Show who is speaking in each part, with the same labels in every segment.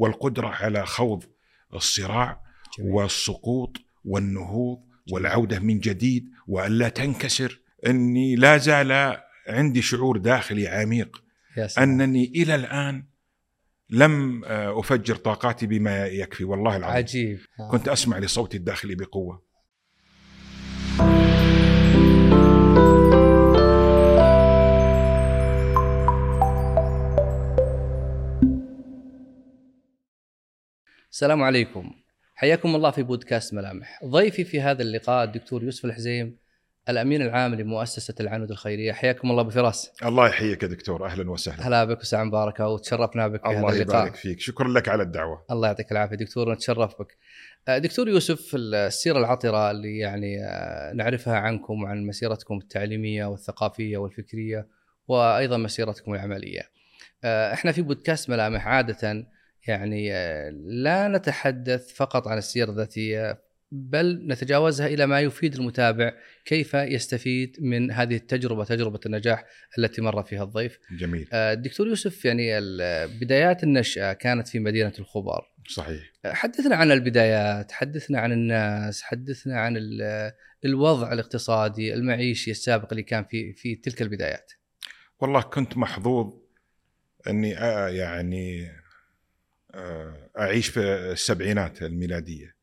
Speaker 1: والقدرة على خوض الصراع
Speaker 2: جميل.
Speaker 1: والسقوط والنهوض والعودة من جديد وأن لا تنكسر إني لا زال عندي شعور داخلي عميق. أنني إلى الآن لم أفجر طاقاتي بما يكفي والله العظيم
Speaker 2: عجيب.
Speaker 1: كنت أسمع لصوتي الداخلي بقوة
Speaker 2: السلام عليكم. حياكم الله في بودكاست ملامح. ضيفي في هذا اللقاء الدكتور يوسف الحزيم الأمين العام لمؤسسة العنود الخيرية. حياكم الله بفراس
Speaker 1: الله يحييك يا دكتور. أهلا وسهلا.
Speaker 2: هلا بك وساعة مباركه وتشرفنا بك في هذا
Speaker 1: الله
Speaker 2: اللقاء.
Speaker 1: يبارك فيك. شكرا لك على الدعوة.
Speaker 2: الله يعطيك العافية دكتور نتشرف بك. آه، دكتور يوسف السيرة العطرة اللي يعني آه، نعرفها عنكم وعن مسيرتكم التعليمية والثقافية والفكرية وأيضا مسيرتكم العملية. آه، إحنا في بودكاست ملامح عادة يعني آه، لا نتحدث فقط عن السيره الذاتية بل نتجاوزها إلى ما يفيد المتابع كيف يستفيد من هذه التجربة تجربة النجاح التي مر فيها الضيف.
Speaker 1: جميل.
Speaker 2: آه، الدكتور يوسف يعني بدايات النشأة كانت في مدينة الخبر
Speaker 1: صحيح.
Speaker 2: آه، حدثنا عن البدايات حدثنا عن الناس حدثنا عن ال- الوضع الاقتصادي المعيشي السابق اللي كان في في تلك البدايات.
Speaker 1: والله كنت محظوظ إني آه يعني آه أعيش في السبعينات الميلادية.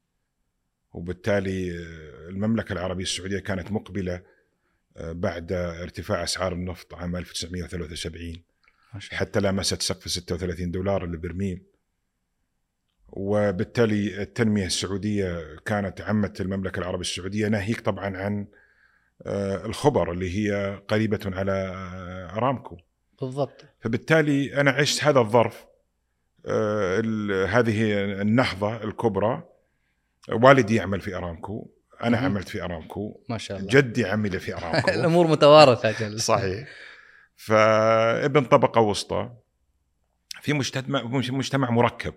Speaker 1: وبالتالي آه، المملكة العربية السعودية كانت مقبلة آه، بعد ارتفاع أسعار النفط عام 1973
Speaker 2: ما شاء الله.
Speaker 1: حتى لامست سقف 36 دولار للبرميل وبالتالي التنمية السعودية كانت عمت المملكة العربية السعودية. ناهيك طبعا عن آه، الخبر اللي هي قريبة على آه، أرامكو.
Speaker 2: بالضبط.
Speaker 1: فبالتالي أنا عشت هذا الظرف. آه، ال- هذه النهضة الكبرى. والدي يعمل في أرامكو أنا
Speaker 2: مهم.
Speaker 1: عملت في أرامكو.
Speaker 2: ما شاء الله.
Speaker 1: جدي عمل في أرامكو.
Speaker 2: الأمور متوارثة أجل
Speaker 1: صحيح. فابن طبقة وسطى. في مجتمع مجتمع مركب.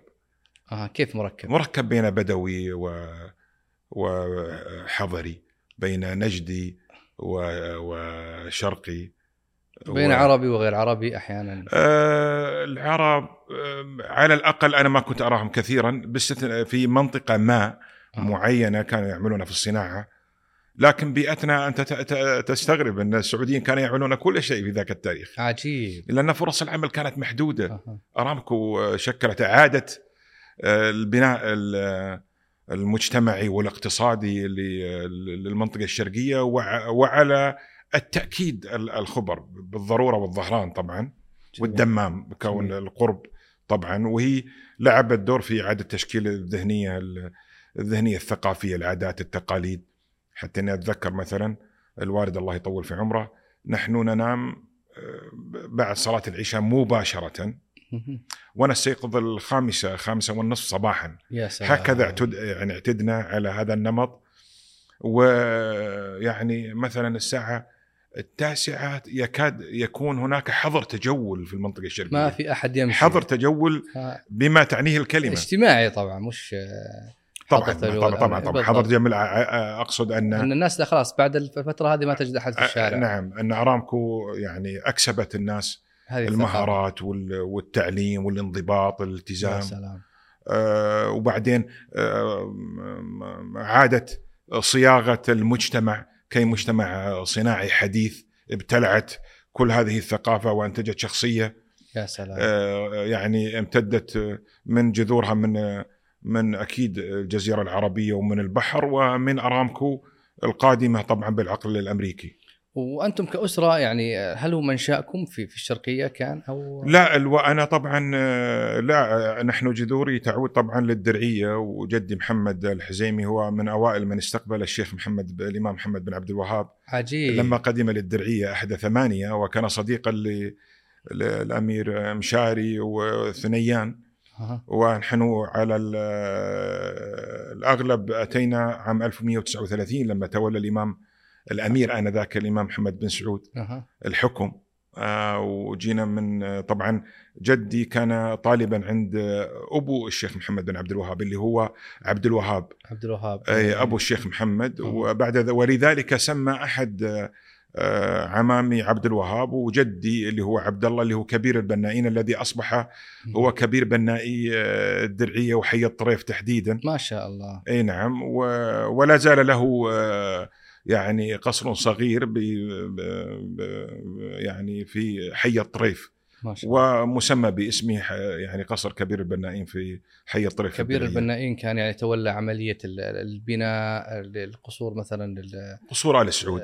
Speaker 2: آه كيف مركب؟
Speaker 1: مركب بين بدوي و وحضري بين نجدي و... وشرقي.
Speaker 2: بين
Speaker 1: و...
Speaker 2: عربي وغير عربي أحيانا.
Speaker 1: آه العرب آه على الأقل أنا ما كنت أراهم كثيرا باستثناء في منطقة ما
Speaker 2: آه.
Speaker 1: معينة كانوا يعملون في الصناعة. لكن بيئتنا أنت تستغرب إن السعوديين كانوا يعملون كل شيء في ذاك التاريخ.
Speaker 2: عجيب.
Speaker 1: لأن فرص العمل كانت محدودة.
Speaker 2: آه.
Speaker 1: أرامكو شكلت إعادة آه، البناء ال- المجتمعي والاقتصادي للمنطقة الشرقية وع- وعلى التأكيد ال- الخبر بالضرورة والظهران طبعا
Speaker 2: جميل.
Speaker 1: والدمام بكون
Speaker 2: جميل.
Speaker 1: القرب طبعا وهي لعبت دور في إعادة تشكيل الذهنية الذهنية الثقافية العادات التقاليد. حتى اني أتذكر مثلا الوالد الله يطول في عمره نحن ننام آه، بعد صلاة العشاء مباشرة. ونستيقظ الخامسة خامسة والنصف صباحا.
Speaker 2: يا سلام.
Speaker 1: هكذا اعتد يعني اعتدنا على هذا النمط. ويعني مثلا الساعة التاسعة يكاد يكون هناك حظر تجول في المنطقة الشرقية.
Speaker 2: ما في أحد يمشي.
Speaker 1: حظر تجول بما تعنيه الكلمة.
Speaker 2: اجتماعي طبعا مش
Speaker 1: طبعا
Speaker 2: تجول.
Speaker 1: طبعا طبعا, طبعا. حظر جمل أقصد أن
Speaker 2: أن الناس لا خلاص بعد الفترة هذه ما تجد أحد في الشارع.
Speaker 1: نعم أن أرامكو يعني أكسبت الناس المهارات وال- والتعليم والانضباط
Speaker 2: الثقافة.
Speaker 1: الالتزام
Speaker 2: يا سلام.
Speaker 1: آه، وبعدين آه، عادت صياغة المجتمع كي مجتمع صناعي حديث ابتلعت كل هذه الثقافة وأنتجت شخصية
Speaker 2: يا سلام
Speaker 1: آه، يعني امتدت من جذورها من من أكيد الجزيرة العربية ومن البحر ومن أرامكو القادمة طبعا بالعقل الأمريكي.
Speaker 2: وأنتم كأسرة يعني هل هو منشأكم في في الشرقية كان أو؟
Speaker 1: لا ألو... أنا طبعا آه، لا آه، نحن جذوري تعود طبعا للدرعية وجدي محمد الحزيمي هو من أوائل من استقبل الشيخ محمد ب... الإمام محمد بن عبد الوهاب.
Speaker 2: عجيب.
Speaker 1: لما قدم للدرعية أحد ثمانية وكان صديقا ل... للأمير مشاري وثنيان. ونحن على ال- الأغلب أتينا عام 1139 لما تولى الإمام الأمير آنذاك الإمام محمد بن سعود. الحكم. آه، وجينا من طبعا جدي كان طالبا عند أبو الشيخ محمد بن عبد الوهاب اللي هو عبد الوهاب.
Speaker 2: عبد الوهاب.
Speaker 1: أي أبو الشيخ محمد. وبعد ولذلك سمى أحد آه، عمامي عبد الوهاب وجدي اللي هو عبد الله اللي هو كبير البنائين الذي أصبح هو كبير بنائي آه، الدرعية وحي الطريف تحديدا.
Speaker 2: ما شاء الله.
Speaker 1: أي نعم. ولا زال له آه، يعني قصر صغير ب... يعني في حي الطريف ومسمى باسمه يعني قصر كبير البنائين في حي الطريف
Speaker 2: كبير. البنائين كان يعني تولى عملية ال- البناء القصور مثلا
Speaker 1: قصور آل سعود.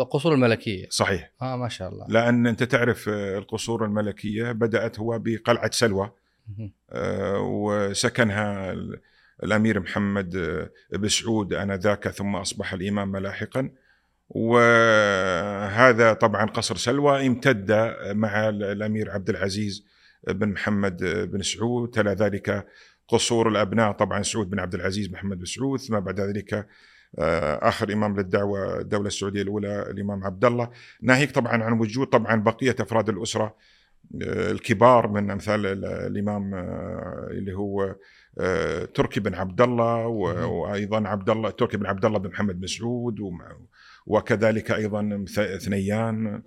Speaker 2: القصور الملكية.
Speaker 1: صحيح.
Speaker 2: آه ما شاء الله.
Speaker 1: لأن أنت تعرف آه، القصور الملكية بدأت هو بقلعة سلوى. آه، وسكنها الأمير محمد آه، بن سعود آنذاك ثم أصبح الإمام لاحقا وهذا طبعا قصر سلوى امتد مع ال- الأمير عبد العزيز بن محمد بن سعود. تلا ذلك قصور الأبناء طبعا سعود بن عبد العزيز محمد بن سعود. ثم بعد ذلك آه، آخر إمام للدعوة الدولة السعودية الأولى الإمام عبد الله. ناهيك طبعا عن وجود طبعا بقية أفراد الأسرة آه، الكبار من أمثال ال- الإمام آه، اللي هو آه، تركي بن عبد الله. وأيضا عبد الله تركي بن عبد الله بن محمد بن سعود ومع- وكذلك أيضا ثنيان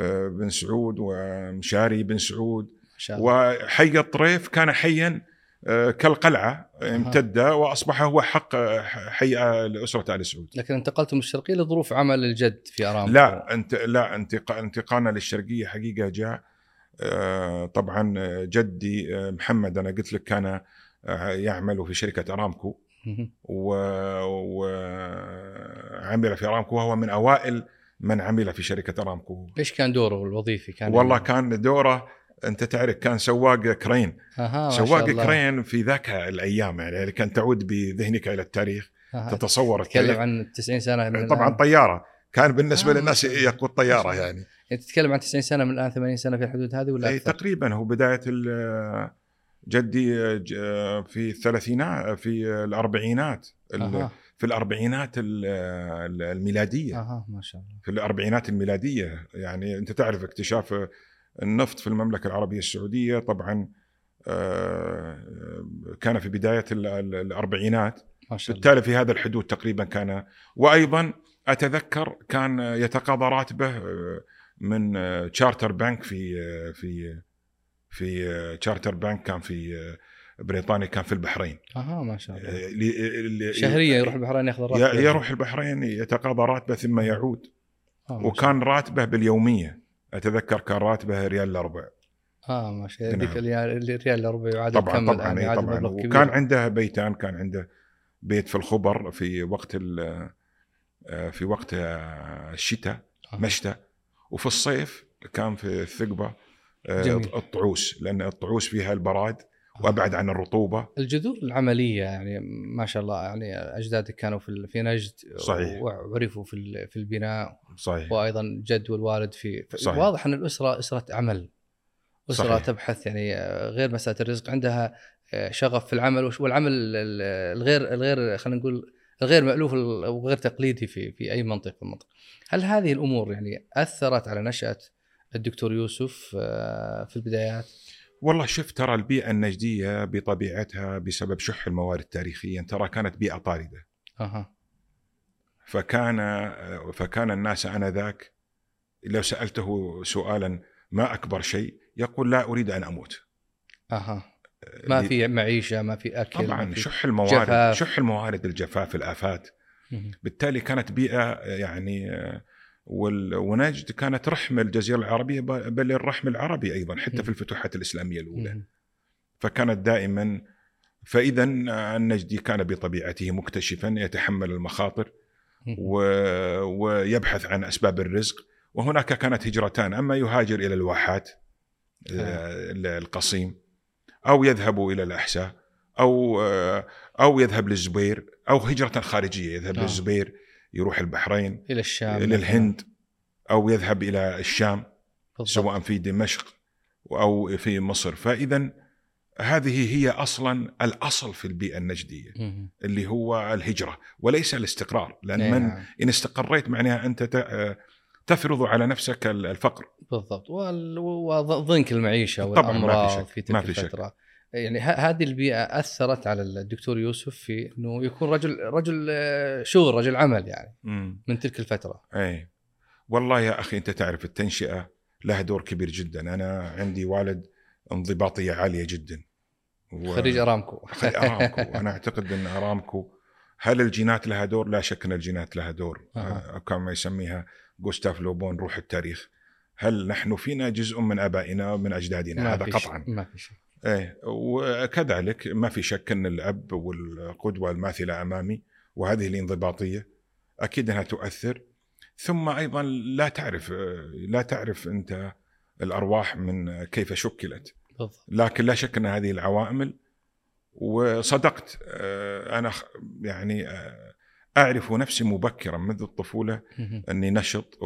Speaker 1: آه، بن سعود ومشاري بن سعود. وحي الطريف كان حيا كالقلعة امتد وأصبح هو حق حي لأسرة آل سعود.
Speaker 2: لكن انتقلتم من الشرقية لظروف عمل الجد في أرامكو.
Speaker 1: لا انت لا انتق- انتقالنا للشرقية حقيقة جاء طبعا آه، جدي آه، محمد أنا قلت لك كان آه، يعمل في شركة
Speaker 2: أرامكو.
Speaker 1: وعمل في أرامكو وهو من أوائل من عمل في شركة أرامكو
Speaker 2: إيش كان دوره الوظيفي كان
Speaker 1: والله كان دوره أنت تعرف كان سواق كرين
Speaker 2: شاء
Speaker 1: سواق. كرين في ذاك الأيام يعني كان تعود بذهنك إلى التاريخ
Speaker 2: أها.
Speaker 1: تتصور
Speaker 2: تتكلم
Speaker 1: التاريخ
Speaker 2: عن 90 سنة من
Speaker 1: طبعا
Speaker 2: الآن.
Speaker 1: طيارة كان بالنسبة
Speaker 2: آه،
Speaker 1: للناس. يقود
Speaker 2: طيارة
Speaker 1: يعني
Speaker 2: يعني تتكلم عن 90 سنة من الآن 80 سنة في الحدود هذه ولا
Speaker 1: أي
Speaker 2: أكثر؟
Speaker 1: تقريبا. هو بداية جدي في الثلاثينات في
Speaker 2: الأربعينات
Speaker 1: في الأربعينات ال- ال- الميلادية.
Speaker 2: أها ما شاء الله.
Speaker 1: في الأربعينات الميلادية. يعني أنت تعرف اكتشاف النفط في المملكة العربية السعودية. طبعا آه، كان في بداية ال- ال- الأربعينات.
Speaker 2: ما شاء الله.
Speaker 1: بالتالي في هذا الحدود تقريبا كان. وأيضا أتذكر كان يتقاضى راتبه آه، من آه، تشارتر بانك في آه، في في آه، تشارتر بانك كان في آه، بريطانيا كان في البحرين.
Speaker 2: أها ما شاء الله.
Speaker 1: آه،
Speaker 2: شهريا يروح البحرين ياخذ الراتب.
Speaker 1: يروح البحرين يتقاضى راتبه ثم يعود.
Speaker 2: آه،
Speaker 1: وكان راتبه باليومية. أتذكر كان راتبه ريال الا ربع
Speaker 2: آه ما شاء الله.
Speaker 1: نعم.
Speaker 2: ذيك الريال الريال الربع يعادل
Speaker 1: طبعا طبعا
Speaker 2: الآن؟
Speaker 1: إي
Speaker 2: يعادل
Speaker 1: طبعا. وكان عنده بيتان كان عنده بيت في الخبر في وقت آه، في وقت آه، الشتاء
Speaker 2: آه.
Speaker 1: مشتى. وفي الصيف كان في الثقبة آه،
Speaker 2: جميل.
Speaker 1: الطعوس لأن الطعوس فيها البراد وأبعد عن الرطوبة
Speaker 2: الجذور العملية يعني ما شاء الله يعني أجدادك كانوا في في نجد
Speaker 1: صحيح.
Speaker 2: وعرفوا في في البناء
Speaker 1: صحيح
Speaker 2: وأيضا الجد والوالد في
Speaker 1: صحيح.
Speaker 2: واضح إن الاسره أسرة عمل أسرة
Speaker 1: صحيح.
Speaker 2: تبحث يعني آه، غير مسألة الرزق عندها آه، شغف في العمل والعمل ال- ال- الغير الغير خلينا نقول الغير مألوف ال- أو غير تقليدي في في أي منطقه من المنطقة. هل هذه الأمور يعني أثرت على نشأة الدكتور يوسف آه، في البدايات؟
Speaker 1: والله شوف ترى البيئة النجدية بطبيعتها بسبب شح الموارد تاريخيا ترى كانت بيئة طاردة
Speaker 2: أها
Speaker 1: فكان فكان الناس آنذاك لو سألته سؤالا ما أكبر شيء يقول لا أريد أن أموت
Speaker 2: أها ما في معيشة ما في أكل
Speaker 1: طبعا
Speaker 2: في
Speaker 1: شح الموارد
Speaker 2: جفاف.
Speaker 1: شح الموارد الجفاف
Speaker 2: الآفات.
Speaker 1: بالتالي كانت بيئة يعني ونجد كانت رحم الجزيرة العربية بل الرحم العربي أيضا حتى في الفتوحات الإسلامية
Speaker 2: الأولى.
Speaker 1: فكانت دائما فاذا النجدي كان بطبيعته مكتشفا يتحمل المخاطر. و... ويبحث عن أسباب الرزق وهناك كانت هجرتان أما يهاجر إلى الواحات آه، القصيم أو يذهب إلى الأحساء أو آه، أو يذهب للزبير أو هجرة خارجية يذهب
Speaker 2: آه.
Speaker 1: للزبير يروح البحرين
Speaker 2: إلى الشام
Speaker 1: إلى الهند أو يذهب إلى الشام
Speaker 2: بالضبط.
Speaker 1: سواء في دمشق أو في مصر فإذا هذه هي أصلا الأصل في البيئة
Speaker 2: النجدية.
Speaker 1: اللي هو الهجرة وليس الاستقرار لأن
Speaker 2: إيه
Speaker 1: من
Speaker 2: نعم.
Speaker 1: إن استقريت معناها أنت تفرض على نفسك الفقر.
Speaker 2: بالضبط. وضنك المعيشة
Speaker 1: طبعاً، ما في
Speaker 2: والأمراض
Speaker 1: شك،
Speaker 2: في تلك
Speaker 1: ما في شك.
Speaker 2: الفترة. يعني ه- هذه البيئة أثرت على الدكتور يوسف في إنه يكون رجل رجل آه، شغل رجل عمل يعني
Speaker 1: امم
Speaker 2: من تلك الفترة.
Speaker 1: أي. والله يا أخي أنت تعرف التنشئة لها دور كبير جدا. أنا عندي والد انضباطية عالية جدا.
Speaker 2: و... خريج أرامكو.
Speaker 1: خريج أرامكو. أنا أعتقد إن أرامكو هل الجينات لها دور؟ لا شك إن الجينات لها دور. آه. كما يسميها جوستاف لوبون روح التاريخ. هل نحن فينا جزء من آبائنا ومن أجدادنا؟ هذا قطعا.
Speaker 2: ما في شك.
Speaker 1: إيه وكذلك ما في شك إن الأب والقدوة الماثلة أمامي وهذه الانضباطية أكيد أنها تؤثر. ثم أيضا لا تعرف لا تعرف أنت الأرواح من كيف شكلت. لكن لا شك إن هذه العوامل وصدقت آه، أنا يعني آه، أعرف نفسي مبكرا منذ الطفولة أني نشط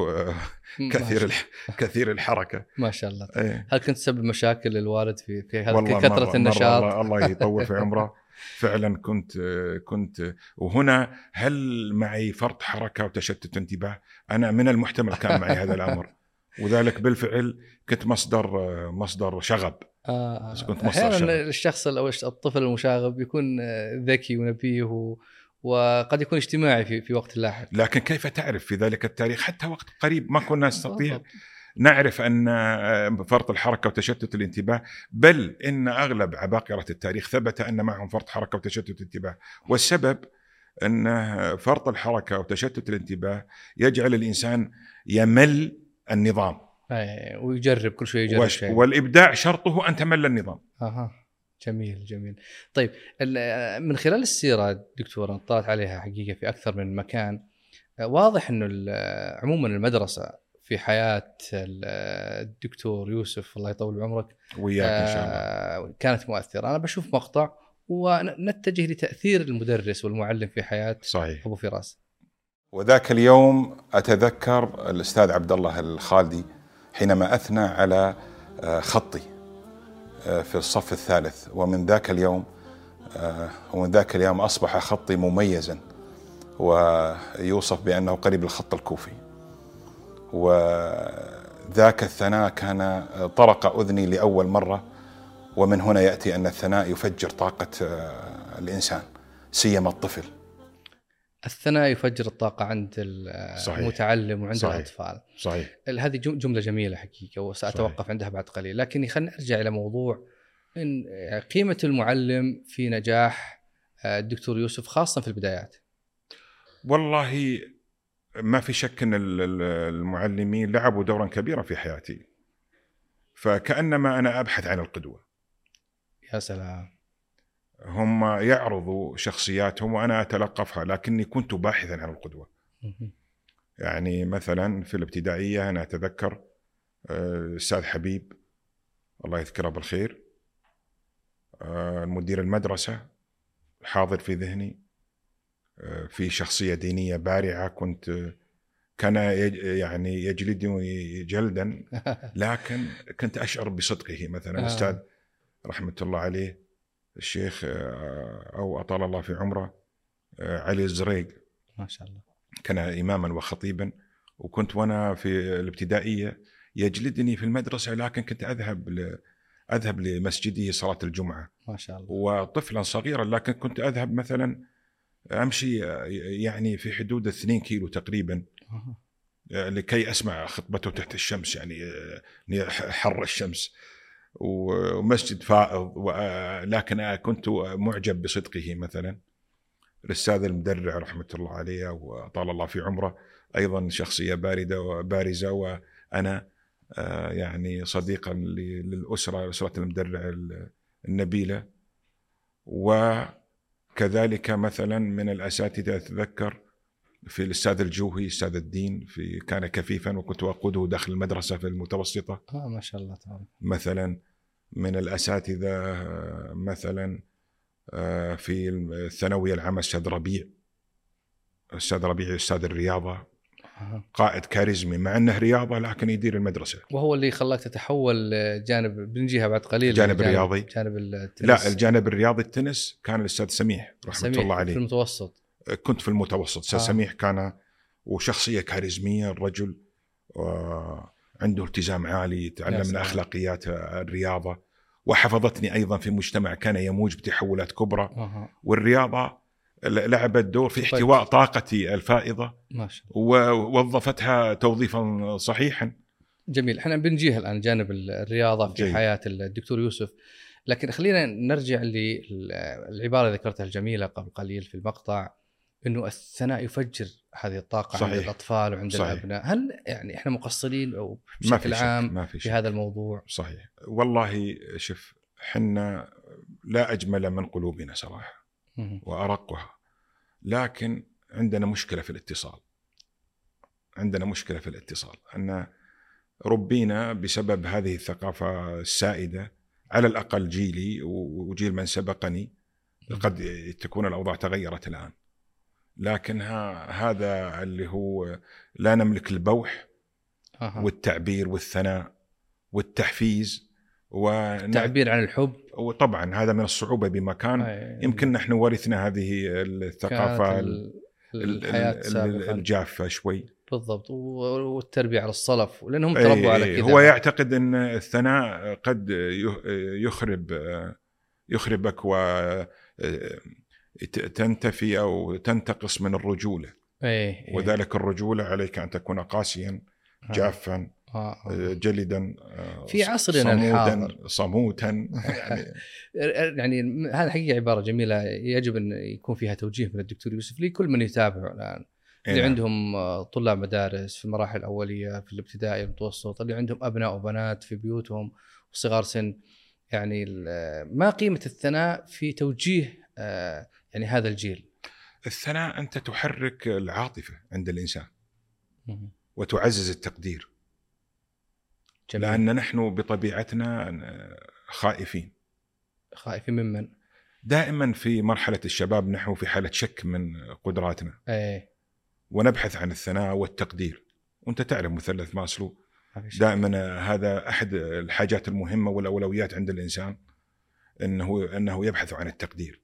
Speaker 1: كثير كثير الحركة.
Speaker 2: ما شاء الله. إيه. هل كنت تسبب مشاكل للوالد في في كثرة النشاط؟
Speaker 1: مرة الله يطول في عمره. فعلا كنت كنت وهنا هل معي فرط حركة وتشتت انتباه أنا من المحتمل كان معي هذا الأمر. وذلك بالفعل كنت مصدر مصدر شغب.
Speaker 2: آه. كنت مصدر شغب. الشخص أو الطفل المشاغب يكون ذكي ونبيه وقد يكون اجتماعي في في وقت لاحق.
Speaker 1: لكن كيف تعرف في ذلك التاريخ؟ حتى وقت قريب ما كنا نستطيع نعرف أن آه، فرط الحركة وتشتت الانتباه بل إن أغلب عباقرة التاريخ ثبت أن معهم فرط حركة وتشتت انتباه والسبب أن فرط الحركة وتشتت الانتباه يجعل الإنسان يمل النظام.
Speaker 2: ويجرب كل شوي يجرب
Speaker 1: شيء. والإبداع شرطه أن تمل النظام.
Speaker 2: أها. جميل جميل. طيب من خلال السيرة دكتور اطلعت عليها حقيقة في أكثر من مكان واضح إنه عموما المدرسة في حياة الدكتور يوسف الله يطول عمرك
Speaker 1: وياك إن شاء الله. آه،
Speaker 2: كانت مؤثرة. أنا بشوف مقطع ونتجه لتأثير المدرس والمعلم في حياة
Speaker 1: صحيح.
Speaker 2: أبو فراس.
Speaker 1: وذاك اليوم أتذكر الأستاذ عبد الله الخالدي حينما أثنى على آه، خطي. في الصف الثالث ومن ذاك اليوم ومن ذاك اليوم أصبح خطي مميزا ويوصف بأنه قريب الخط الكوفي وذاك الثناء كان طرق أذني لأول مرة ومن هنا يأتي أن الثناء يفجر طاقة آه، الإنسان سيما الطفل.
Speaker 2: الثناء يفجر الطاقة عند المتعلم وعند صحيح. الأطفال.
Speaker 1: صحيح.
Speaker 2: هذه جملة جميلة حقيقة وسأتوقف صحيح. عندها بعد قليل. لكن خلينا نرجع إلى موضوع إن قيمة المعلم في نجاح آه، الدكتور يوسف خاصة في البدايات.
Speaker 1: والله ما في شك إن المعلمين لعبوا دورا كبيرا في حياتي. فكأنما أنا أبحث عن القدوة.
Speaker 2: يا سلام.
Speaker 1: هم يعرضوا شخصياتهم وأنا أتلقفها لكني كنت باحثا عن القدوة. يعني مثلا في الابتدائية أنا أتذكر آه، الاستاذ حبيب الله يذكره بالخير آه، المدير المدرسة حاضر في ذهني في شخصية دينية بارعة كنت كان يعني يجلدني جلدا لكن كنت أشعر بصدقه. مثلا الاستاذ آه. رحمة الله عليه الشيخ آه، أو أطال الله في عمره آه، علي الزريق.
Speaker 2: ما شاء الله.
Speaker 1: كان إماما وخطيبا. وكنت وأنا في الابتدائية يجلدني في المدرسة لكن كنت أذهب ل... أذهب لمسجده صلاة الجمعة.
Speaker 2: ما شاء الله.
Speaker 1: وطفلا صغيرا لكن كنت أذهب مثلا أمشي يعني في حدود 2 كيلو تقريبا لكي أسمع خطبته تحت الشمس يعني حر الشمس. ومسجد فائض لكن كنت معجب بصدقه مثلا. الأستاذ المدرع رحمة الله عليه وطال الله في عمره أيضا شخصية باردة وبارزة وأنا يعني صديقا للأسرة أسرة المدرع النبيلة. و كذلك مثلا من الأساتذة أتذكر في الأستاذ الجوهي أستاذ الدين في كان كفيفا وكنت أقوده داخل المدرسة في المتوسطة.
Speaker 2: آه ما شاء الله تعالى
Speaker 1: مثلا من الأساتذة مثلا آه، في الثانوية العامة أستاذ ربيع أستاذ ربيع أستاذ الرياضة قائد كاريزمي. مع أنه رياضة لكن يدير المدرسة.
Speaker 2: وهو اللي خلاك تتحول جانب بنجيها بعد قليل
Speaker 1: الجانب الرياضي
Speaker 2: جانب التنس.
Speaker 1: لا الجانب الرياضي التنس كان الأستاذ سميح رحمة سميح الله عليه.
Speaker 2: في المتوسط.
Speaker 1: كنت في المتوسط أستاذ آه. سميح كان وشخصية كاريزمية الرجل عنده التزام عالي يتعلم من اخلاقيات الرياضة وحفظتني أيضا في مجتمع كان يموج بتحولات كبرى
Speaker 2: آه.
Speaker 1: والرياضة لعبت دور في
Speaker 2: طيب.
Speaker 1: احتواء طاقتي الفائضة
Speaker 2: ما شاء الله
Speaker 1: ووظفتها توظيفا صحيحا
Speaker 2: جميل إحنا بنجيها الآن جانب الرياضة في
Speaker 1: جيد.
Speaker 2: حياة الدكتور يوسف لكن خلينا نرجع للعباره اللي ذكرتها الجميلة قبل قليل في المقطع إنه الثناء يفجر هذه الطاقة عند
Speaker 1: صحيح.
Speaker 2: الأطفال وعند
Speaker 1: صحيح.
Speaker 2: الأبناء، هل يعني إحنا مقصرين أو
Speaker 1: ما
Speaker 2: بشكل
Speaker 1: في شك
Speaker 2: عام
Speaker 1: ما في
Speaker 2: في هذا الموضوع؟
Speaker 1: صحيح والله شوف حنا لا أجمل من قلوبنا
Speaker 2: صراحة.
Speaker 1: وأرقها لكن عندنا مشكلة في الاتصال عندنا مشكلة في الاتصال أن ربينا بسبب هذه الثقافة السائدة على الأقل جيلي وجيل من سبقني قد تكون الأوضاع تغيرت الآن لكن ها- هذا اللي هو لا نملك البوح. والتعبير والثناء والتحفيز ون-
Speaker 2: التعبير عن الحب
Speaker 1: وطبعا هذا من الصعوبة بمكان. يمكن نحن ورثنا هذه الثقافة
Speaker 2: كانت
Speaker 1: ال-
Speaker 2: ال-
Speaker 1: ال-
Speaker 2: الحياة
Speaker 1: ال-
Speaker 2: سابقا
Speaker 1: الجافة شوي
Speaker 2: بالضبط و- والتربية على الصلف لانهم
Speaker 1: أي-
Speaker 2: تربوا على. كذا
Speaker 1: هو يعتقد إن الثناء قد يخرب يخربك و تنتفي أو تنتقص من الرجولة
Speaker 2: إيه إيه.
Speaker 1: وذلك الرجولة عليك أن تكون قاسيا
Speaker 2: آه.
Speaker 1: جافا
Speaker 2: آه. آه.
Speaker 1: جلدا
Speaker 2: في عصرنا
Speaker 1: صمودا
Speaker 2: الحاضر.
Speaker 1: صموتا يعني
Speaker 2: يعني هذه حقيقه عبارة جميلة يجب أن يكون فيها توجيه من الدكتور يوسف لكل من يتابع الآن اللي
Speaker 1: نعم.
Speaker 2: عندهم طلاب مدارس في المراحل الأولية في الابتدائي المتوسط اللي عندهم أبناء وبنات في بيوتهم وصغار سن يعني ما قيمة الثناء في توجيه يعني هذا الجيل.
Speaker 1: الثناء أنت تحرك العاطفة عند
Speaker 2: الإنسان.
Speaker 1: وتعزز التقدير.
Speaker 2: جميل.
Speaker 1: لأن نحن بطبيعتنا خائفين.
Speaker 2: خائفين ممن
Speaker 1: دائما في مرحلة الشباب نحن في حالة شك من قدراتنا.
Speaker 2: إيه.
Speaker 1: ونبحث عن الثناء والتقدير. وأنت تعرف مثلث ماسلو. دائما هذا أحد الحاجات المهمة والأولويات عند الإنسان انه إنه يبحث عن التقدير.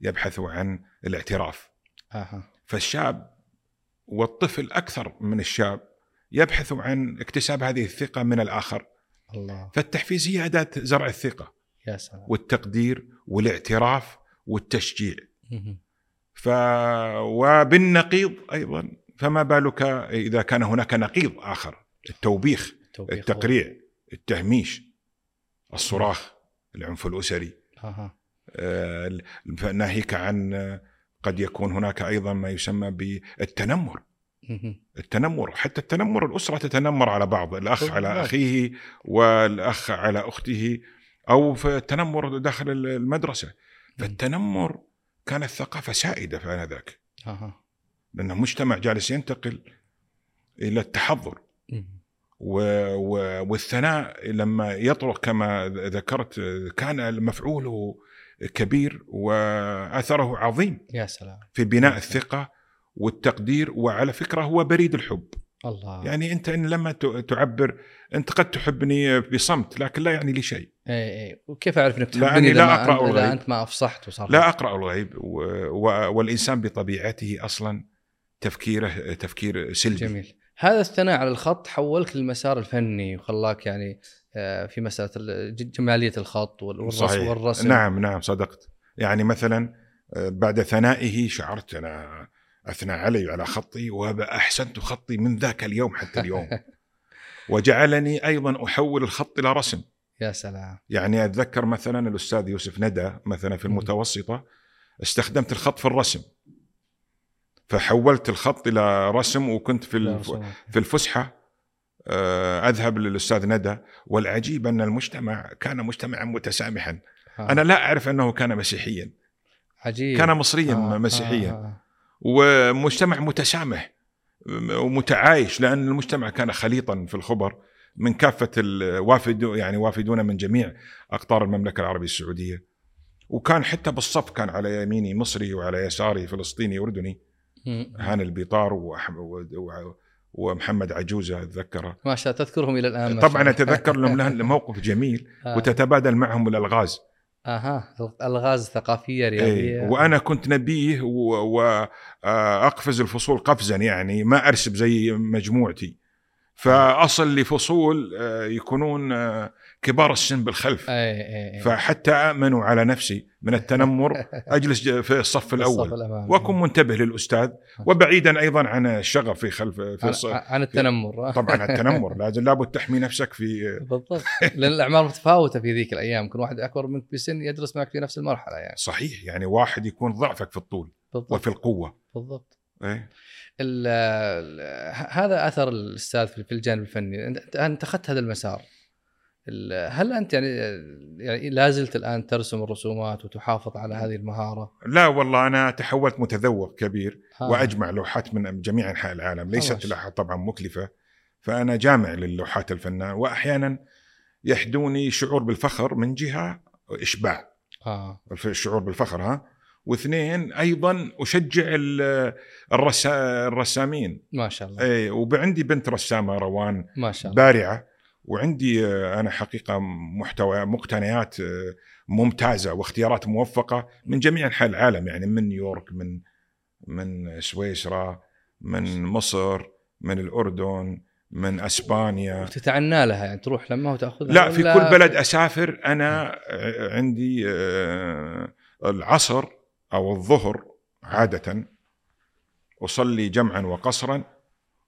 Speaker 1: يبحث عن الاعتراف.
Speaker 2: أها.
Speaker 1: فالشاب والطفل أكثر من الشاب يبحث عن اكتساب هذه الثقة من الآخر.
Speaker 2: الله.
Speaker 1: فالتحفيز هي أداة زرع الثقة.
Speaker 2: يا سلام.
Speaker 1: والتقدير والاعتراف والتشجيع. ف وبالنقيض أيضا فما بالك إذا كان هناك نقيض آخر؟ التوبيخ
Speaker 2: التوبيخ
Speaker 1: التقريع التهميش الصراخ العنف الأسري.
Speaker 2: أها.
Speaker 1: آه، ناهيك عن آه، قد يكون هناك أيضا ما يسمى بالتنمر. التنمر حتى التنمر الأسرة تتنمر على بعض الأخ على
Speaker 2: بالضبط.
Speaker 1: أخيه والأخ على أخته أو في التنمر داخل المدرسة فالتنمر كانت ثقافة سائدة في
Speaker 2: آنذاك
Speaker 1: لأن مجتمع جالس ينتقل إلى التحضر. و... و... والثناء لما يطرق كما ذكرت كان مفعوله كبير واثره عظيم
Speaker 2: يا سلام.
Speaker 1: في بناء الثقة والتقدير وعلى فكرة هو بريد الحب.
Speaker 2: الله.
Speaker 1: يعني أنت إن لما تعبر أنت قد تحبني بصمت لكن لا يعني لي شيء.
Speaker 2: اي اي وكيف أعرف
Speaker 1: إنك
Speaker 2: تحبني
Speaker 1: لا
Speaker 2: أنت- إذا
Speaker 1: الغيب.
Speaker 2: أنت ما أفصحت وصار
Speaker 1: لا أقرأ الغيب و... و... والإنسان بطبيعته أصلا تفكيره تفكير سلبي.
Speaker 2: جميل. هذا الثناء على الخط حولك للمسار الفني وخلاك يعني في مسألة جمالية الخط وال- والرسم
Speaker 1: صحيح.
Speaker 2: والرسم.
Speaker 1: نعم نعم صدقت. يعني مثلا آه، بعد ثنائه شعرت أنا اثنى علي على خطي واحسنت خطي من ذاك اليوم حتى اليوم. وجعلني أيضا أحول الخط إلى رسم.
Speaker 2: يا سلام.
Speaker 1: يعني أتذكر مثلا الأستاذ يوسف ندى مثلا في. المتوسطة استخدمت الخط في الرسم. فحولت الخط إلى رسم وكنت في. في الفسحة. آه، أذهب للأستاذ ندى والعجيب أن المجتمع كان مجتمعا متسامحا
Speaker 2: آه.
Speaker 1: أنا لا أعرف أنه كان مسيحيا
Speaker 2: عجيب
Speaker 1: كان مصريا
Speaker 2: آه،
Speaker 1: مسيحيا
Speaker 2: آه، آه.
Speaker 1: ومجتمع متسامح ومتعايش لأن المجتمع كان خليطا في الخبر من كافة الوافد يعني وافدون من جميع أقطار المملكة العربية السعودية وكان حتى بالصف كان على يميني مصري وعلى يساري فلسطيني أردني
Speaker 2: مم.
Speaker 1: هاني البيطار ومحمد عجوزه اتذكره
Speaker 2: ما شاء الله تذكرهم إلى الآن
Speaker 1: طبعا. أتذكر لهم له موقف جميل
Speaker 2: آه.
Speaker 1: وتتبادل معهم الألغاز
Speaker 2: أها الغاز ثقافيه
Speaker 1: إيه.
Speaker 2: رياضية
Speaker 1: وأنا كنت نبيه وأقفز الفصول قفزا يعني ما أرسب زي مجموعتي فأصل لفصول آه، يكونون آه، كبار السن بالخلف.
Speaker 2: اي اي اي
Speaker 1: فحتى آمنوا على نفسي من التنمر أجلس في الصف
Speaker 2: الأول.
Speaker 1: وأكون منتبه للأستاذ وبعيدا أيضا عن الشغف في خلف في
Speaker 2: عن,
Speaker 1: الص-
Speaker 2: عن التنمر.
Speaker 1: طبعا التنمر. لازم لابد تحمي نفسك في
Speaker 2: بالضبط. لأن الأعمار متفاوتة في ذيك الأيام. يمكن واحد أكبر منك بسن يدرس معك في نفس المرحلة يعني.
Speaker 1: صحيح. يعني واحد يكون ضعفك في الطول
Speaker 2: بالضبط.
Speaker 1: وفي القوة.
Speaker 2: بالضبط.
Speaker 1: إيه؟
Speaker 2: هذا أثر الأستاذ في الجانب الفني. أنت أخذت هذا المسار. ال- هل أنت يعني يعني لا زلت الآن ترسم الرسومات وتحافظ على هذه المهارة؟
Speaker 1: لا والله أنا تحولت متذوق كبير
Speaker 2: آه.
Speaker 1: وأجمع لوحات من جميع أنحاء العالم ليست. لوحات طبعا مكلفة فأنا جامع للوحات الفنان واحيانا يحدوني شعور بالفخر من جهة إشباع.
Speaker 2: آه
Speaker 1: الشعور بالفخر ها. واثنين أيضا أشجع ال- الرسا الرسامين.
Speaker 2: ما شاء الله.
Speaker 1: اي وعندي بنت رسامة روان
Speaker 2: ما شاء الله.
Speaker 1: بارعة. وعندي آه، أنا حقيقة محتوى مقتنيات آه، ممتازة واختيارات موفقة من جميع أنحاء العالم يعني من نيويورك من من سويسرا من مصر من الأردن من أسبانيا.
Speaker 2: وتتعنى لها يعني تروح لما وتأخذها
Speaker 1: لا في كل بلد أسافر أنا آه، عندي العصر أو الظهر عادة أصلي جمعا وقصرا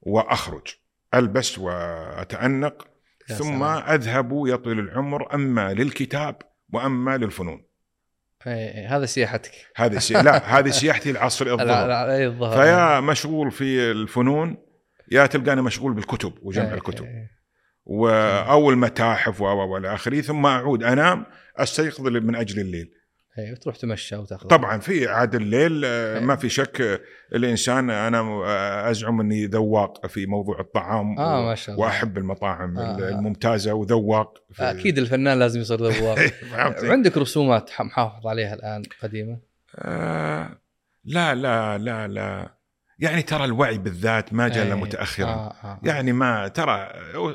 Speaker 1: وأخرج ألبس
Speaker 2: وأتأنق
Speaker 1: ثم
Speaker 2: سلام.
Speaker 1: أذهب يطول العمر أما للكتاب وأما للفنون.
Speaker 2: إيه، إيه، هذا سياحتك.
Speaker 1: هذه سي... لا هذه سياحتي العصر الظهر.
Speaker 2: إيه،
Speaker 1: فيا مشغول في الفنون يا تلقاني مشغول بالكتب وجمع
Speaker 2: إيه،
Speaker 1: الكتب.
Speaker 2: إيه،
Speaker 1: و... أو المتاحف والى اخره ثم أعود أنام أستيقظ من أجل الليل.
Speaker 2: إيه، وتروح تمشى وتاخذ
Speaker 1: طبعا في عاد الليل آه،
Speaker 2: إيه.
Speaker 1: ما في شك آه، الإنسان أنا آه، أزعم إني ذواق في موضوع الطعام
Speaker 2: آه
Speaker 1: و-
Speaker 2: ما شاء الله
Speaker 1: وأحب المطاعم
Speaker 2: آه.
Speaker 1: الممتازة وذواق في-
Speaker 2: أكيد الفنان لازم يصير ذواق
Speaker 1: فهمت؟
Speaker 2: عندك رسومات محافظ عليها الآن قديمة
Speaker 1: آه لا لا لا لا يعني ترى الوعي بالذات ما جاء إلا
Speaker 2: إيه،
Speaker 1: متاخرا
Speaker 2: آه آه.
Speaker 1: يعني ما ترى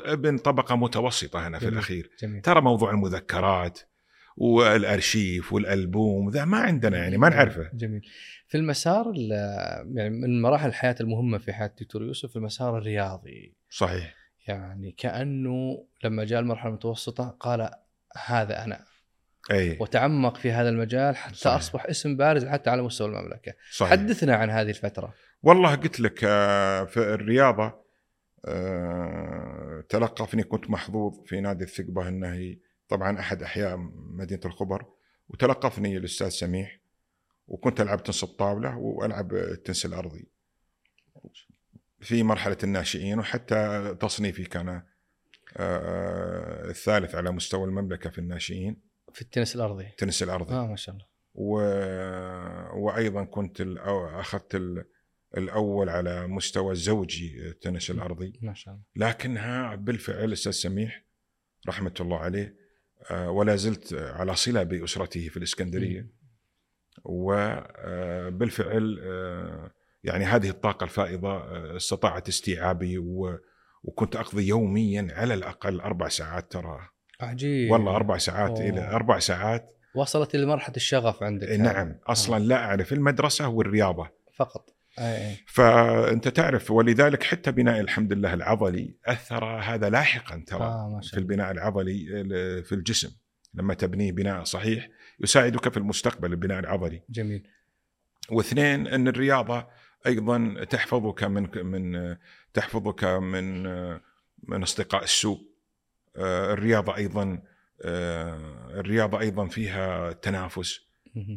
Speaker 1: ابن طبقة متوسطة أنا في
Speaker 2: جميل.
Speaker 1: الأخير
Speaker 2: جميل
Speaker 1: ترى موضوع المذكرات والأرشيف والألبوم ذا ما عندنا يعني ما نعرفه.
Speaker 2: جميل. في المسار ال- يعني من مراحل الحياة المهمة في حياة الدكتور يوسف المسار الرياضي.
Speaker 1: صحيح.
Speaker 2: يعني كأنه لما جاء المرحلة المتوسطة قال هذا أنا.
Speaker 1: أي.
Speaker 2: وتعمق في هذا المجال حتى
Speaker 1: صحيح.
Speaker 2: أصبح اسم بارز حتى على مستوى المملكة.
Speaker 1: صحيح.
Speaker 2: حدثنا عن هذه الفترة.
Speaker 1: والله قلت لك آه، في الرياضة آه، تلقفني كنت محظوظ في نادي الثقبة النهي طبعا أحد أحياء مدينة الخبر وتلقفني الأستاذ سميح وكنت ألعب تنس الطاولة وألعب التنس الأرضي في مرحلة الناشئين وحتى تصنيفي كان آه، الثالث على مستوى المملكة في الناشئين.
Speaker 2: في التنس الأرضي.
Speaker 1: التنس الأرضي.
Speaker 2: آه ما شاء الله.
Speaker 1: و... وأيضا كنت الأو... أخذت ال... الأول على مستوى الزوجي التنس الأرضي.
Speaker 2: ما شاء الله.
Speaker 1: لكنها بالفعل أستاذ سميح رحمة الله عليه ولا زلت على صلة بأسرته في الإسكندرية. وبالفعل يعني هذه الطاقة الفائضة آه، استطاعت استيعابي. وكنت أقضي يوميا على الأقل أربع ساعات ترى
Speaker 2: عجيب.
Speaker 1: والله أربع ساعات
Speaker 2: أوه.
Speaker 1: إلى أربع ساعات.
Speaker 2: وصلت إلى مرحلة الشغف عندك.
Speaker 1: نعم أصلا لا أعرف المدرسة والرياضة.
Speaker 2: فقط.
Speaker 1: فأنت تعرف ولذلك حتى بناء الحمد لله العضلي أثر هذا لاحقا ترى
Speaker 2: ما
Speaker 1: في البناء العضلي في الجسم. لما تبنيه بناء صحيح يساعدك في المستقبل البناء العضلي.
Speaker 2: جميل.
Speaker 1: واثنين أن الرياضة أيضا تحفظك من من تحفظك من من أصدقاء السوء. آه، الرياضة أيضا آه، الرياضة أيضا فيها تنافس.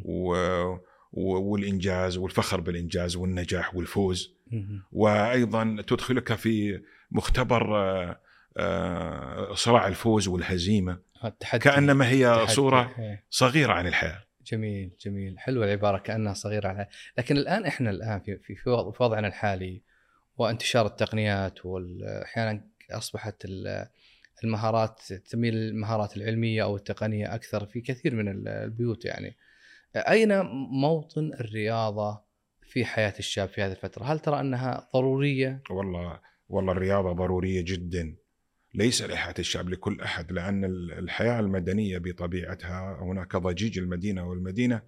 Speaker 1: و- والإنجاز والفخر بالإنجاز والنجاح والفوز. وأيضا تدخلك في مختبر آه، آه، صراع الفوز والهزيمة.
Speaker 2: التحدي.
Speaker 1: كأنما هي
Speaker 2: تحدي.
Speaker 1: صورة
Speaker 2: إيه.
Speaker 1: صغيرة عن الحياة.
Speaker 2: جميل جميل. حلوة العبارة كأنها صغيرة على لكن الآن إحنا الآن في في في وضع- في وضعنا الحالي وانتشار التقنيات واحيانا أصبحت ال- المهارات تميل المهارات العلمية أو التقنية أكثر في كثير من ال- البيوت يعني. أين موطن الرياضة في حياة الشاب في هذه الفترة؟ هل ترى أنها ضرورية؟
Speaker 1: والله والله الرياضة ضرورية جدا ليس لحياة الشعب لكل أحد لأن ال- الحياة المدنية بطبيعتها هناك ضجيج المدينة والمدينة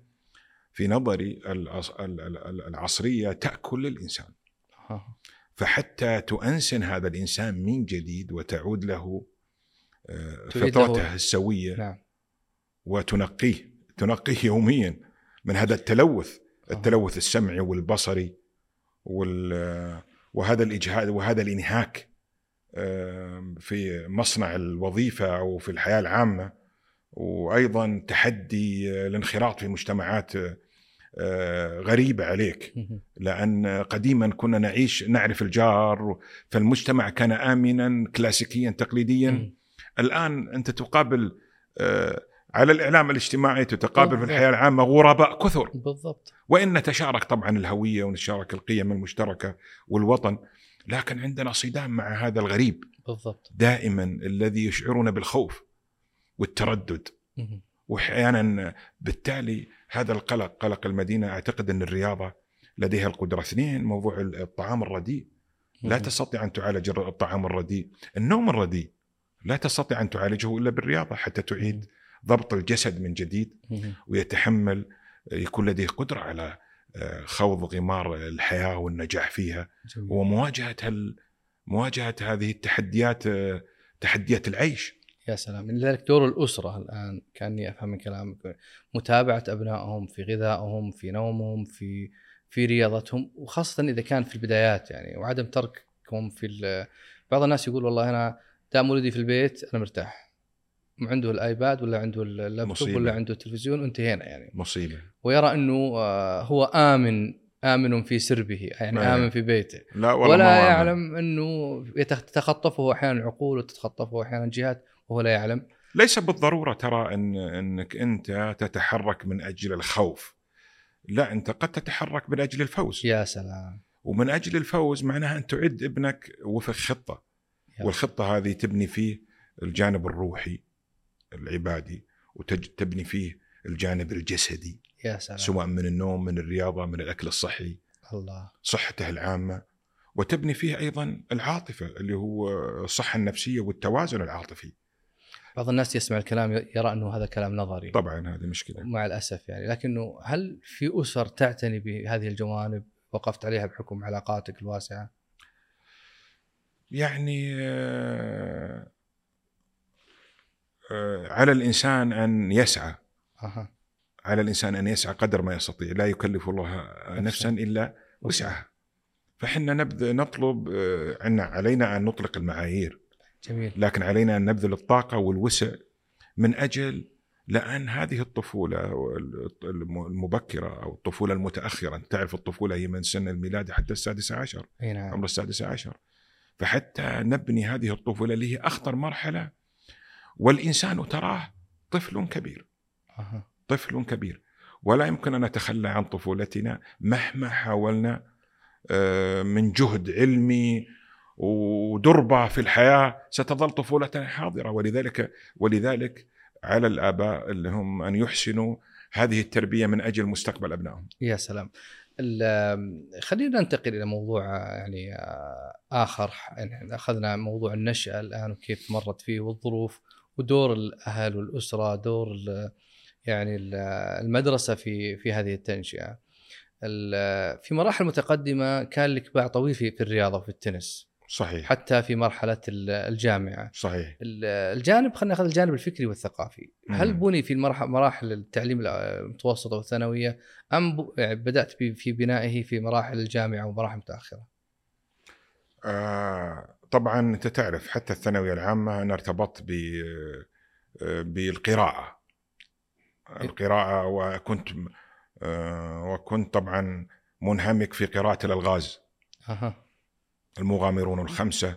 Speaker 1: في نظري العص- ال- ال- ال- العصرية تأكل الإنسان
Speaker 2: ها.
Speaker 1: فحتى تؤنسن هذا الإنسان من جديد وتعود له آه، فطرته السوية
Speaker 2: نعم
Speaker 1: وتنقيه تنقيه يوميا من هذا التلوث
Speaker 2: آه.
Speaker 1: التلوث السمعي والبصري وال وهذا الإجهاد وهذا الإنهاك في مصنع الوظيفة أو في الحياة العامة وأيضا تحدي الانخراط في مجتمعات آه، غريبة عليك. لأن قديما كنا نعيش نعرف الجار فالمجتمع كان امنا كلاسيكيا تقليديا. الآن أنت تقابل آه، على الإعلام الاجتماعي تتقابل في
Speaker 2: بالضبط.
Speaker 1: الحياة العامة غرباء كثر.
Speaker 2: بالضبط.
Speaker 1: وإن نتشارك طبعا الهوية ونتشارك القيم المشتركة والوطن لكن عندنا صدام مع هذا الغريب.
Speaker 2: بالضبط.
Speaker 1: دائما الذي يشعرنا بالخوف والتردد. واحيانا بالتالي هذا القلق قلق المدينة أعتقد أن الرياضة لديها القدرة. اثنين موضوع الطعام الرديء. لا. تستطيع أن تعالج الطعام الرديء. النوم الرديء لا تستطيع أن تعالجه إلا بالرياضة حتى تعيد ضبط الجسد من جديد. ويتحمل يكون لديه قدرة على آه، خوض غمار الحياة والنجاح فيها
Speaker 2: جميل.
Speaker 1: ومواجهة هال مواجهة هذه التحديات آه، تحديات العيش
Speaker 2: يا سلام لذلك دور الأسرة الآن كأني أفهم من كلامك متابعة أبنائهم في غذائهم في نومهم في في رياضتهم وخاصة إذا كان في البدايات يعني وعدم تركهم في بعض الناس يقول والله أنا دام ولدي في البيت أنا مرتاح عنده الآيباد ولا عنده اللابتوب. ولا عنده التلفزيون وانتهينا يعني.
Speaker 1: مصيبة.
Speaker 2: ويرى أنه آه، هو آمن آمن في سربه يعني
Speaker 1: ما-
Speaker 2: آمن في بيته.
Speaker 1: لا والله
Speaker 2: ولا
Speaker 1: آمن.
Speaker 2: يعلم يتخ- تتخطفه أحيانا عقول وتتخطفه أحيانا جهات وهو لا يعلم.
Speaker 1: ليس بالضرورة ترى ان إنك أنت تتحرك من أجل الخوف. لا أنت قد تتحرك من أجل الفوز.
Speaker 2: يا سلام.
Speaker 1: ومن أجل الفوز معناها أن تعد ابنك وفق
Speaker 2: خطة.
Speaker 1: والخطة هذه تبني فيه الجانب الروحي. العبادي وتبني فيه الجانب الجسدي
Speaker 2: يا سلام.
Speaker 1: سواء من النوم من الرياضة من الأكل الصحي.
Speaker 2: الله.
Speaker 1: صحته العامة. وتبني فيه أيضا العاطفة اللي هو الصحة النفسية والتوازن العاطفي.
Speaker 2: بعض الناس يسمع الكلام يرى أنه هذا كلام نظري.
Speaker 1: طبعا هذه مشكلة.
Speaker 2: مع الأسف يعني. لكنه هل في أسر تعتني بهذه الجوانب؟ وقفت عليها بحكم علاقاتك الواسعة؟
Speaker 1: يعني آه، على الإنسان أن يسعى.
Speaker 2: أها.
Speaker 1: على الإنسان أن يسعى قدر ما يستطيع. لا يكلف الله نفسا إلا وسعها. فحنا نبذ نطلب آه، عنا علينا أن نطلق المعايير.
Speaker 2: جميل.
Speaker 1: لكن علينا أن نبذل الطاقة والوسع من أجل لأن هذه الطفولة الم- المبكرة أو الطفولة المتأخرة. أنت تعرف الطفولة هي من سن الميلاد حتى السادسه عشر.
Speaker 2: نعم.
Speaker 1: عمر السادسة عشر. فحتى نبني هذه الطفولة اللي هي أخطر مرحلة والإنسان تراه طفل كبير. طفل كبير. ولا يمكن أن نتخلى عن طفولتنا مهما حاولنا آه، من جهد علمي ودربة في الحياة ستظل طفولتنا حاضرة. ولذلك ولذلك على الآباء اللي هم أن يحسنوا هذه التربية من أجل مستقبل أبنائهم.
Speaker 2: يا سلام. ال- خلينا ننتقل إلى موضوع يعني آخر. يعني أخذنا موضوع النشأة الآن وكيف مرت فيه والظروف. ودور الأهل والأسرة دور يعني ال- المدرسة في في هذه التنشئة. ال- في مراحل متقدمة كان لك باع طويل في في الرياضة وفي التنس.
Speaker 1: صحيح.
Speaker 2: حتى في مرحلة ال- الجامعة.
Speaker 1: صحيح.
Speaker 2: ال- الجانب خلينا ناخذ الجانب الفكري والثقافي. هل
Speaker 1: مم.
Speaker 2: بني في مراحل التعليم المتوسطة والثانوية أم يعني بدأت في بنائه في مراحل الجامعة ومراحل متأخرة؟
Speaker 1: آه. طبعا أنت تعرف حتى الثانوية العامة أنا ارتبطت ب آه، بالقراءة. القراءة وكنت آه وكنت طبعا منهمك في قراءة الألغاز.
Speaker 2: أها.
Speaker 1: المغامرون الخمسة.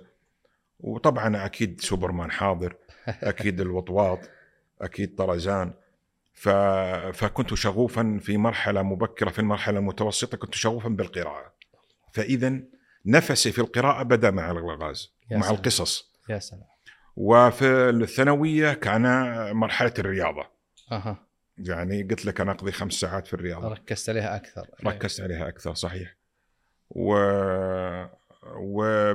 Speaker 1: وطبعا أكيد سوبرمان حاضر أكيد الوطواط أكيد طرزان. ف... فكنت شغوفا في مرحلة مبكرة في المرحلة المتوسطة كنت شغوفا بالقراءة. فاذا نفسي في القراءة بدا مع الالغاز
Speaker 2: يا
Speaker 1: مع
Speaker 2: سلام.
Speaker 1: القصص.
Speaker 2: يا سلام.
Speaker 1: وفي الثانوية كان مرحلة الرياضة.
Speaker 2: أها.
Speaker 1: يعني قلت لك أنا أقضي خمس ساعات في الرياضة.
Speaker 2: ركزت عليها أكثر.
Speaker 1: ركزت عليها أكثر صحيح. و... و...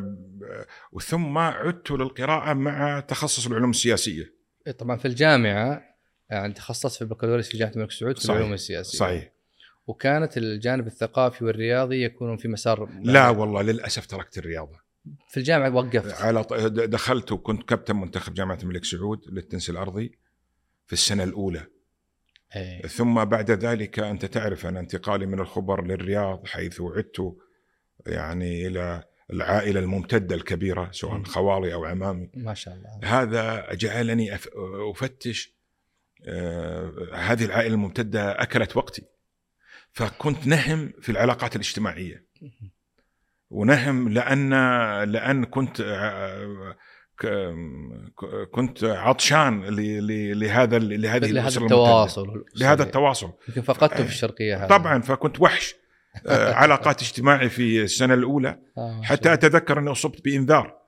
Speaker 1: وثم عدت للقراءة مع تخصص العلوم السياسية.
Speaker 2: إيه، طبعا في الجامعة يعني تخصصت في البكالوريوس في جامعة الملك سعود في
Speaker 1: صحيح.
Speaker 2: العلوم السياسية.
Speaker 1: صحيح.
Speaker 2: وكانت الجانب الثقافي والرياضي يكونون في مسار
Speaker 1: لا والله للأسف تركت الرياضة.
Speaker 2: في الجامعة وقفت.
Speaker 1: على ط- دخلت وكنت كابتن منتخب جامعة الملك سعود للتنس الأرضي في السنة الأولى.
Speaker 2: إيه.
Speaker 1: ثم بعد ذلك أنت تعرف أن انتقالي من الخبر للرياض حيث عدت يعني إلى العائلة الممتدة الكبيرة سواء. خوالي أو عمامي.
Speaker 2: ما شاء الله.
Speaker 1: هذا جعلني أف- أفتش آه، هذه العائلة الممتدة أكلت وقتي. فكنت نهم في العلاقات الاجتماعية. ونهم لأن لأن كنت آه، كنت عطشان لهذا لهذه
Speaker 2: لهذا. التواصل
Speaker 1: لهذا التواصل.
Speaker 2: يمكن فقدته في الشرقية هذا
Speaker 1: طبعا فكنت وحش. آه، علاقات اجتماعي في السنة الأولى
Speaker 2: آه،
Speaker 1: حتى. أتذكر أني أصبت بإنذار.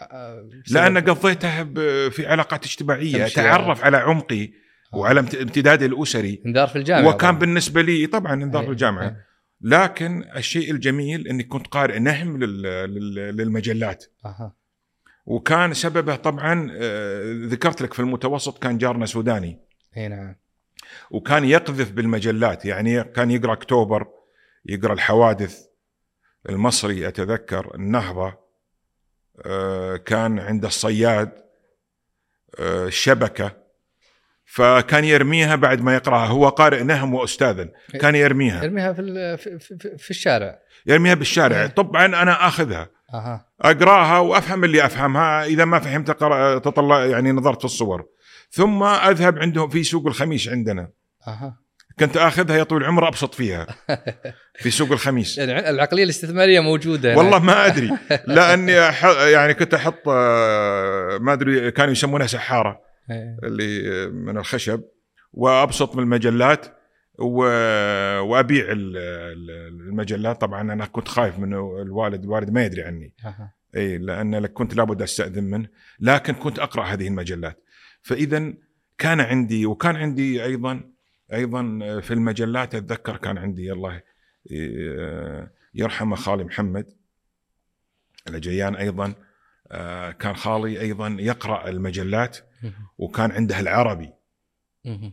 Speaker 2: آه، لأن
Speaker 1: قضيتها في علاقات
Speaker 2: اجتماعية.
Speaker 1: أتعرف على عمقي. وعلى امت- امتدادي الأسري.
Speaker 2: انذار في الجامعة
Speaker 1: وكان
Speaker 2: طبعاً.
Speaker 1: بالنسبة لي طبعا انذار
Speaker 2: إيه،
Speaker 1: في الجامعة.
Speaker 2: إيه.
Speaker 1: لكن الشيء الجميل إني كنت قارئ نهم لل- لل- للمجلات.
Speaker 2: أها.
Speaker 1: وكان سببه طبعا آه، ذكرت لك في المتوسط كان جارنا سوداني.
Speaker 2: اي نعم.
Speaker 1: وكان يقذف بالمجلات يعني كان يقرأ أكتوبر يقرأ الحوادث المصري أتذكر النهضة آه، كان عند الصياد آه، الشبكة. فكان يرميها بعد ما يقرأها. هو قارئ نهم واستاذا. كان يرميها.
Speaker 2: ارميها في في, الشارع.
Speaker 1: يرميها بالشارع.
Speaker 2: إيه.
Speaker 1: طبعا أنا آخذها.
Speaker 2: أها.
Speaker 1: أقرأها وأفهم اللي أفهمها. إذا ما فهمت تطلع يعني نظرت في الصور. ثم أذهب عندهم في سوق الخميس عندنا. كنت آخذها يا طويل العمر أبسط فيها. في سوق الخميس.
Speaker 2: يعني العقلية الاستثمارية موجودة.
Speaker 1: والله ما أدري. لأني يعني كنت أحط آه، ما أدري كانوا يسمونها
Speaker 2: سحارة.
Speaker 1: اللي من الخشب وأبسط من المجلات وأبيع ال- ال- المجلات طبعا أنا كنت خايف من الوالد الوالد ما يدري عني. اي لأن كنت لابد أستأذن منه لكن كنت أقرأ هذه المجلات فاذا كان عندي وكان عندي أيضا أيضا في المجلات أتذكر كان عندي الله ي- يرحمه خالي محمد الجيان أيضا آه، كان خالي أيضا يقرأ المجلات. وكان عنده العربي.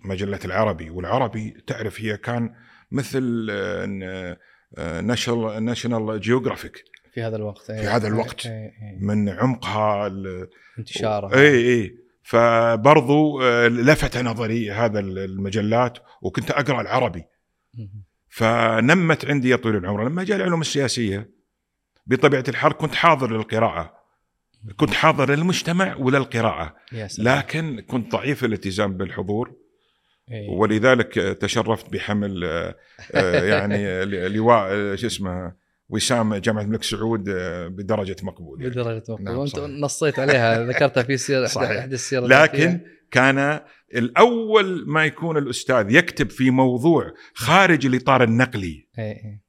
Speaker 1: مجلة العربي والعربي تعرف هي كان مثل ناشونال ناشونال جيوغرافيك
Speaker 2: في هذا الوقت
Speaker 1: في هذا الوقت.
Speaker 2: إيه، إيه.
Speaker 1: من عمقها
Speaker 2: انتشارها
Speaker 1: اي اي فبرضو آه، لفت نظري هذا المجلات وكنت أقرأ العربي. فنمت عندي يا طويل العمر لما جاء العلوم السياسية بطبيعة الحال كنت حاضر للقراءة كنت حاضر للمجتمع وللقراءه لكن كنت ضعيف الالتزام بالحضور
Speaker 2: إيه.
Speaker 1: ولذلك تشرفت بحمل آه، آه، يعني لواء آه، شو اسمه وسام جامعة الملك سعود بدرجة مقبول يعني.
Speaker 2: بدرجة مقبول
Speaker 1: نعم، وأنت.
Speaker 2: نصيت عليها ذكرتها في سير
Speaker 1: صحيح.
Speaker 2: أحد احد السير
Speaker 1: لكن كان الأول ما يكون الأستاذ يكتب في موضوع خارج الإطار النقلي
Speaker 2: اي اي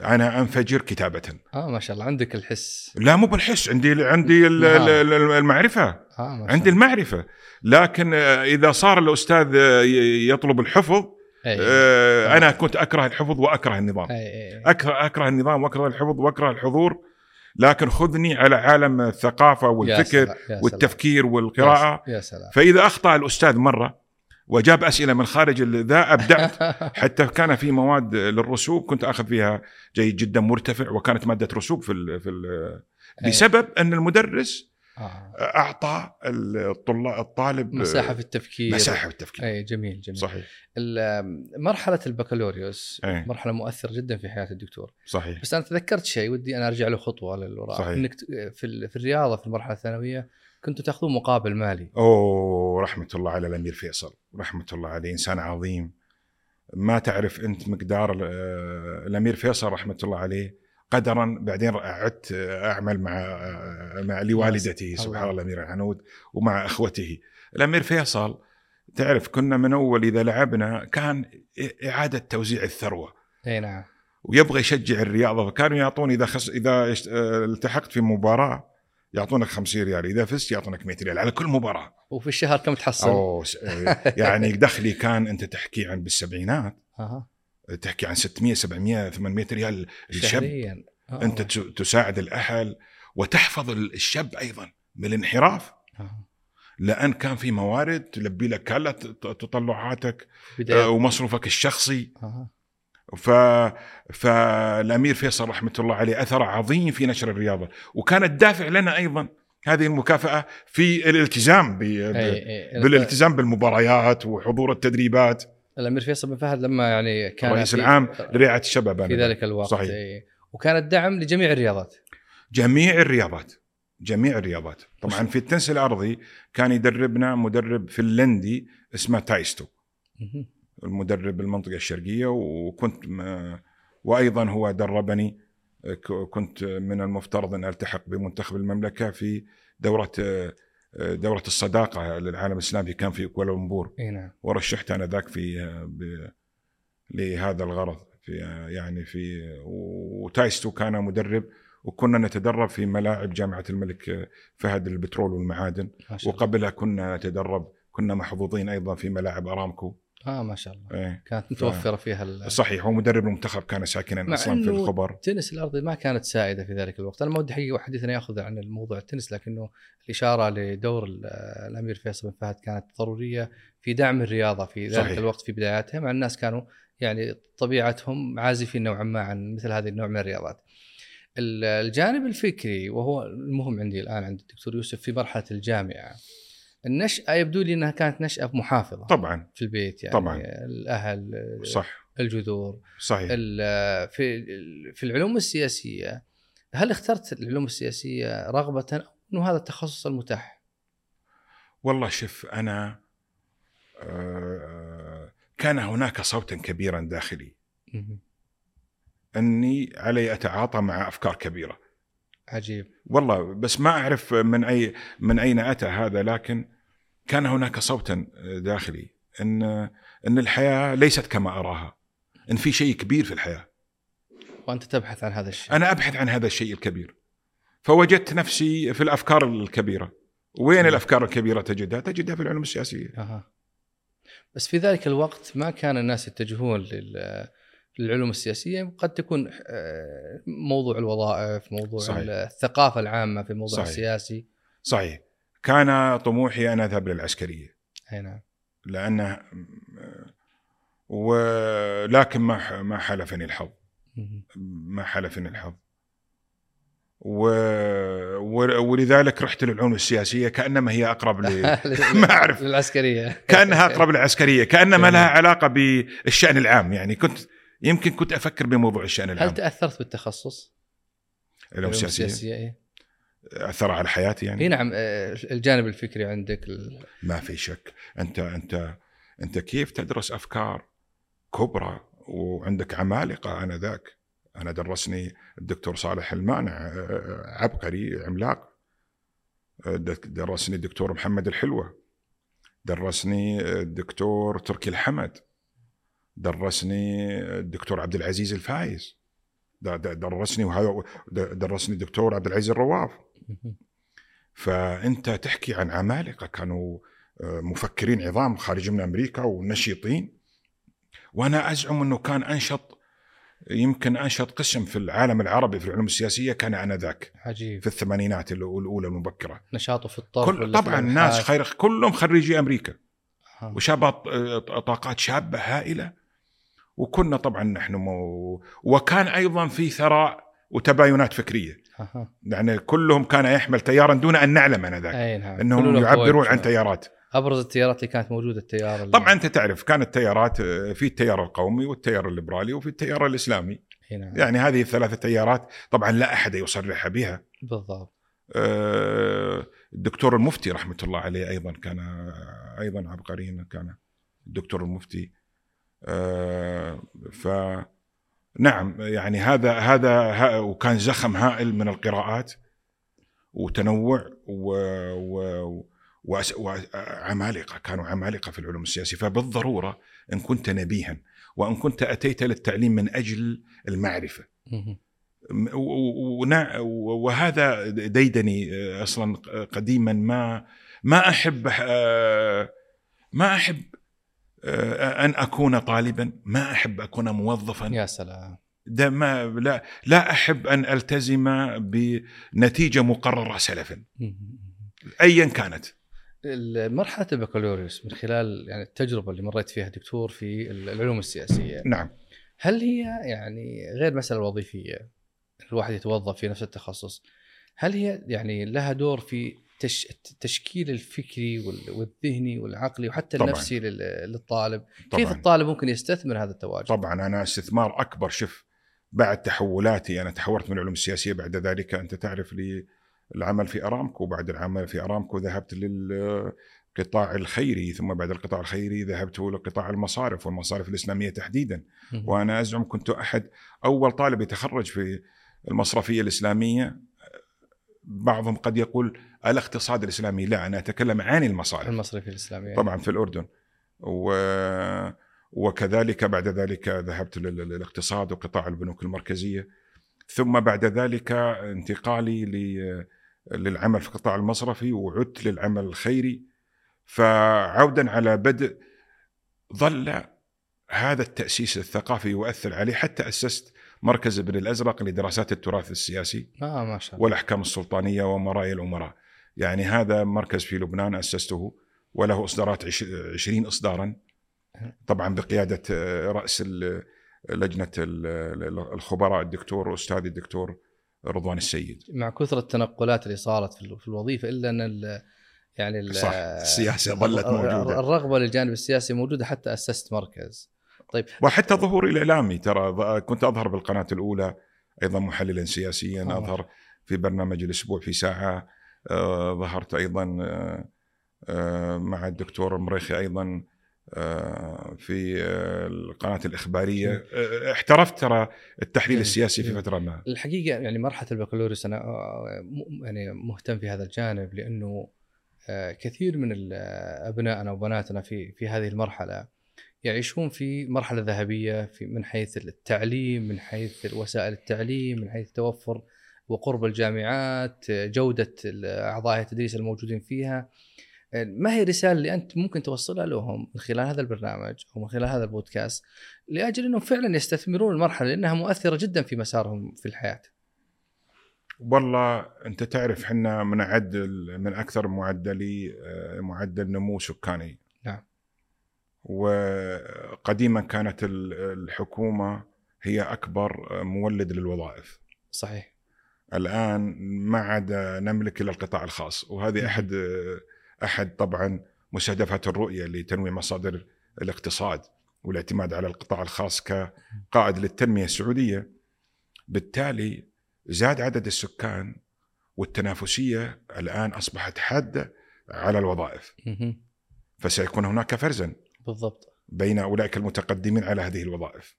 Speaker 1: أنا أنفجر كتابة
Speaker 2: آه ما شاء الله عندك الحس
Speaker 1: لا مو بالحس عندي عندي
Speaker 2: نعم.
Speaker 1: ال- ال- المعرفة
Speaker 2: آه ما شاء
Speaker 1: عندي. المعرفة لكن آه، إذا صار الأستاذ آه، يطلب الحفظ
Speaker 2: إي.
Speaker 1: آه، أنا كنت أكره الحفظ وأكره النظام. أكره أكره النظام وأكره الحفظ وأكره الحضور لكن خذني على عالم الثقافة
Speaker 2: يا
Speaker 1: والفكر
Speaker 2: سلام، يا سلام.
Speaker 1: والتفكير والقراءة
Speaker 2: يا سلام
Speaker 1: فإذا أخطأ الأستاذ مرة وجاب أسئلة من خارج ذا أبدعت حتى كان في مواد للرسوب كنت أخذ فيها جيد جدا مرتفع وكانت مادة رسوب في ال في ال
Speaker 2: إي.
Speaker 1: بسبب أن المدرس
Speaker 2: آه.
Speaker 1: أعطى الطلاب الطالب
Speaker 2: مساحة في التفكير
Speaker 1: مساحة في التفكير
Speaker 2: أي جميل جميل
Speaker 1: صحيح
Speaker 2: مرحلة البكالوريوس
Speaker 1: إيه.
Speaker 2: مرحلة مؤثرة جدا في حياة الدكتور
Speaker 1: صحيح
Speaker 2: بس أنا تذكرت شيء ودي أنا أرجع له خطوة للوراء
Speaker 1: صحيح.
Speaker 2: إنك في الرياضة في المرحلة الثانوية كنتوا تاخذون مقابل مالي.
Speaker 1: أوه رحمة الله على الأمير فيصل. رحمة الله عليه إنسان عظيم. ما تعرف أنت مقدار آه، الأمير فيصل رحمة الله عليه قدرا. بعدين عدت أعمل مع آه، مع لوالدته. سبحان الله الأمير العنود ومع أخوته. الأمير فيصل تعرف كنا من أول إذا لعبنا كان إعادة توزيع الثروة.
Speaker 2: إي نعم.
Speaker 1: ويبغى يشجع الرياضة فكانوا يعطوني إذا خس إذا آه، التحقت في مباراة يعطونك 50 ريال إذا فزت يعطونك 100 ريال على كل مباراة
Speaker 2: وفي الشهر كم تحصل؟
Speaker 1: أوه يعني دخلي كان أنت تحكي عن بالسبعينات تحكي عن 600 700 800 ريال الشاب
Speaker 2: شهريا آه.
Speaker 1: أنت تس- تساعد الأهل وتحفظ الشاب أيضا من الانحراف. لأن كان في موارد تلبي لك كلا ت- تطلعاتك آه،
Speaker 2: بداية
Speaker 1: ومصروفك الشخصي
Speaker 2: آه.
Speaker 1: ف... فالأمير فيصل رحمة الله عليه أثر عظيم في نشر الرياضة وكانت دافع لنا أيضا هذه المكافأة في الالتزام ب... ب... بالالتزام بالمباريات وحضور التدريبات
Speaker 2: الأمير فيصل بن فهد لما يعني كان
Speaker 1: الرئيس
Speaker 2: في-
Speaker 1: العام لرعايه الشباب
Speaker 2: في. ذلك الوقت
Speaker 1: صحيح.
Speaker 2: أي. وكان الدعم لجميع الرياضات
Speaker 1: جميع الرياضات جميع الرياضات طبعا في التنس الأرضي كان يدربنا مدرب فنلندي اسمه تايستو. المدرب المنطقة الشرقية وكنت وأيضا هو دربني كنت من المفترض أن ألتحق بمنتخب المملكة في دورة دورة الصداقة للعالم الإسلامي كان في كوالالمبور.
Speaker 2: إي نعم.
Speaker 1: ورشحت أنا ذاك في لهذا الغرض في يعني في وتايستو كان مدرب وكنا نتدرب في ملاعب جامعة الملك فهد للبترول والمعادن. وقبلها كنا نتدرب كنا محظوظين أيضا في ملاعب أرامكو.
Speaker 2: آه ما شاء الله
Speaker 1: إيه.
Speaker 2: كانت متوفرة فيها ال-
Speaker 1: صحيح هو مدرب المنتخب كان ساكنا أصلا في الخبر
Speaker 2: التنس الارضي ما كانت سائدة في ذلك الوقت، أنا ما ودي حقيقة حديثنا يأخذ عن الموضوع التنس لكنه الإشارة لدور ال- الأمير فيصل بن فهد كانت ضرورية في دعم الرياضة في ذلك
Speaker 1: صحيح.
Speaker 2: الوقت في بداياتها مع الناس كانوا يعني طبيعتهم عازفين نوعا ما عن مثل هذه النوع من الرياضات. ال- الجانب الفكري وهو المهم عندي الآن عند الدكتور يوسف في مرحلة الجامعة. النشأة يبدو لي إنها كانت نشأة محافظة.
Speaker 1: طبعا.
Speaker 2: في البيت يعني.
Speaker 1: طبعاً.
Speaker 2: الأهل
Speaker 1: صح.
Speaker 2: الجذور.
Speaker 1: صحيح.
Speaker 2: في في العلوم السياسية هل اخترت العلوم السياسية رغبة أو إنه هذا التخصص المتاح؟
Speaker 1: والله شوف أنا آه، كان هناك صوتا كبيرا داخلي. أني علي أتعاطى مع أفكار كبيرة.
Speaker 2: عجيب.
Speaker 1: والله بس ما أعرف من أي من أين أتى هذا لكن كان هناك صوتا داخلي إن إن الحياة ليست كما أراها إن في شيء كبير في الحياة.
Speaker 2: وأنت تبحث عن هذا الشيء.
Speaker 1: أنا أبحث عن هذا الشيء الكبير. فوجدت نفسي في الأفكار الكبيرة. وين الأفكار الكبيرة تجدها؟ تجدها في العلوم السياسية.
Speaker 2: أها. بس في ذلك الوقت ما كان الناس يتجهون لل- للعلوم السياسية. قد تكون آه، موضوع الوظائف موضوع
Speaker 1: صحيح.
Speaker 2: الثقافة العامة في الموضوع
Speaker 1: صحيح.
Speaker 2: السياسي.
Speaker 1: صحيح. كان طموحي أن أذهب للعسكرية
Speaker 2: أي نعم
Speaker 1: لأنه ولكن ما ما حلفني الحظ. ما حلفني الحظ و... ولذلك رحت للعلوم السياسية كأنما هي أقرب ل... ما أعرف. للعسكرية كأنها أقرب للعسكرية
Speaker 2: كأنما.
Speaker 1: لها علاقة بالشأن العام يعني كنت يمكن كنت أفكر بموضوع الشأن
Speaker 2: هل
Speaker 1: العام
Speaker 2: تأثرت بالتخصص؟
Speaker 1: العلوم السياسية
Speaker 2: السياسية إيه؟
Speaker 1: أثر على حياتي يعني؟
Speaker 2: إي نعم آه، الجانب الفكري عندك ال-
Speaker 1: ما في شك. أنت أنت أنت كيف تدرس أفكار كبرى وعندك عمالقة أنا ذاك أنا درسني الدكتور صالح المانع آه، عبقري عملاق. آه، درسني الدكتور محمد الحلوة. درسني الدكتور تركي الحمد. درسني الدكتور عبد العزيز الفايز. درسني وهذا درسني الدكتور عبد العزيز الرواف. فأنت تحكي عن عمالقة كانوا آه، مفكرين عظام خارج من أمريكا ونشيطين. وأنا أزعم إنه كان أنشط يمكن أنشط قسم في العالم العربي في العلوم السياسية كان آنذاك
Speaker 2: عجيب.
Speaker 1: في الثمانينات الأولى المبكرة.
Speaker 2: نشاطه في الطرف
Speaker 1: كل طبعا
Speaker 2: الأبحاث.
Speaker 1: ناس خير كلهم خريجي أمريكا.
Speaker 2: أها.
Speaker 1: وشابات آه، طاقات شابة هائلة. وكنا طبعا نحن مو وكان أيضا في ثراء وتباينات فكرية.
Speaker 2: أها.
Speaker 1: يعني كلهم كان يحمل تيارا دون أن نعلم انذاك
Speaker 2: أي نعم. إنهم
Speaker 1: يعبرون. عن تيارات.
Speaker 2: أبرز التيارات اللي كانت موجودة التيار اللي-
Speaker 1: طبعا أنت تعرف كانت تيارات آه، في التيار القومي والتيار الليبرالي وفي التيار
Speaker 2: الإسلامي. نعم.
Speaker 1: يعني هذه الثلاثة تيارات طبعا لا أحد يصرح بها.
Speaker 2: بالضبط.
Speaker 1: آه، الدكتور المفتي رحمة الله عليه أيضا كان أيضا عبقري كان الدكتور المفتي. آه، ف نعم يعني هذا هذا ها- وكان زخم هائل من القراءات وتنوع و, و وعمالقة كانوا عمالقة في العلوم السياسية. فبالضرورة إن كنت نبيها وإن كنت أتيت للتعليم من أجل المعرفة. وهذا ديدني أصلا قديما. ما ما أحب آه، ما أحب أن أكون طالبا. ما أحب أكون موظفا.
Speaker 2: يا سلام.
Speaker 1: ده ما لا لا أحب أن ألتزم بنتيجة مقررة سلفا. ايا كانت.
Speaker 2: مرحله البكالوريوس من خلال يعني التجربة اللي مريت فيها دكتور في العلوم السياسية.
Speaker 1: نعم.
Speaker 2: هل هي يعني غير المساله الوظيفية الواحد يتوظف في نفس التخصص هل هي يعني لها دور في تش... التشكيل الفكري وال- والذهني والعقلي وحتى
Speaker 1: طبعاً.
Speaker 2: النفسي لل- للطالب.
Speaker 1: طبعا.
Speaker 2: كيف الطالب ممكن يستثمر هذا التواجد؟
Speaker 1: طبعا أنا استثمار أكبر. شف بعد تحولاتي أنا تحولت من العلوم السياسية بعد ذلك أنت تعرف لي العمل في أرامكو بعد العمل في أرامكو ذهبت للقطاع الخيري ثم بعد القطاع الخيري ذهبت لقطاع المصارف والمصارف الإسلامية تحديدا. وأنا أزعم كنت أحد أول طالب يتخرج في المصرفية الإسلامية بعضهم قد يقول الاقتصاد الإسلامي لا أنا أتكلم عن المصارف.
Speaker 2: المصرفي الإسلامي
Speaker 1: طبعا في الأردن. و وكذلك بعد ذلك ذهبت لل- للاقتصاد وقطاع البنوك المركزية. ثم بعد ذلك انتقالي ل- للعمل في القطاع المصرفي وعدت للعمل الخيري. فعودا على بدء ظل هذا التأسيس الثقافي يؤثر عليه. حتى أسست مركز ابن الازرق لدراسات التراث السياسي
Speaker 2: آه ما شاء الله
Speaker 1: والأحكام السلطانية ومرايا الأمراء. يعني هذا مركز في لبنان أسسته وله إصدارات عش- 20 اصدارا طبعا بقيادة آه، رأس لجنة ال- الخبراء الدكتور استاذي الدكتور رضوان السيد.
Speaker 2: مع كثرة التنقلات اللي صارت في ال- في الوظيفة إلا أن ال- يعني ال-
Speaker 1: صح، السياسة ظلت موجودة.
Speaker 2: الرغبة للجانب السياسي موجودة حتى أسست مركز طيب
Speaker 1: وحتى ظهوري الإعلامي ترى كنت أظهر بالقناة الأولى أيضا محللا سياسيا
Speaker 2: آه.
Speaker 1: أظهر في برنامج الأسبوع في ساعة آه، ظهرت أيضا آه، آه، مع الدكتور المريخي أيضا آه، في آه، القناة الإخبارية آه، احترفت ترى التحليل. السياسي في. فترة ما
Speaker 2: الحقيقة يعني مرحلة البكالوريوس أنا م- يعني مهتم في هذا الجانب لأنه آه، كثير من ابنائنا وبناتنا في في هذه المرحلة يعيشون في مرحلة ذهبية في من حيث التعليم من حيث وسائل التعليم من حيث توفر وقرب الجامعات جودة اعضاء التدريس الموجودين فيها ما هي الرسالة اللي أنت ممكن توصلها لهم من خلال هذا البرنامج أو من خلال هذا البودكاست لأجل إنهم فعلا يستثمرون المرحلة لأنها مؤثرة جدا في مسارهم في الحياة.
Speaker 1: والله أنت تعرف إحنا بنعد من أكثر معدلي آه، معدل نمو سكاني. وقديما كانت ال- الحكومة هي أكبر مولد للوظائف
Speaker 2: صحيح.
Speaker 1: الآن ما عاد نملك إلا القطاع الخاص وهذه
Speaker 2: مم.
Speaker 1: أحد أحد طبعا مستهدفات الرؤية لتنويع مصادر الاقتصاد والاعتماد على القطاع الخاص كقائد للتنمية السعودية بالتالي زاد عدد السكان والتنافسية الآن أصبحت حادة على الوظائف. فسيكون هناك فرزا
Speaker 2: بالضبط.
Speaker 1: بين أولئك المتقدمين على هذه الوظائف.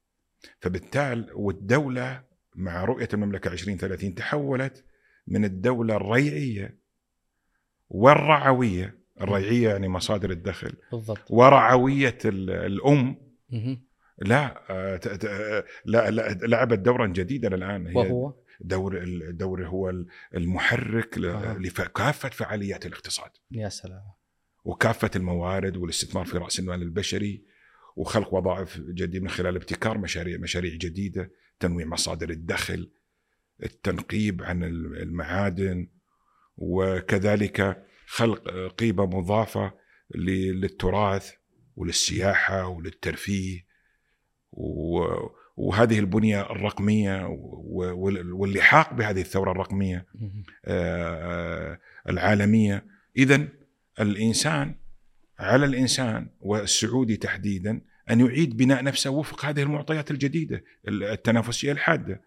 Speaker 1: فبالتالي والدولة مع رؤية المملكة 2030 تحولت من الدولة الريعيه والرعوية، الريعيه يعني مصادر الدخل،
Speaker 2: بالضبط.
Speaker 1: ورعوية ال-
Speaker 2: الأم.
Speaker 1: لا آه، لا لا- لعبت دورا جديدا الآن هي
Speaker 2: وهو
Speaker 1: دور الدور هو المحرك. لكافه فعاليات الاقتصاد.
Speaker 2: يا سلام.
Speaker 1: وكافة الموارد والاستثمار في رأس المال البشري وخلق وظائف جديدة من خلال ابتكار مشاريع مشاريع جديدة تنويع مصادر الدخل التنقيب عن المعادن وكذلك خلق قيمة مضافة ل- للتراث وللسياحة وللترفيه و- وهذه البنية الرقمية و- وال- واللحاق بهذه الثورة الرقمية
Speaker 2: مهم.
Speaker 1: آه، العالمية اذا الإنسان على الإنسان والسعودي تحديدا أن يعيد بناء نفسه وفق هذه المعطيات الجديدة التنافسية الحادة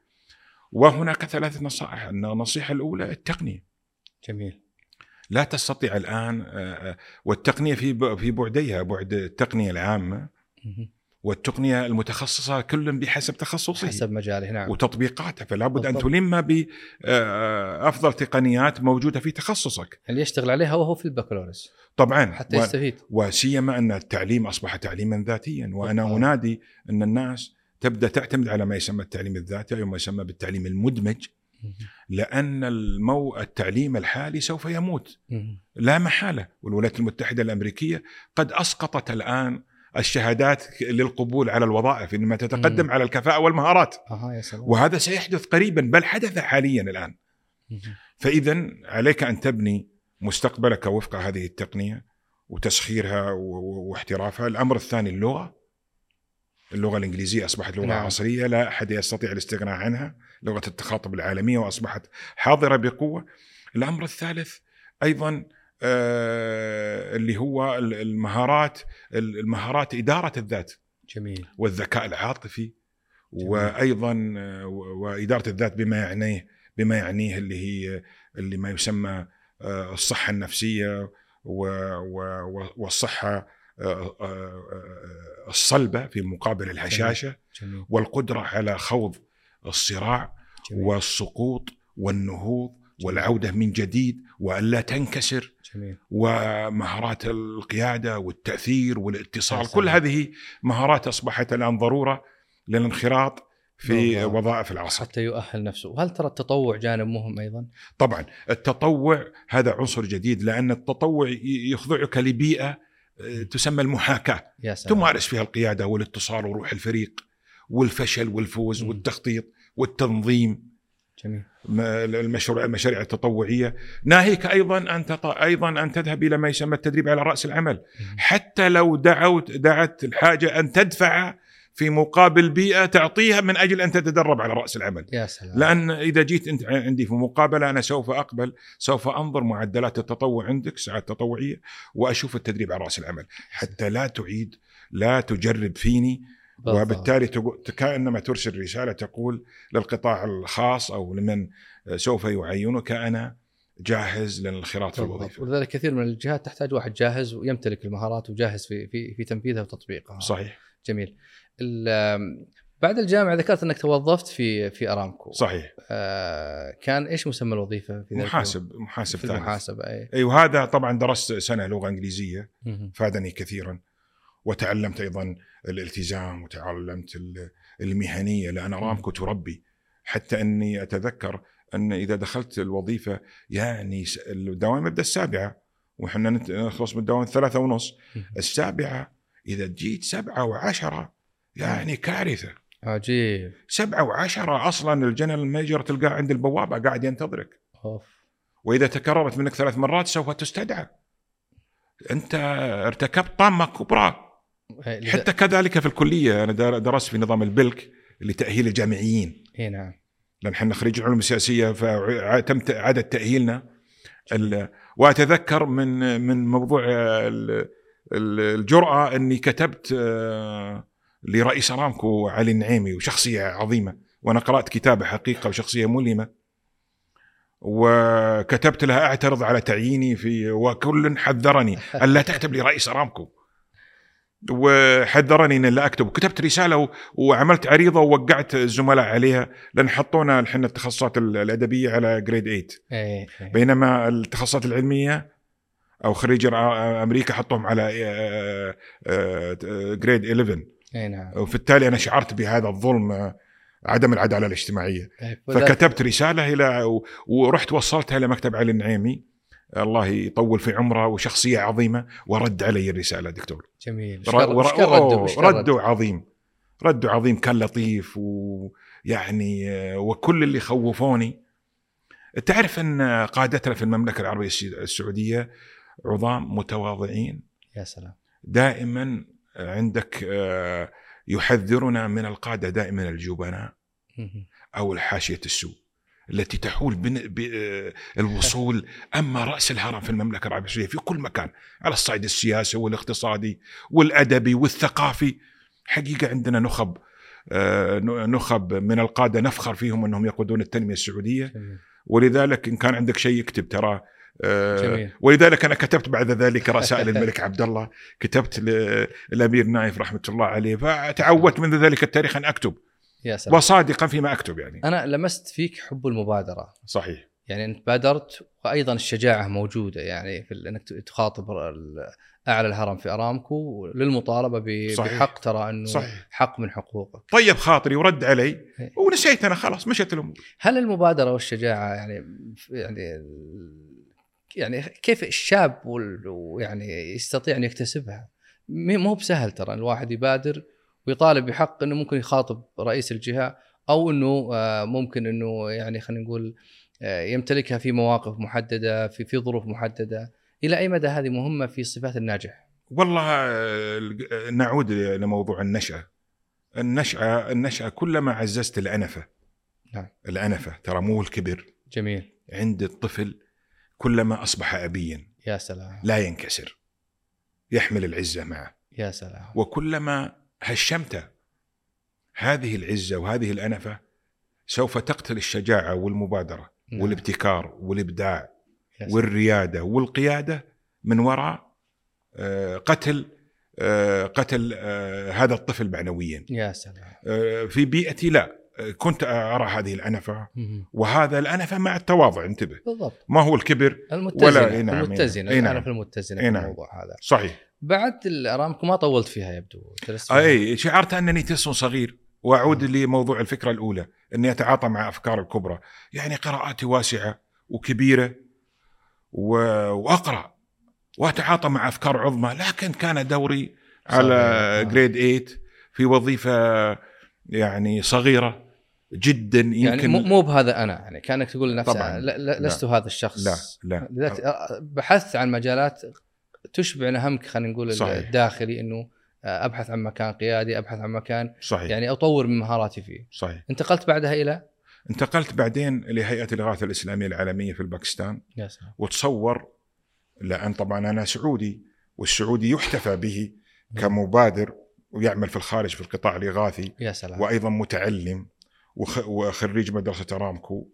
Speaker 1: وهناك ثلاث نصائح النصيحة الأولى التقنية
Speaker 2: جميل.
Speaker 1: لا تستطيع الآن آه، آه، والتقنية في في بعديها بعد التقنية
Speaker 2: العامة.
Speaker 1: والتقنية المتخصصة كل بحسب تخصصه
Speaker 2: حسب مجاله نعم.
Speaker 1: وتطبيقاتها فلا بد ان. تلم بافضل تقنيات موجودة في تخصصك
Speaker 2: اللي يشتغل عليها وهو في البكالوريوس
Speaker 1: طبعا
Speaker 2: حتى
Speaker 1: و-
Speaker 2: يستفيد.
Speaker 1: وسيما أن التعليم أصبح تعليما ذاتيا وأنا
Speaker 2: بالضبط.
Speaker 1: أنادي أن الناس تبدأ تعتمد على ما يسمى التعليم الذاتي أو ما يسمى بالتعليم المدمج. لأن المو التعليم الحالي سوف يموت. لا محالة والولايات المتحدة الأمريكية قد أسقطت الآن الشهادات للقبول على الوظائف إنما تتقدم
Speaker 2: مم.
Speaker 1: على الكفاءة والمهارات
Speaker 2: أها يا سلام.
Speaker 1: وهذا سيحدث قريبا بل حدث حاليا
Speaker 2: الآن.
Speaker 1: فاذا عليك أن تبني مستقبلك وفق هذه التقنية وتسخيرها واحترافها، الأمر الثاني اللغة اللغة الإنجليزية أصبحت لغة
Speaker 2: نعم.
Speaker 1: عصرية لا أحد يستطيع الاستغناء عنها لغة التخاطب العالمية وأصبحت حاضرة بقوة الأمر الثالث أيضا اللي هو ال- المهارات المهارات إدارة الذات
Speaker 2: جميل.
Speaker 1: والذكاء العاطفي
Speaker 2: جميل.
Speaker 1: وأيضا آه، وإدارة الذات بما يعنيه بما يعنيه اللي هي اللي ما يسمى آه، الصحة النفسية والصحة آه، آه، آه، الصلبة في مقابل الهشاشه
Speaker 2: جميل.
Speaker 1: والقدرة على خوض الصراع
Speaker 2: جميل,
Speaker 1: والسقوط والنهوض والعودة من جديد والا تنكسر.
Speaker 2: جميل.
Speaker 1: ومهارات القيادة والتأثير والاتصال كل. هذه مهارات أصبحت الآن ضرورة للانخراط في
Speaker 2: بالضبط.
Speaker 1: وظائف العصر
Speaker 2: حتى يؤهل نفسه وهل ترى التطوع جانب مهم أيضا
Speaker 1: طبعا التطوع هذا عنصر جديد لأن التطوع يخضعك لبيئة آه، تسمى المحاكاة
Speaker 2: يا سلام
Speaker 1: تمارس فيها القيادة والاتصال وروح الفريق والفشل والفوز
Speaker 2: مم.
Speaker 1: والتخطيط والتنظيم
Speaker 2: جميل.
Speaker 1: المشروع المشاريع التطوعية. ناهيك أيضا أن تط... أيضا أن تذهب إلى ما يسمى التدريب على رأس العمل. حتى لو دعوت دعت الحاجة أن تدفع في مقابل بيئة تعطيها من أجل أن تتدرب على رأس العمل.
Speaker 2: يا سلام.
Speaker 1: لأن إذا جيت أنت عندي في مقابلة أنا سوف أقبل سوف أنظر معدلات التطوع عندك ساعات تطوعية وأشوف التدريب على رأس العمل. حتى لا تعيد لا تجرب فيني. وبالتالي كأنما ترسل رسالة تقول للقطاع الخاص أو لمن سوف يعينك أنا جاهز للانخراط في. الوظيفه
Speaker 2: ولذلك كثير من الجهات تحتاج واحد جاهز ويمتلك المهارات وجاهز في في في تنفيذها وتطبيقها.
Speaker 1: صحيح.
Speaker 2: جميل. بعد الجامعة ذكرت إنك توظفت في في أرامكو.
Speaker 1: صحيح.
Speaker 2: آه كان إيش مسمى الوظيفة في ذلك
Speaker 1: محاسب محاسب
Speaker 2: في المحاسبة اي
Speaker 1: اي وهذا طبعا درست سنة لغة
Speaker 2: إنجليزية.
Speaker 1: فادني كثيرا. وتعلمت أيضا الالتزام وتعلمت ال- المهنية لأن أرامكو تربي. حتى أني أتذكر أن إذا دخلت الوظيفة يعني الدوام يبدأ السابعة وإحنا نخلص من الدوام الثلاثة ونص.
Speaker 2: مهم.
Speaker 1: السابعة إذا جيت سبعة وعشرة يعني كارثة.
Speaker 2: عجيب.
Speaker 1: سبعة وعشرة أصلا ال general manager تلقاه عند البوابة قاعد ينتظرك.
Speaker 2: أوف.
Speaker 1: وإذا تكررت منك ثلاث مرات سوف تستدعى. أنت ارتكبت طامه كبرى. حتى كذلك في الكلية أنا در- درست في نظام البلك لتاهيل الجامعيين.
Speaker 2: إي نعم.
Speaker 1: لأن إحنا خريج العلوم السياسيه فتم اعاده تأهيلنا. وأتذكر من من موضوع ال- ال- الجرأة أني كتبت آه، لرئيس أرامكو علي النعيمي وشخصية عظيمة. وأنا قرأت كتابة حقيقة وشخصية ملهمة. وكتبت لها أعترض على تعييني في وكل حذرني الا تكتب لرئيس أرامكو. وحذرني ان لا أكتب. وكتبت رسالة وعملت عريضة ووقعت الزملاء عليها. لأن حطونا الحين التخصصات ال- الأدبية على جريد 8
Speaker 2: اي إي.
Speaker 1: بينما التخصصات العلمية أو خريج أمريكا حطوهم على جريد 11
Speaker 2: اي نعم.
Speaker 1: وبالتالي أنا شعرت بهذا الظلم آه، عدم العدالة الاجتماعية.
Speaker 2: إيه،
Speaker 1: فكتبت رسالة إلى ورحت وصلتها لمكتب علي النعيمي. الله يطول في عمره وشخصية عظيمة ورد علي الرسالة دكتور.
Speaker 2: جميل. ردوا
Speaker 1: ردوا. عظيم. ردوا عظيم كان لطيف ويعني آه، وكل اللي خوفوني. تعرف أن قادتنا في المملكة العربية السعودية عظام متواضعين؟
Speaker 2: يا سلام.
Speaker 1: دائما عندك آه، يحذرنا من القادة دائما الجبناء. أو الحاشية السوء. التي تحول بين ب- آه، الوصول أما رأس الهرم في المملكة العربية السعوديه في كل مكان على الصعيد السياسي والاقتصادي والأدبي والثقافي. حقيقة عندنا نخب آه، نخب من القادة نفخر فيهم أنهم يقودون التنمية
Speaker 2: السعودية.
Speaker 1: ولذلك إن كان عندك شيء اكتب ترى آه،
Speaker 2: جميل.
Speaker 1: ولذلك أنا كتبت بعد ذلك رسائل الملك عبد الله كتبت للامير نايف رحمة الله عليه فتعودت من ذلك التاريخ أن أكتب.
Speaker 2: يا سلام
Speaker 1: وصادقا فيما أكتب يعني
Speaker 2: أنا لمست فيك حب المبادرة
Speaker 1: صحيح
Speaker 2: يعني أنت بادرت وأيضا الشجاعة موجودة يعني في أنك تخاطب أعلى الهرم في أرامكو
Speaker 1: للمطالبة.
Speaker 2: بحق ترى أنه
Speaker 1: صحيح.
Speaker 2: حق من حقوقك.
Speaker 1: طيب خاطري ورد علي
Speaker 2: إيه.
Speaker 1: ونسيت أنا خلاص مشت الأمور
Speaker 2: هل المبادرة والشجاعة يعني يعني يعني كيف الشاب ويعني يستطيع أن يكتسبها؟ مو بسهل ترى الواحد يبادر ويطالب بحق إنه ممكن يخاطب رئيس الجهة أو إنه آه، ممكن إنه يعني خلينا نقول آه، يمتلكها في مواقف محددة في في ظروف محددة. إلى أي مدى هذه مهمة في صفات الناجح؟
Speaker 1: والله آه، نعود لموضوع النشأة. النشأة النشأة كلما عززت الأنفة.
Speaker 2: نعم.
Speaker 1: الأنفة ترى مو الكبر.
Speaker 2: جميل.
Speaker 1: عند الطفل كلما أصبح أبيا.
Speaker 2: يا سلام.
Speaker 1: لا ينكسر. يحمل العزة معه.
Speaker 2: يا سلام.
Speaker 1: وكلما هشمته هذه العزة وهذه الأنفة سوف تقتل الشجاعة والمبادرة
Speaker 2: نعم.
Speaker 1: والابتكار والإبداع. والريادة والقيادة من وراء آه، قتل آه، قتل آه، هذا الطفل معنويا
Speaker 2: يا سلام
Speaker 1: في بيئتي لا كنت أرى هذه الأنفة
Speaker 2: مهم.
Speaker 1: وهذا الأنفة مع التواضع انتبه
Speaker 2: بالضبط
Speaker 1: ما هو الكبر
Speaker 2: المتزنة
Speaker 1: ولا- نعم، إي
Speaker 2: المتزنه
Speaker 1: نعم. نعم.
Speaker 2: في
Speaker 1: المتزنة
Speaker 2: في
Speaker 1: نعم.
Speaker 2: الموضوع هذا
Speaker 1: صحيح
Speaker 2: بعد الارامكو ما طولت فيها يبدو.
Speaker 1: أي شعرت أنني تس صغير وأعود لموضوع الفكرة الأولى أني أتعاطى مع أفكار الكبرى يعني قراءاتي واسعة وكبيرة و... وأقرأ وأتعاطى مع أفكار عظمى لكن كان دوري على.
Speaker 2: آه.
Speaker 1: جريد 8 في وظيفة يعني صغيرة جدا يمكن
Speaker 2: يعني مو بهذا أنا يعني كأنك تقول لنفسك
Speaker 1: طبعاً.
Speaker 2: لا لا لست هذا الشخص
Speaker 1: لا لا
Speaker 2: لذلك بحثت عن مجالات تشبع نهمك خلينا نقول
Speaker 1: صحيح.
Speaker 2: الداخلي إنه أبحث عن مكان قيادي أبحث عن مكان
Speaker 1: صحيح.
Speaker 2: يعني أطور من مهاراتي فيه.
Speaker 1: صحيح.
Speaker 2: انتقلت بعدها إلى؟
Speaker 1: انتقلت بعدين لهيئة الإغاثة الإسلامية العالمية في الباكستان.
Speaker 2: يا سلام.
Speaker 1: وتصور لأن طبعا أنا سعودي والسعودي يحتفى به كمبادر ويعمل في الخارج في القطاع الإغاثي
Speaker 2: يا سلام.
Speaker 1: وأيضا متعلم وخ- وخريج مدرسة ارامكو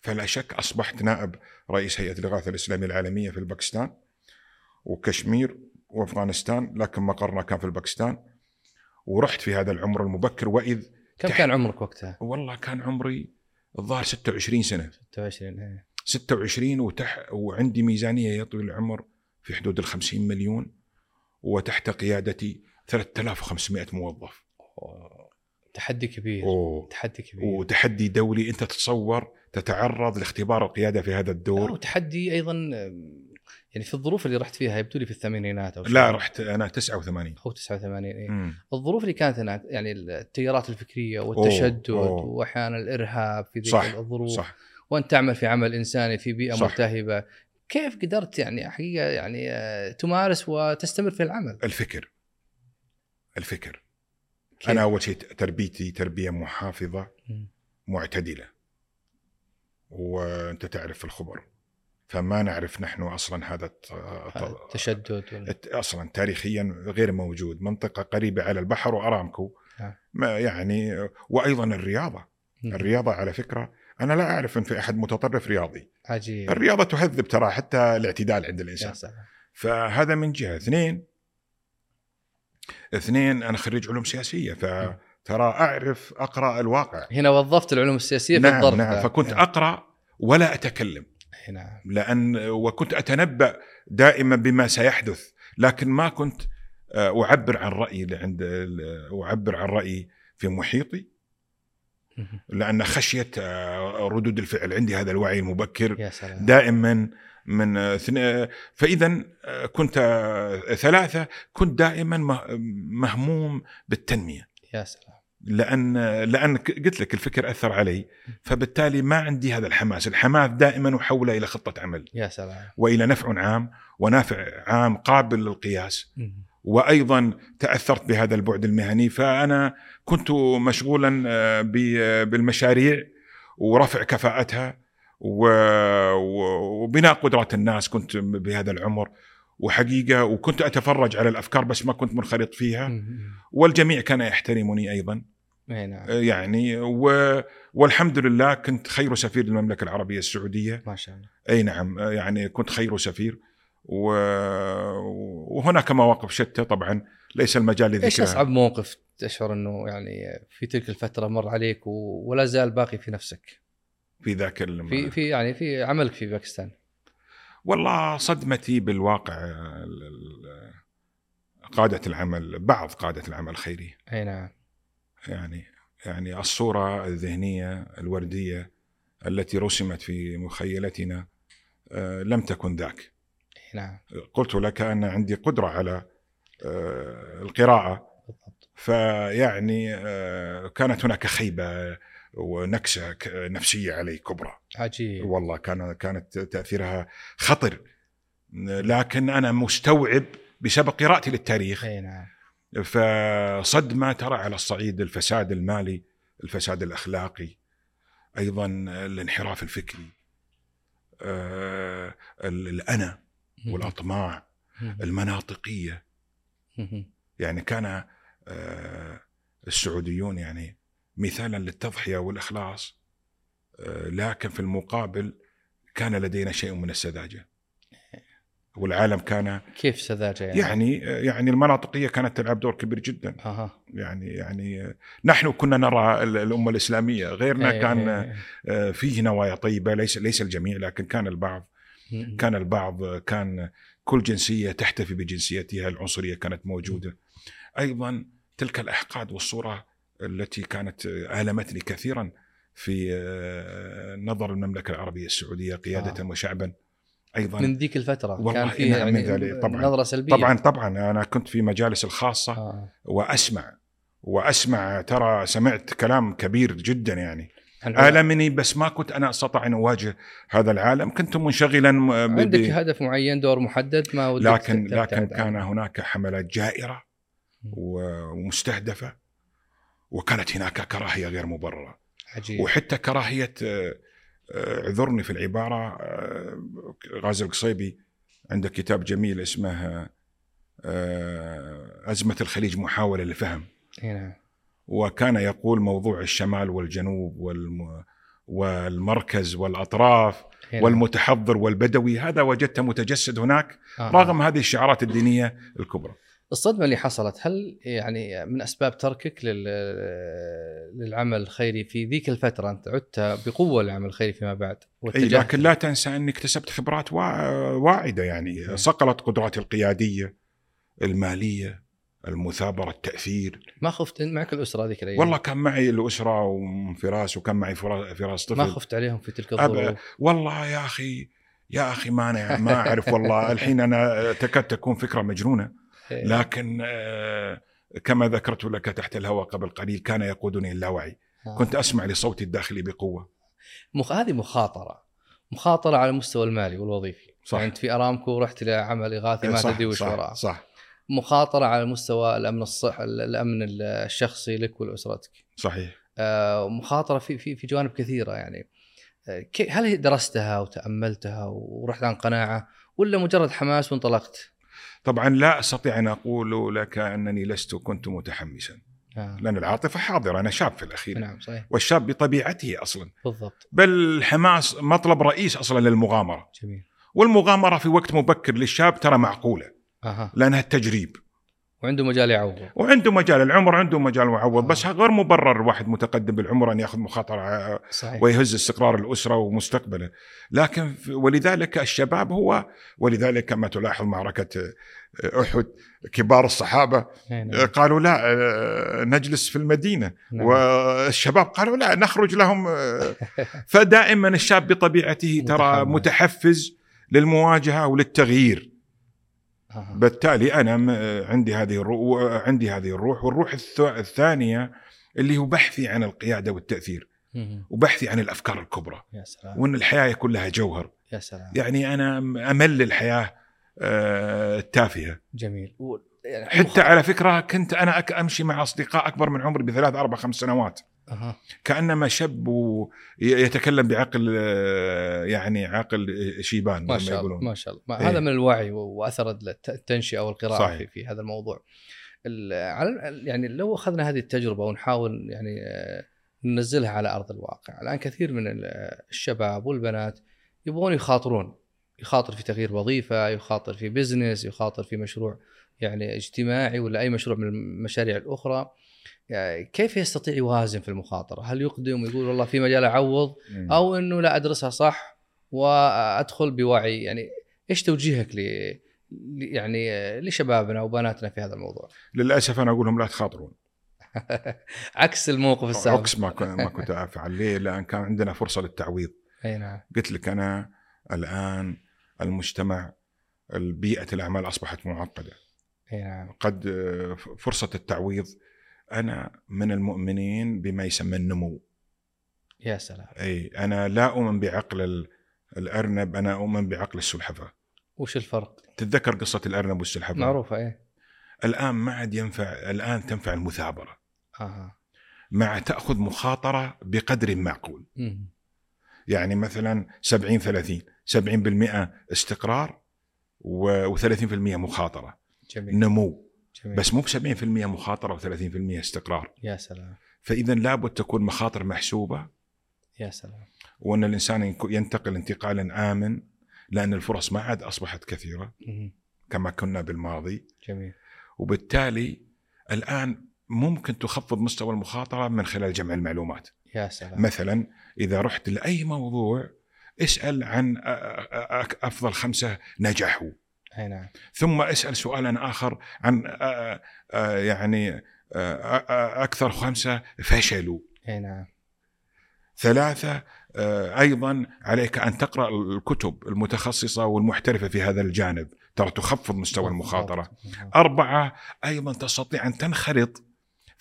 Speaker 1: فلا شك أصبحت نائب رئيس هيئة الإغاثة الإسلامية العالمية في الباكستان. وكشمير وأفغانستان لكن مقرنا كان في الباكستان ورحت في هذا العمر المبكر وإذ
Speaker 2: كم كان عمرك وقتها؟
Speaker 1: والله كان عمري الظاهر 26 سنة
Speaker 2: 26 إيه.
Speaker 1: 26 وتح وعندي ميزانية يا طويل العمر في حدود ال 50 مليون وتحت قيادتي 3500 موظف.
Speaker 2: تحدي كبير
Speaker 1: أوه.
Speaker 2: تحدي كبير
Speaker 1: وتحدي دولي أنت تتصور تتعرض لاختبار القيادة في هذا الدور
Speaker 2: وتحدي أيضا يعني في الظروف اللي رحت فيها يبدو لي في الثمانينات أو
Speaker 1: لا. رحت أنا 89
Speaker 2: أو 89 إيه.
Speaker 1: مم.
Speaker 2: الظروف اللي كانت هناك يعني التيارات الفكرية والتشدد. واحيانا الإرهاب في ذيك الظروف
Speaker 1: صح
Speaker 2: وأنت تعمل في عمل إنساني في بيئة
Speaker 1: صح.
Speaker 2: ملتهبه كيف قدرت يعني حقيقة يعني آه، تمارس وتستمر في العمل؟
Speaker 1: الفكر الفكر
Speaker 2: كيف؟
Speaker 1: أنا أول شيء تربيتي تربية محافظة
Speaker 2: مم.
Speaker 1: معتدلة وأنت تعرف الخبر فما نعرف نحن أصلا هذا الت-
Speaker 2: التشدد
Speaker 1: أصلا تاريخيا غير موجود. منطقة قريبة على البحر وأرامكو.
Speaker 2: نعم.
Speaker 1: ما يعني وأيضا
Speaker 2: الرياضة.
Speaker 1: الرياضة على فكرة أنا لا أعرف أن في أحد متطرف رياضي.
Speaker 2: عجيب.
Speaker 1: الرياضة تهذب ترى حتى الاعتدال عند
Speaker 2: الإنسان.
Speaker 1: فهذا من جهة. اثنين اثنين أنا خريج علوم سياسية فترى أعرف أقرأ الواقع.
Speaker 2: هنا وظفت العلوم السياسية في
Speaker 1: نعم
Speaker 2: الظرف
Speaker 1: نعم. فكنت
Speaker 2: نعم.
Speaker 1: أقرأ ولا أتكلم.
Speaker 2: إيه، نعم.
Speaker 1: لأن وكنت أتنبأ دائما بما سيحدث لكن ما كنت آه، أعبر عن رأيي عند أعبر عن رأيي في محيطي.
Speaker 2: مهم.
Speaker 1: لأن خشية آه، ردود الفعل عندي هذا الوعي المبكر دائما من آه، آه، كنت آه، ثلاثة كنت دائما مه- مهموم بالتنمية.
Speaker 2: يا سلام.
Speaker 1: لأن لأن قلت لك الفكر أثر علي. فبالتالي ما عندي هذا الحماس، الحماس دائما احوله إلى خطة عمل.
Speaker 2: يا سلام.
Speaker 1: وإلى نفع عام ونافع عام قابل للقياس. وأيضا تأثرت بهذا البعد المهني. فأنا كنت مشغولا آه، بالمشاريع ورفع كفاءتها وبناء قدرات الناس. كنت بهذا العمر. وحقيقة وكنت أتفرج على الأفكار بس ما كنت منخرط فيها. والجميع كان يحترمني أيضا.
Speaker 2: أي نعم.
Speaker 1: يعني و... والحمد لله كنت خير سفير للمملكة العربية السعودية.
Speaker 2: ما شاء الله.
Speaker 1: أي نعم يعني كنت خير سفير و... وهناك مواقف شتى طبعا ليس المجال
Speaker 2: إيش
Speaker 1: لذكرها
Speaker 2: أصعب موقف تشعر إنه يعني في تلك الفترة مر عليك و- ولا زال باقي في نفسك؟
Speaker 1: في ذاك الم...
Speaker 2: في في يعني في عملك في باكستان.
Speaker 1: والله صدمتي بالواقع ال- ال- قادة العمل بعض قادة العمل الخيري
Speaker 2: أي نعم.
Speaker 1: يعني يعني الصورة الذهنية الوردية التي رسمت في مخيلتنا آه، لم تكن ذاك.
Speaker 2: نعم.
Speaker 1: قلت لك أن عندي قدرة على آه، القراءة. فيعني آه، كانت هناك خيبة ونكسة ك- نفسية علي كبرى.
Speaker 2: عجيب.
Speaker 1: والله كان كانت تأثيرها خطر. لكن أنا مستوعب بسبب قراءتي للتاريخ.
Speaker 2: إي نعم.
Speaker 1: فصدمه ترى على الصعيد الفساد المالي الفساد الأخلاقي أيضا الانحراف الفكري آه، الأنا والأطماع المناطقية. يعني كان آه، السعوديون يعني مثالا للتضحية والإخلاص آه، لكن في المقابل كان لدينا شيء من السذاجة. والعالم كان
Speaker 2: كيف سذاجة
Speaker 1: يعني؟ يعني يعني المناطقية كانت تلعب دور كبير جدا.
Speaker 2: أها.
Speaker 1: يعني يعني نحن كنا نرى الأمة الإسلامية غيرنا
Speaker 2: إيه
Speaker 1: كان آه، فيه نوايا طيبة ليس ليس الجميع لكن كان البعض. كان البعض كان كل جنسية تحتفي بجنسيتها العنصرية كانت موجودة. أيضا تلك الأحقاد والصورة التي كانت آلمتني كثيرا في آه، نظر المملكة العربية السعودية قيادة
Speaker 2: آه.
Speaker 1: وشعبا أيضا
Speaker 2: من ذيك
Speaker 1: الفترة
Speaker 2: كان فيها
Speaker 1: نعم، من
Speaker 2: يعني
Speaker 1: ذلك طبعاً.
Speaker 2: نظرة سلبية
Speaker 1: طبعا طبعا أنا كنت في مجالس الخاصة
Speaker 2: آه.
Speaker 1: وأسمع وأسمع ترى سمعت كلام كبير جدا يعني
Speaker 2: عن-
Speaker 1: آلمني بس ما كنت أنا أستطيع أن أواجه هذا العالم كنت منشغلا ب-
Speaker 2: عندك هدف معين دور محدد ما ودك
Speaker 1: لكن لكن. كان هناك حملات جائرة ومستهدفة وكانت هناك كراهية غير مبررة.
Speaker 2: عجيب.
Speaker 1: وحتى كراهية آه، آه، اعذرني في العبارة آه، غازي القصيبي عنده كتاب جميل اسمه آه، أزمة الخليج محاولة للفهم
Speaker 2: إي نعم.
Speaker 1: وكان يقول موضوع الشمال والجنوب والم والمركز والأطراف
Speaker 2: إي نعم.
Speaker 1: والمتحضر والبدوي هذا وجدته متجسد هناك
Speaker 2: آه.
Speaker 1: رغم هذه الشعارات الدينية الكبرى.
Speaker 2: الصدمة اللي حصلت هل يعني من أسباب تركك لل... للعمل الخيري في ذيك الفترة؟ أنت عدت بقوة للعمل الخيري فيما بعد أي
Speaker 1: لكن لا تنسى اني اكتسبت خبرات وا- واعدة يعني. صقلت قدراتي القيادية المالية المثابرة التأثير.
Speaker 2: ما خفت معك الأسرة ذيك الأيام؟
Speaker 1: والله كان معي الأسرة وفراس وكان معي فرا- فراس طفل.
Speaker 2: ما خفت عليهم في تلك الظروف؟
Speaker 1: والله يا أخي يا أخي ما أنا ما أعرف والله. الحين أنا تكاد تكون فكرة
Speaker 2: مجنونة.
Speaker 1: لكن آه، كما ذكرت لك تحت الهواء قبل قليل كان يقودني اللاوعي
Speaker 2: آه.
Speaker 1: كنت أسمع لصوتي الداخلي بقوة.
Speaker 2: مخ... هذه مخاطرة. مخاطرة على المستوى المالي والوظيفي.
Speaker 1: صح.
Speaker 2: يعني أنت في أرامكو رحت لعمل إغاثي ما
Speaker 1: صح
Speaker 2: تدري وش
Speaker 1: صح,
Speaker 2: وراءه
Speaker 1: صح.
Speaker 2: مخاطرة على مستوى الأمن الصح الأمن الشخصي لك ولأسرتك.
Speaker 1: صحيح.
Speaker 2: آه، مخاطرة في في في جوانب كثيرة يعني. آه، هل درستها وتأملتها ورحت عن قناعة ولا مجرد حماس وانطلقت؟
Speaker 1: طبعا لا أستطيع أن أقول لك أنني لست كنت متحمسا.
Speaker 2: آه.
Speaker 1: لأن العاطفة حاضرة أنا شاب في الأخير.
Speaker 2: نعم صحيح.
Speaker 1: والشاب بطبيعته أصلا.
Speaker 2: بالضبط.
Speaker 1: بل الحماس مطلب رئيس أصلا للمغامرة.
Speaker 2: جميل.
Speaker 1: والمغامرة في وقت مبكر للشاب ترى معقولة.
Speaker 2: أها.
Speaker 1: لأنها التجريب.
Speaker 2: وعنده مجال يعوض
Speaker 1: وعنده مجال العمر عنده مجال معوض
Speaker 2: آه.
Speaker 1: بس غير مبرر واحد متقدم بالعمر أن يأخذ مخاطرة
Speaker 2: صحيح
Speaker 1: ويهز استقرار الأسرة ومستقبله لكن ولذلك الشباب هو ولذلك كما تلاحظ معركة أحد كبار الصحابة
Speaker 2: إيه، نعم.
Speaker 1: قالوا لا آه، نجلس في المدينة
Speaker 2: نعم.
Speaker 1: والشباب قالوا لا نخرج لهم آه، فدائما الشاب بطبيعته ترى. متحفز للمواجهة وللتغيير. بالتالي أنا م- عندي هذه الروح عندي هذه الروح والروح الث- الثانية اللي هو بحثي عن القيادة
Speaker 2: والتأثير.
Speaker 1: وبحثي عن الأفكار الكبرى
Speaker 2: يا سلام.
Speaker 1: وإن الحياة يكون لها جوهر.
Speaker 2: يا سلام.
Speaker 1: يعني أنا أمل الحياة آه، التافهة.
Speaker 2: جميل. و... يعني
Speaker 1: حتى على فكرة كنت أنا أك- أمشي مع أصدقاء أكبر من عمري بثلاث أربع خمس سنوات. كأنما شاب ويتكلم بعقل آه، يعني عقل شيبان
Speaker 2: ما شاء الله. ما شاء الله ما
Speaker 1: إيه.
Speaker 2: هذا من الوعي واثر الت- التنشئه والقراءة
Speaker 1: صحيح.
Speaker 2: في, في هذا الموضوع يعني لو أخذنا هذه التجربة ونحاول يعني آه، ننزلها على أرض الواقع الآن كثير من ال- الشباب والبنات يبغون يخاطرون يخاطر في تغيير وظيفة يخاطر في بزنس يخاطر في مشروع يعني اجتماعي ولا أي مشروع من المشاريع الأخرى يعني كيف يستطيع يوازن في المخاطرة؟ هل يقدم ويقول والله في مجال
Speaker 1: أعوض.
Speaker 2: أو إنه لا أدرسها صح وأدخل بوعي. يعني إيش توجيهك ل يعني لشبابنا وبناتنا في هذا الموضوع؟
Speaker 1: للأسف أنا أقول لهم لا تخاطرون.
Speaker 2: عكس الموقف السابق.
Speaker 1: عكس ما كن- ما كنت أفعل. ليه؟ لأن كان عندنا فرصة للتعويض.
Speaker 2: أي نعم.
Speaker 1: قلت لك أنا الآن المجتمع بيئه الأعمال أصبحت معقدة.
Speaker 2: أي نعم.
Speaker 1: قد آه، فرصة التعويض أنا من المؤمنين بما يسمى النمو.
Speaker 2: يا سلام.
Speaker 1: أي أنا لا أؤمن بعقل ال- الأرنب أنا أؤمن بعقل السلحفاة.
Speaker 2: وش الفرق؟
Speaker 1: تتذكر قصة الأرنب والسلحفاة؟
Speaker 2: معروفة إيه.
Speaker 1: الآن ما عاد ينفع الآن تنفع المثابرة.
Speaker 2: أها.
Speaker 1: مع تأخذ مخاطرة بقدر معقول. يعني مثلا 70 30 70% استقرار و30% مخاطرة.
Speaker 2: جميل.
Speaker 1: نمو.
Speaker 2: جميل.
Speaker 1: بس مو ب 70% مخاطرة و30% استقرار.
Speaker 2: يا سلام.
Speaker 1: فإذا لابد تكون مخاطر محسوبة
Speaker 2: يا سلام.
Speaker 1: وأن الإنسان ينتقل انتقالا آمن لأن الفرص ما عاد أصبحت
Speaker 2: كثيرة.
Speaker 1: كما كنا بالماضي.
Speaker 2: جميل.
Speaker 1: وبالتالي الآن ممكن تخفض مستوى المخاطرة من خلال جمع المعلومات.
Speaker 2: يا سلام.
Speaker 1: مثلا إذا رحت لأي موضوع اسأل عن أفضل خمسة نجحوا.
Speaker 2: أي نعم.
Speaker 1: ثم أسأل سؤالا آخر عن أ- أ- يعني أ- أكثر خمسة فشلوا.
Speaker 2: أي نعم.
Speaker 1: ثلاثة آه، أيضا عليك أن تقرأ الكتب المتخصصة والمحترفة في هذا الجانب ترى تخفض مستوى المخاطرة.
Speaker 2: بالضبط.
Speaker 1: أربعة أيضا تستطيع أن تنخرط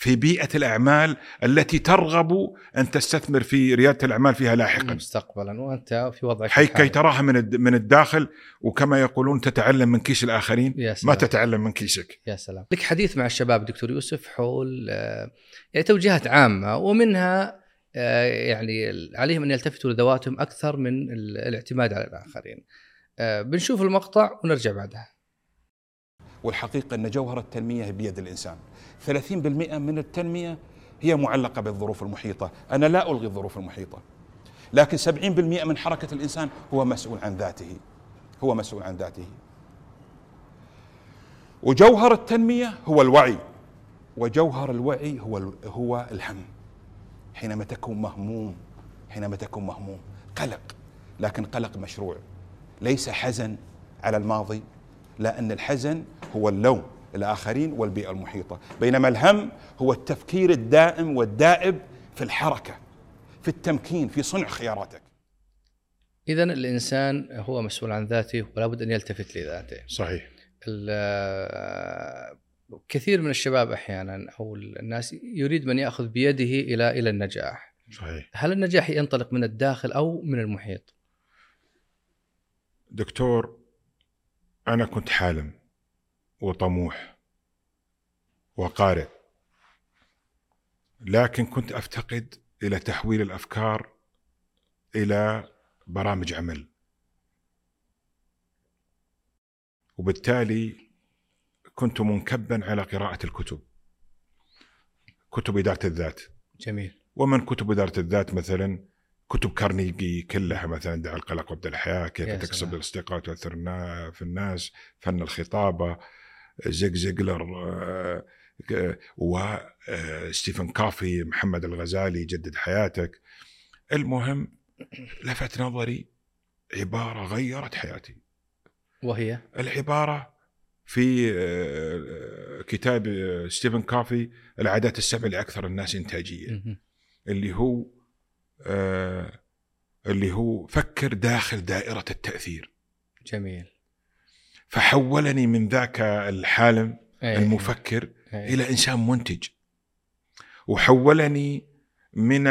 Speaker 1: في بيئة الأعمال التي ترغب أن تستثمر في ريادة الأعمال فيها لاحقا
Speaker 2: مستقبلا وأنت في وضعك
Speaker 1: حي كي. تراها من الد- من الداخل وكما يقولون تتعلم من كيس الآخرين
Speaker 2: يا سلام
Speaker 1: تتعلم من كيسك
Speaker 2: يا سلام لك حديث مع الشباب دكتور يوسف حول آه، يعني توجيهات عامة ومنها آه، يعني عليهم أن يلتفتوا لذواتهم أكثر من ال- الاعتماد على الآخرين. آه، بنشوف المقطع ونرجع بعدها.
Speaker 3: والحقيقة أن جوهر التنمية بيد الإنسان 30% من التنمية هي معلقة بالظروف المحيطة. أنا لا ألغي الظروف المحيطة. لكن 70% من حركة الإنسان هو مسؤول عن ذاته. هو مسؤول عن ذاته. وجوهر التنمية هو الوعي. وجوهر الوعي هو هو الهم. حينما تكون مهموم حينما تكون مهموم. قلق. لكن قلق مشروع. ليس حزن على الماضي. لا ان الحزن هو اللوم. الآخرين والبيئة المحيطة بينما الهم هو التفكير الدائم والدائب في الحركة في التمكين في صنع خياراتك
Speaker 2: اذا الإنسان هو مسؤول عن ذاته ولا بد أن يلتفت لذاته.
Speaker 1: صحيح
Speaker 2: كثير من الشباب أحيانا أو الناس يريد من يأخذ بيده إلى إلى النجاح.
Speaker 1: صحيح
Speaker 2: هل النجاح ينطلق من الداخل أو من المحيط؟
Speaker 1: دكتور أنا كنت حالم وطموح وقارئ. لكن كنت أفتقد إلى تحويل الأفكار إلى برامج عمل. وبالتالي كنت منكبا على قراءة الكتب كتب إدارة الذات.
Speaker 2: جميل.
Speaker 1: ومن كتب إدارة الذات؟ مثلا كتب كارنيجي كلها مثلا دع القلق وابدأ الحياة، كيف تكسب. الأصدقاء وتؤثر في الناس، فن الخطابة، زيج زيجلر آه، وستيفن كافي، محمد الغزالي جدد حياتك. المهم لفت نظري عبارة غيرت حياتي.
Speaker 2: وهي
Speaker 1: العبارة في آه، كتاب آه، ستيفن كافي العادات السبع لأكثر الناس إنتاجية.
Speaker 2: مهم.
Speaker 1: اللي هو آه اللي هو فكر داخل دائرة التأثير
Speaker 2: جميل.
Speaker 1: فحولني من ذاك الحالم
Speaker 2: إيه.
Speaker 1: المفكر
Speaker 2: إيه.
Speaker 1: إلى إنسان منتج وحولني من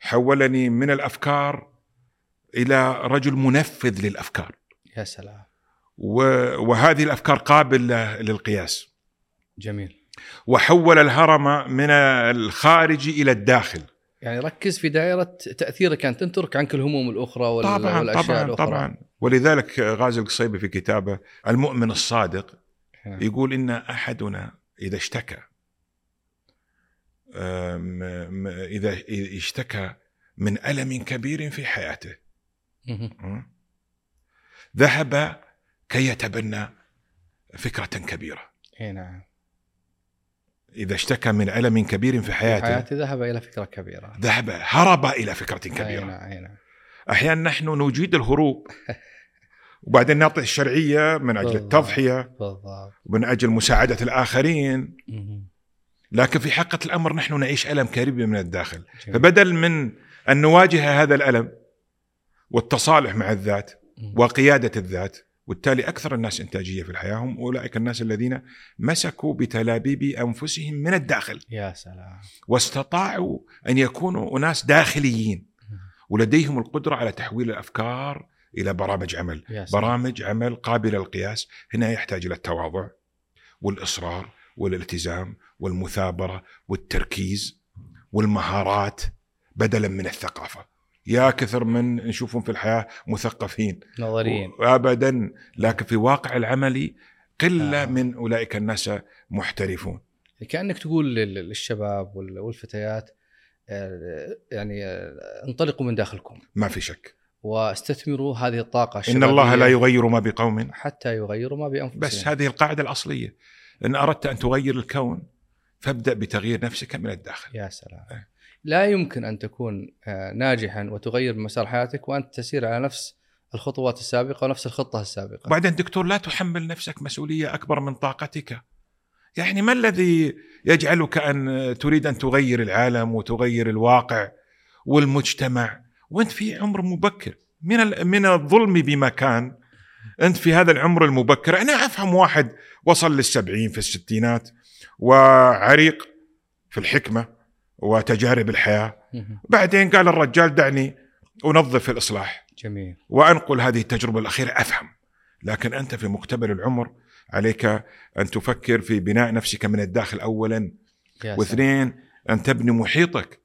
Speaker 1: حولني من الأفكار إلى رجل منفذ للأفكار
Speaker 2: يا سلام.
Speaker 1: وهذه الأفكار قابلة للقياس
Speaker 2: جميل.
Speaker 1: وحول الهرم من الخارج إلى الداخل
Speaker 2: يعني ركز في دائرة تأثيرك أنت تترك عنك الهموم الأخرى وال...
Speaker 1: طبعا
Speaker 2: والأشياء
Speaker 1: طبعا
Speaker 2: الأخرى
Speaker 1: طبعا ولذلك غازي القصيبي في كتابه المؤمن الصادق
Speaker 2: نعم.
Speaker 1: يقول إن أحدنا إذا اشتكى إذا اشتكى من ألم كبير في حياته? ذهب كي يتبنى فكرة كبيرة.
Speaker 2: اي نعم.
Speaker 1: إذا اشتكى من ألم كبير في حياته
Speaker 2: حياتي ذهب إلى فكرة كبيرة.
Speaker 1: ذهب هرب إلى فكرة
Speaker 2: اي
Speaker 1: كبيرة.
Speaker 2: نعم اي نعم.
Speaker 1: أحيانا نحن نجيد الهروب وبعدين نعطي الشرعية من
Speaker 2: أجل.
Speaker 1: التضحية
Speaker 2: بالضبط
Speaker 1: ومن أجل مساعدة
Speaker 2: الآخرين.
Speaker 1: لكن في حقيقه الأمر نحن نعيش ألم كبير من الداخل. فبدل من أن نواجه هذا الألم والتصالح مع الذات. وقيادة الذات وبالتالي أكثر الناس إنتاجية في الحياة هم أولئك الناس الذين مسكوا بتلابيب أنفسهم من الداخل
Speaker 2: يا سلام
Speaker 1: واستطاعوا أن يكونوا أناس داخليين ولديهم القدرة على تحويل الأفكار إلى برامج عمل.
Speaker 2: يا سلام.
Speaker 1: برامج عمل قابلة للقياس. هنا يحتاج إلى التواضع والإصرار والالتزام والمثابرة والتركيز والمهارات بدلا من الثقافة. يا كثر من نشوفهم في الحياة مثقفين.
Speaker 2: نظريين.
Speaker 1: ابدا لكن في واقع العملي قلة
Speaker 2: آه.
Speaker 1: من أولئك الناس محترفون.
Speaker 2: كأنك تقول لل- للشباب وال- والفتيات يعني انطلقوا من داخلكم.
Speaker 1: ما في شك.
Speaker 2: واستثمروا هذه
Speaker 1: إن
Speaker 2: الشبابيه
Speaker 1: الله لا يغير ما بقوم.
Speaker 2: حتى يغيروا ما بأنفسهم.
Speaker 1: بس هذه القاعدة الأصلية. إن أردت أن تغير الكون فابدأ بتغيير نفسك من الداخل.
Speaker 2: يا سلام.
Speaker 1: إيه.
Speaker 2: لا يمكن أن تكون آه، ناجحا وتغير مسار حياتك وأنت تسير على نفس الخطوات السابقة ونفس الخطة السابقة.
Speaker 1: وبعدين دكتور لا تحمل نفسك مسؤولية أكبر من طاقتك. يعني ما الذي يجعلك أن تريد أن تغير العالم وتغير الواقع والمجتمع؟ وأنت في عمر مبكر. من من الظلم بمكان أنت في هذا العمر المبكر. أنا أفهم واحد وصل للسبعين في الستينات وعريق في الحكمة وتجارب
Speaker 2: الحياة.
Speaker 1: بعدين قال الرجال دعني أنظف الإصلاح.
Speaker 2: جميل.
Speaker 1: وأنقل هذه التجربة الأخيرة. أفهم. لكن أنت في مقتبل العمر عليك أن تفكر في بناء نفسك من الداخل اولا. واثنين أن تبني محيطك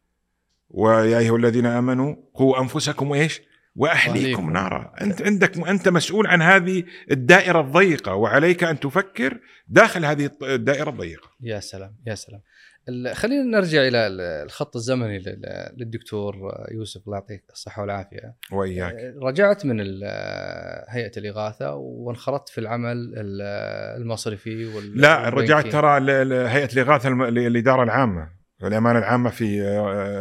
Speaker 1: ويا أيها الذين آمنوا قوا أنفسكم وإيش؟
Speaker 2: وأهليكم.
Speaker 1: نارا أنت عندك أنت مسؤول عن هذه الدائرة الضيقة وعليك أن تفكر داخل هذه الدائرة الضيقة
Speaker 2: يا سلام يا سلام خلينا نرجع إلى ال- الخط الزمني لل- للدكتور يوسف الله يعطيك الصحة والعافية.
Speaker 1: وإياك.
Speaker 2: رجعت من ال- هيئة الإغاثة وانخرطت في العمل ال- المصرفي وال
Speaker 1: لا رجعت. ترى هيئة الإغاثة للإدارة العامة الامانه العامة في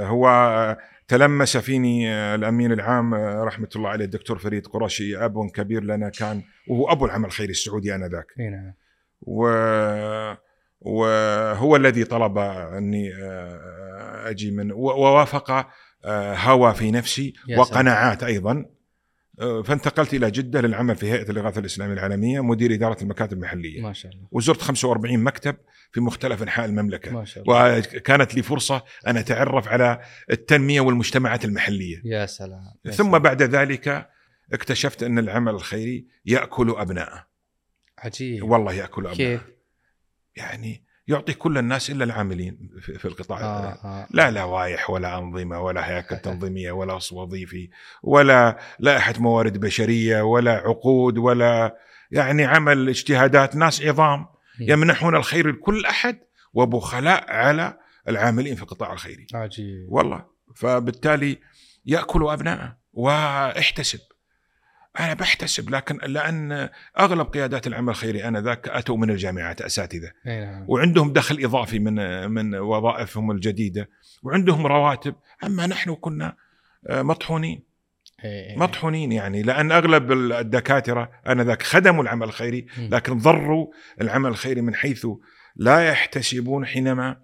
Speaker 1: هو تلمس فيني الأمين العام رحمة الله عليه الدكتور فريد قرشي أب كبير لنا كان وهو أبو العمل الخيري السعودي آنذاك.
Speaker 2: إي نعم.
Speaker 1: و وهو الذي طلب أني أجي من ووافق هوى في نفسي وقناعات أيضا. فانتقلت إلى جدة للعمل في هيئة الإغاثة الإسلامية العالمية مدير إدارة المكاتب المحلية.
Speaker 2: ما شاء الله.
Speaker 1: وزرت 45 مكتب في مختلف أنحاء المملكة.
Speaker 2: ما شاء الله.
Speaker 1: وكانت لي فرصة أن أتعرف على التنمية والمجتمعات المحلية.
Speaker 2: يا سلام. يا
Speaker 1: ثم
Speaker 2: سلام.
Speaker 1: بعد ذلك اكتشفت أن العمل الخيري يأكل ابنائه
Speaker 2: عجيب.
Speaker 1: والله يأكل ابنائه
Speaker 2: كيف؟
Speaker 1: يعني يعطي كل الناس إلا العاملين في القطاع.
Speaker 2: آه
Speaker 1: آه. لا لوائح ولا أنظمة ولا هياكل تنظيمية ولا وظيفي ولا لائحة موارد بشرية ولا عقود ولا يعني عمل اجتهادات ناس عظام. يمنحون الخير لكل أحد وبخلاء على العاملين في القطاع الخيري.
Speaker 2: عجيب.
Speaker 1: والله. فبالتالي يأكل ابنائه واحتسب أنا بحتسب لكن لأن أغلب قيادات العمل الخيري انذاك أتوا من الجامعات أساتذة.
Speaker 2: أي نعم.
Speaker 1: وعندهم دخل إضافي من من وظائفهم الجديدة وعندهم رواتب. أما نحن كنا آه، مطحونين. مطحونين يعني. لأن أغلب الدكاترة انذاك خدموا العمل الخيري. لكن ضروا العمل الخيري من حيث لا يحتسبون حينما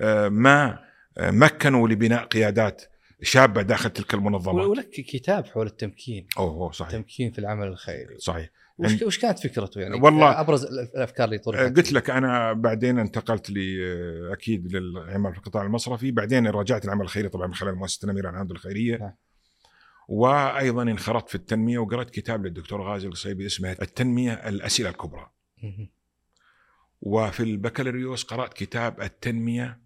Speaker 1: آه، ما آه، مكنوا لبناء قيادات شابة داخل تلك المنظمات.
Speaker 2: ولك كتاب حول التمكين.
Speaker 1: أوه أوه، صحيح.
Speaker 2: التمكين في العمل الخيري.
Speaker 1: صحيح.
Speaker 2: وش, وش كانت فكرته يعني؟
Speaker 1: والله-
Speaker 2: أبرز الأفكار اللي طرحت
Speaker 1: قلت لك أنا بعدين انتقلت لي آه، أكيد للعمل في القطاع المصرفي. بعدين رجعت العمل الخيري طبعا من خلال مؤسسة الامير العام الخيريه
Speaker 2: نعم.
Speaker 1: وأيضا انخرطت في التنمية وقرأت كتاب للدكتور غازي القصيبي اسمه التنمية الأسئلة الكبرى. وفي البكالوريوس قرأت كتاب التنمية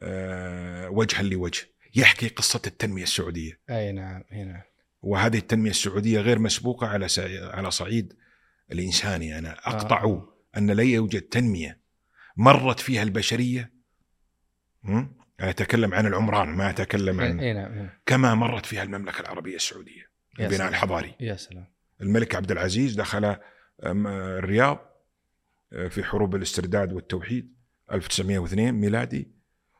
Speaker 1: آه، وجها لوجه. يحكي قصة التنمية السعودية
Speaker 2: أي نعم أي نعم
Speaker 1: وهذه التنمية السعودية غير مسبوقة على على صعيد الانساني أنا أقطع
Speaker 2: آه.
Speaker 1: أن لا يوجد تنمية مرت فيها البشرية م? أنا أتكلم عن العمران ما أتكلم عن
Speaker 2: أي نعم إي.
Speaker 1: كما مرت فيها المملكة العربية
Speaker 2: السعودية
Speaker 1: البناء
Speaker 2: سلام.
Speaker 1: الحضاري
Speaker 2: يا سلام
Speaker 1: الملك عبد العزيز دخل الرياض أه، في حروب الاسترداد والتوحيد 1902 ميلادي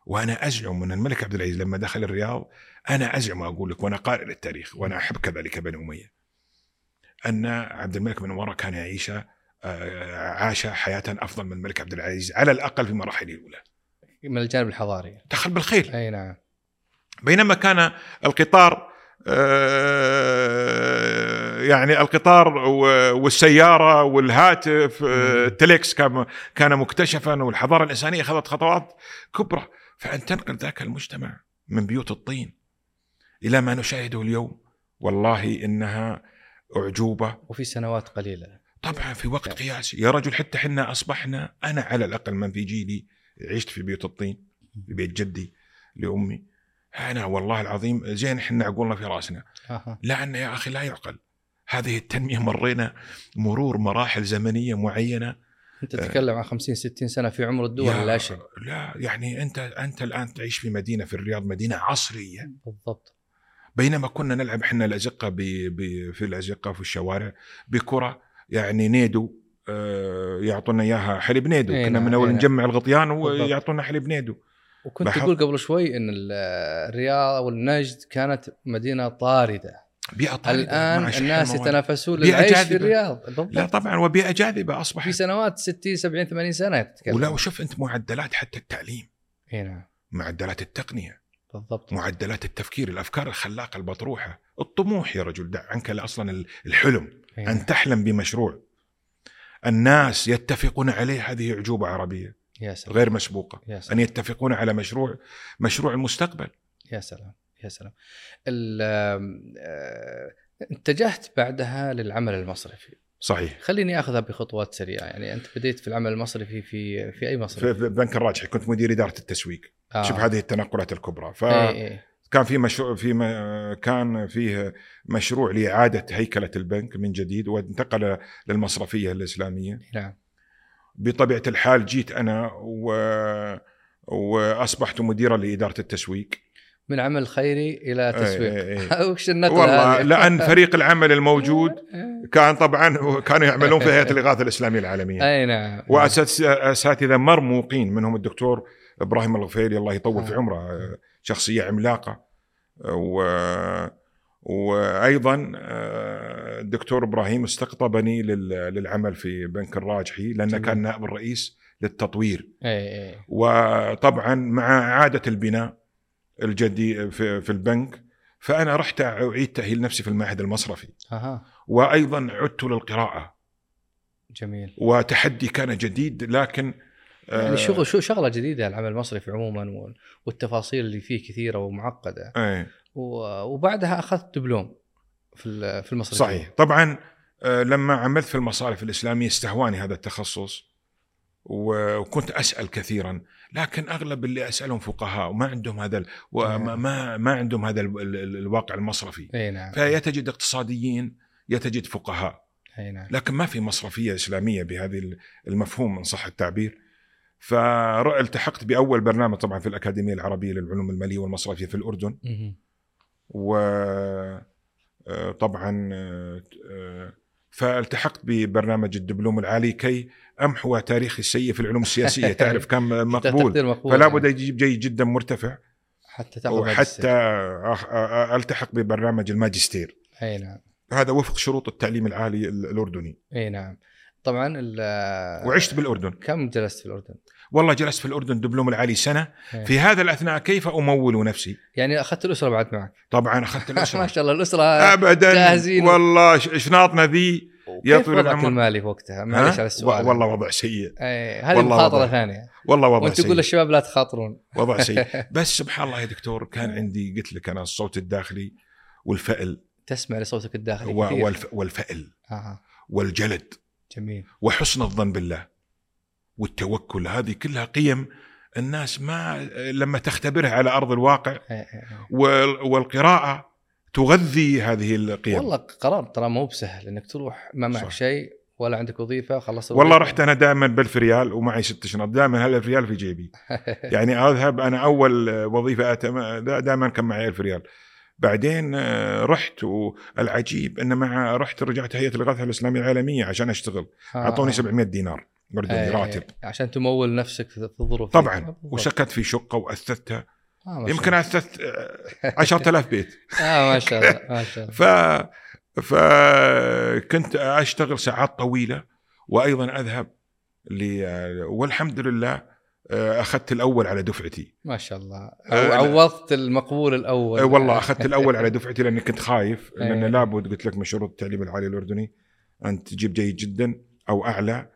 Speaker 1: وأنا أزعم أن الملك عبد العزيز لما دخل الرياض أنا أزعم وأقول لك وأنا قارئ للتاريخ وأنا أحب كذلك بني أمية. أن عبد الملك بن مروان كان يعيش أه، عاش حياة أفضل من الملك عبد العزيز على الأقل في مراحله الأولى.
Speaker 2: من الجانب الحضاري.
Speaker 1: دخل بالخير.
Speaker 2: أي نعم.
Speaker 1: بينما كان القطار آه، يعني القطار والسيارة والهاتف آه، التليكس كان كان مكتشفا والحضارة الإنسانية أخذت خطوات كبرى. فأن تنقل ذاك المجتمع من بيوت الطين إلى ما نشاهده اليوم. والله إنها أعجوبة.
Speaker 2: وفي سنوات قليلة.
Speaker 1: طبعا في وقت قياسي. يا رجل حتى إحنا أصبحنا أنا على الأقل من في جيلي عشت في بيوت الطين في بيت جدي لأمي. أنا والله العظيم زين إحنا عقولنا في
Speaker 2: رأسنا.
Speaker 1: لأن يا أخي لا يعقل. هذه التنمية مرينا مرور مراحل زمنية معينة
Speaker 2: انت تتكلم عن 50 60 سنة في عمر الدول لا شيء
Speaker 1: لا يعني أنت أنت الآن تعيش في مدينة في الرياض مدينة عصرية
Speaker 2: بالضبط
Speaker 1: بينما كنا نلعب إحنا الأزقة. في الأزقة في الشوارع بكرة يعني نيدو آه، يعطونا إياها حليب نيدو كنا
Speaker 2: نعم،
Speaker 1: من أول
Speaker 2: إي نعم.
Speaker 1: نجمع الغطيان. ويعطونا حليب نيدو
Speaker 2: وكنت تقول قبل شوي إن ال- الرياض والنجد كانت مدينة طاردة
Speaker 1: بيئة طارده الآن
Speaker 2: الناس. يتنافسون للعيش في. الرياض
Speaker 1: لا طبعا وبيئة جاذبة
Speaker 2: في
Speaker 1: اصبحت
Speaker 2: سنوات 60 70 80 سنة تتكلم
Speaker 1: ولا وشوف أنت معدلات حتى التعليم.
Speaker 2: إي نعم.
Speaker 1: معدلات التقنية.
Speaker 2: بالضبط.
Speaker 1: معدلات التفكير الأفكار الخلاقة المطروحة. الطموح يا رجل دع عنك أصلا الحلم.
Speaker 2: نعم.
Speaker 1: أن تحلم بمشروع. الناس يتفقون عليه هذه أعجوبة عربية.
Speaker 2: يا سلام.
Speaker 1: غير مسبوقة.
Speaker 2: يا
Speaker 1: أن
Speaker 2: سلام
Speaker 1: يتفقون على مشروع مشروع المستقبل.
Speaker 2: يا سلام. يا سلام. آه، اتجهت بعدها للعمل المصرفي.
Speaker 1: صحيح.
Speaker 2: خليني أخذها بخطوات سريعة. يعني أنت بديت في العمل المصرفي في في أي مصرف؟
Speaker 1: في بنك الراجحي. كنت مدير إدارة التسويق.
Speaker 2: آه.
Speaker 1: شوف هذه التنقلات الكبرى.
Speaker 2: إيه
Speaker 1: فكان
Speaker 2: إيه.
Speaker 1: في مشروع في م- كان فيه مشروع لإعادة هيكلة البنك من جديد وانتقل للمصرفية الإسلامية.
Speaker 2: نعم.
Speaker 1: بطبيعة الحال جيت أنا و وأصبحت مديرا لإدارة التسويق.
Speaker 2: من عمل خيري إلى
Speaker 1: إيه،
Speaker 2: تسويق
Speaker 1: إيه.
Speaker 2: وش النقله
Speaker 1: والله
Speaker 2: هذه؟
Speaker 1: لأن فريق العمل الموجود
Speaker 2: إيه.
Speaker 1: كان طبعا كانوا يعملون في هيئة الإغاثة الإسلامية العالمية
Speaker 2: أي نعم
Speaker 1: واساتذه مرموقين منهم الدكتور إبراهيم الغفيري الله يطول في
Speaker 2: آه.
Speaker 1: عمره شخصية عملاقة و وأيضا آه، الدكتور إبراهيم استقطبني لل- للعمل في بنك الراجحي
Speaker 2: لأنه.
Speaker 1: كان نائب الرئيس للتطوير
Speaker 2: اي اي
Speaker 1: وطبعا مع إعادة البناء الجدي في, في البنك فأنا رحت أعيد تأهيل نفسي في المعهد المصرفي.
Speaker 2: أها.
Speaker 1: وأيضا عدت للقراءة.
Speaker 2: جميل.
Speaker 1: وتحدي كان جديد لكن آه،
Speaker 2: يعني شغل شو شغلة جديدة العمل المصرفي عموما وال- والتفاصيل اللي فيه كثيرة
Speaker 1: ومعقدة.
Speaker 2: و- وبعدها أخذت دبلوم في في المصرفية.
Speaker 1: صحيح. طبعا آه، لما عملت في المصارف الإسلامية استهواني هذا التخصص وكنت أسأل كثيرا لكن أغلب اللي اسالهم فقهاء وما عندهم هذا وما
Speaker 2: نعم.
Speaker 1: ما, ما عندهم هذا ال- ال- الواقع المصرفي.
Speaker 2: اي نعم.
Speaker 1: فيتجد اقتصاديين يتجد فقهاء.
Speaker 2: اي نعم.
Speaker 1: لكن ما في مصرفية إسلامية بهذه ال- المفهوم ان صح التعبير. فالتحقت بأول برنامج طبعا في الأكاديمية العربية للعلوم المالية والمصرفية في
Speaker 2: الأردن.
Speaker 1: و آه، طبعا آه، آه، فالتحقت ببرنامج الدبلوم العالي كي امحو تاريخي السيء في العلوم السياسية؟ تعرف كم مقبول؟
Speaker 2: مقبول
Speaker 1: فلا
Speaker 2: يعني.
Speaker 1: بد يجيب جيد جدا مرتفع.
Speaker 2: حتى تأخذ
Speaker 1: وحتى ألتحق ببرنامج الماجستير.
Speaker 2: أي نعم.
Speaker 1: هذا وفق شروط التعليم العالي ال- الأردني.
Speaker 2: أي نعم. طبعا
Speaker 1: وعشت بالأردن.
Speaker 2: كم جلست في الأردن؟
Speaker 1: والله جلست في الأردن دبلوم العالي
Speaker 2: سنة.
Speaker 1: في هذا الأثناء كيف أمول نفسي؟
Speaker 2: يعني أخذت الأسرة بعد معك.
Speaker 1: طبعا أخذت
Speaker 2: ما
Speaker 1: الاسره
Speaker 2: شاء الله الأسرة
Speaker 1: ابدا.
Speaker 2: جاهزين.
Speaker 1: والله شناطنا ذي؟ يا طويل العمر.
Speaker 2: المالي في وقتها؟ معلش؟ على السؤال.
Speaker 1: والله وضع سيء.
Speaker 2: اي هذه
Speaker 1: مخاطرة.
Speaker 2: ثانية.
Speaker 1: والله وضع
Speaker 2: وانت
Speaker 1: سيء.
Speaker 2: تقول للشباب لا تخاطرون.
Speaker 1: وضع سيء. بس سبحان الله يا دكتور كان عندي قلت لك أنا الصوت الداخلي والفأل.
Speaker 2: تسمع لصوتك الداخلي
Speaker 1: والف والفأل.
Speaker 2: آه.
Speaker 1: والجلد.
Speaker 2: جميل.
Speaker 1: وحسن الظن بالله. والتوكل. هذه كلها قيم الناس ما لما تختبرها على أرض الواقع
Speaker 2: إيه، إيه، إيه.
Speaker 1: وال- والقراءة تغذي هذه القيم
Speaker 2: والله قرار ترى مو بسهل إنك تروح ما معك. شيء ولا عندك وظيفة خلصت
Speaker 1: والله
Speaker 2: الوظيفة.
Speaker 1: رحت أنا دائما بالف ريال ومعي ست شنط دائما هالألف ريال في جيبي يعني أذهب أنا أول وظيفة أتم... دائما كان معي ألف ريال بعدين آه، رحت والعجيب إن مع رحت رجعت هيئة الإغاثة الإسلامية العالمية عشان أشتغل
Speaker 2: آه،
Speaker 1: أعطوني
Speaker 2: آه.
Speaker 1: 700 دينار اردني
Speaker 2: إيه،
Speaker 1: راتب
Speaker 2: عشان تمول نفسك في الظروف.
Speaker 1: طبعا. وسكنت في شقة واثثتها
Speaker 2: آه
Speaker 1: يمكن
Speaker 2: الله.
Speaker 1: اثثت آه، 10000 بيت
Speaker 2: آه ما شاء الله ما شاء الله
Speaker 1: ف فكنت أشتغل ساعات طويلة وأيضا أذهب والحمد لله آه، أخذت الأول على دفعتي
Speaker 2: ما شاء الله
Speaker 1: آه،.
Speaker 2: عوضت المقبول
Speaker 1: الأول والله أخذت الأول على دفعتي لأني كنت خايف
Speaker 2: لأن.
Speaker 1: لابد قلت لك من شروط التعليم العالي الأردني ان تجيب جيد جدا أو
Speaker 2: أعلى.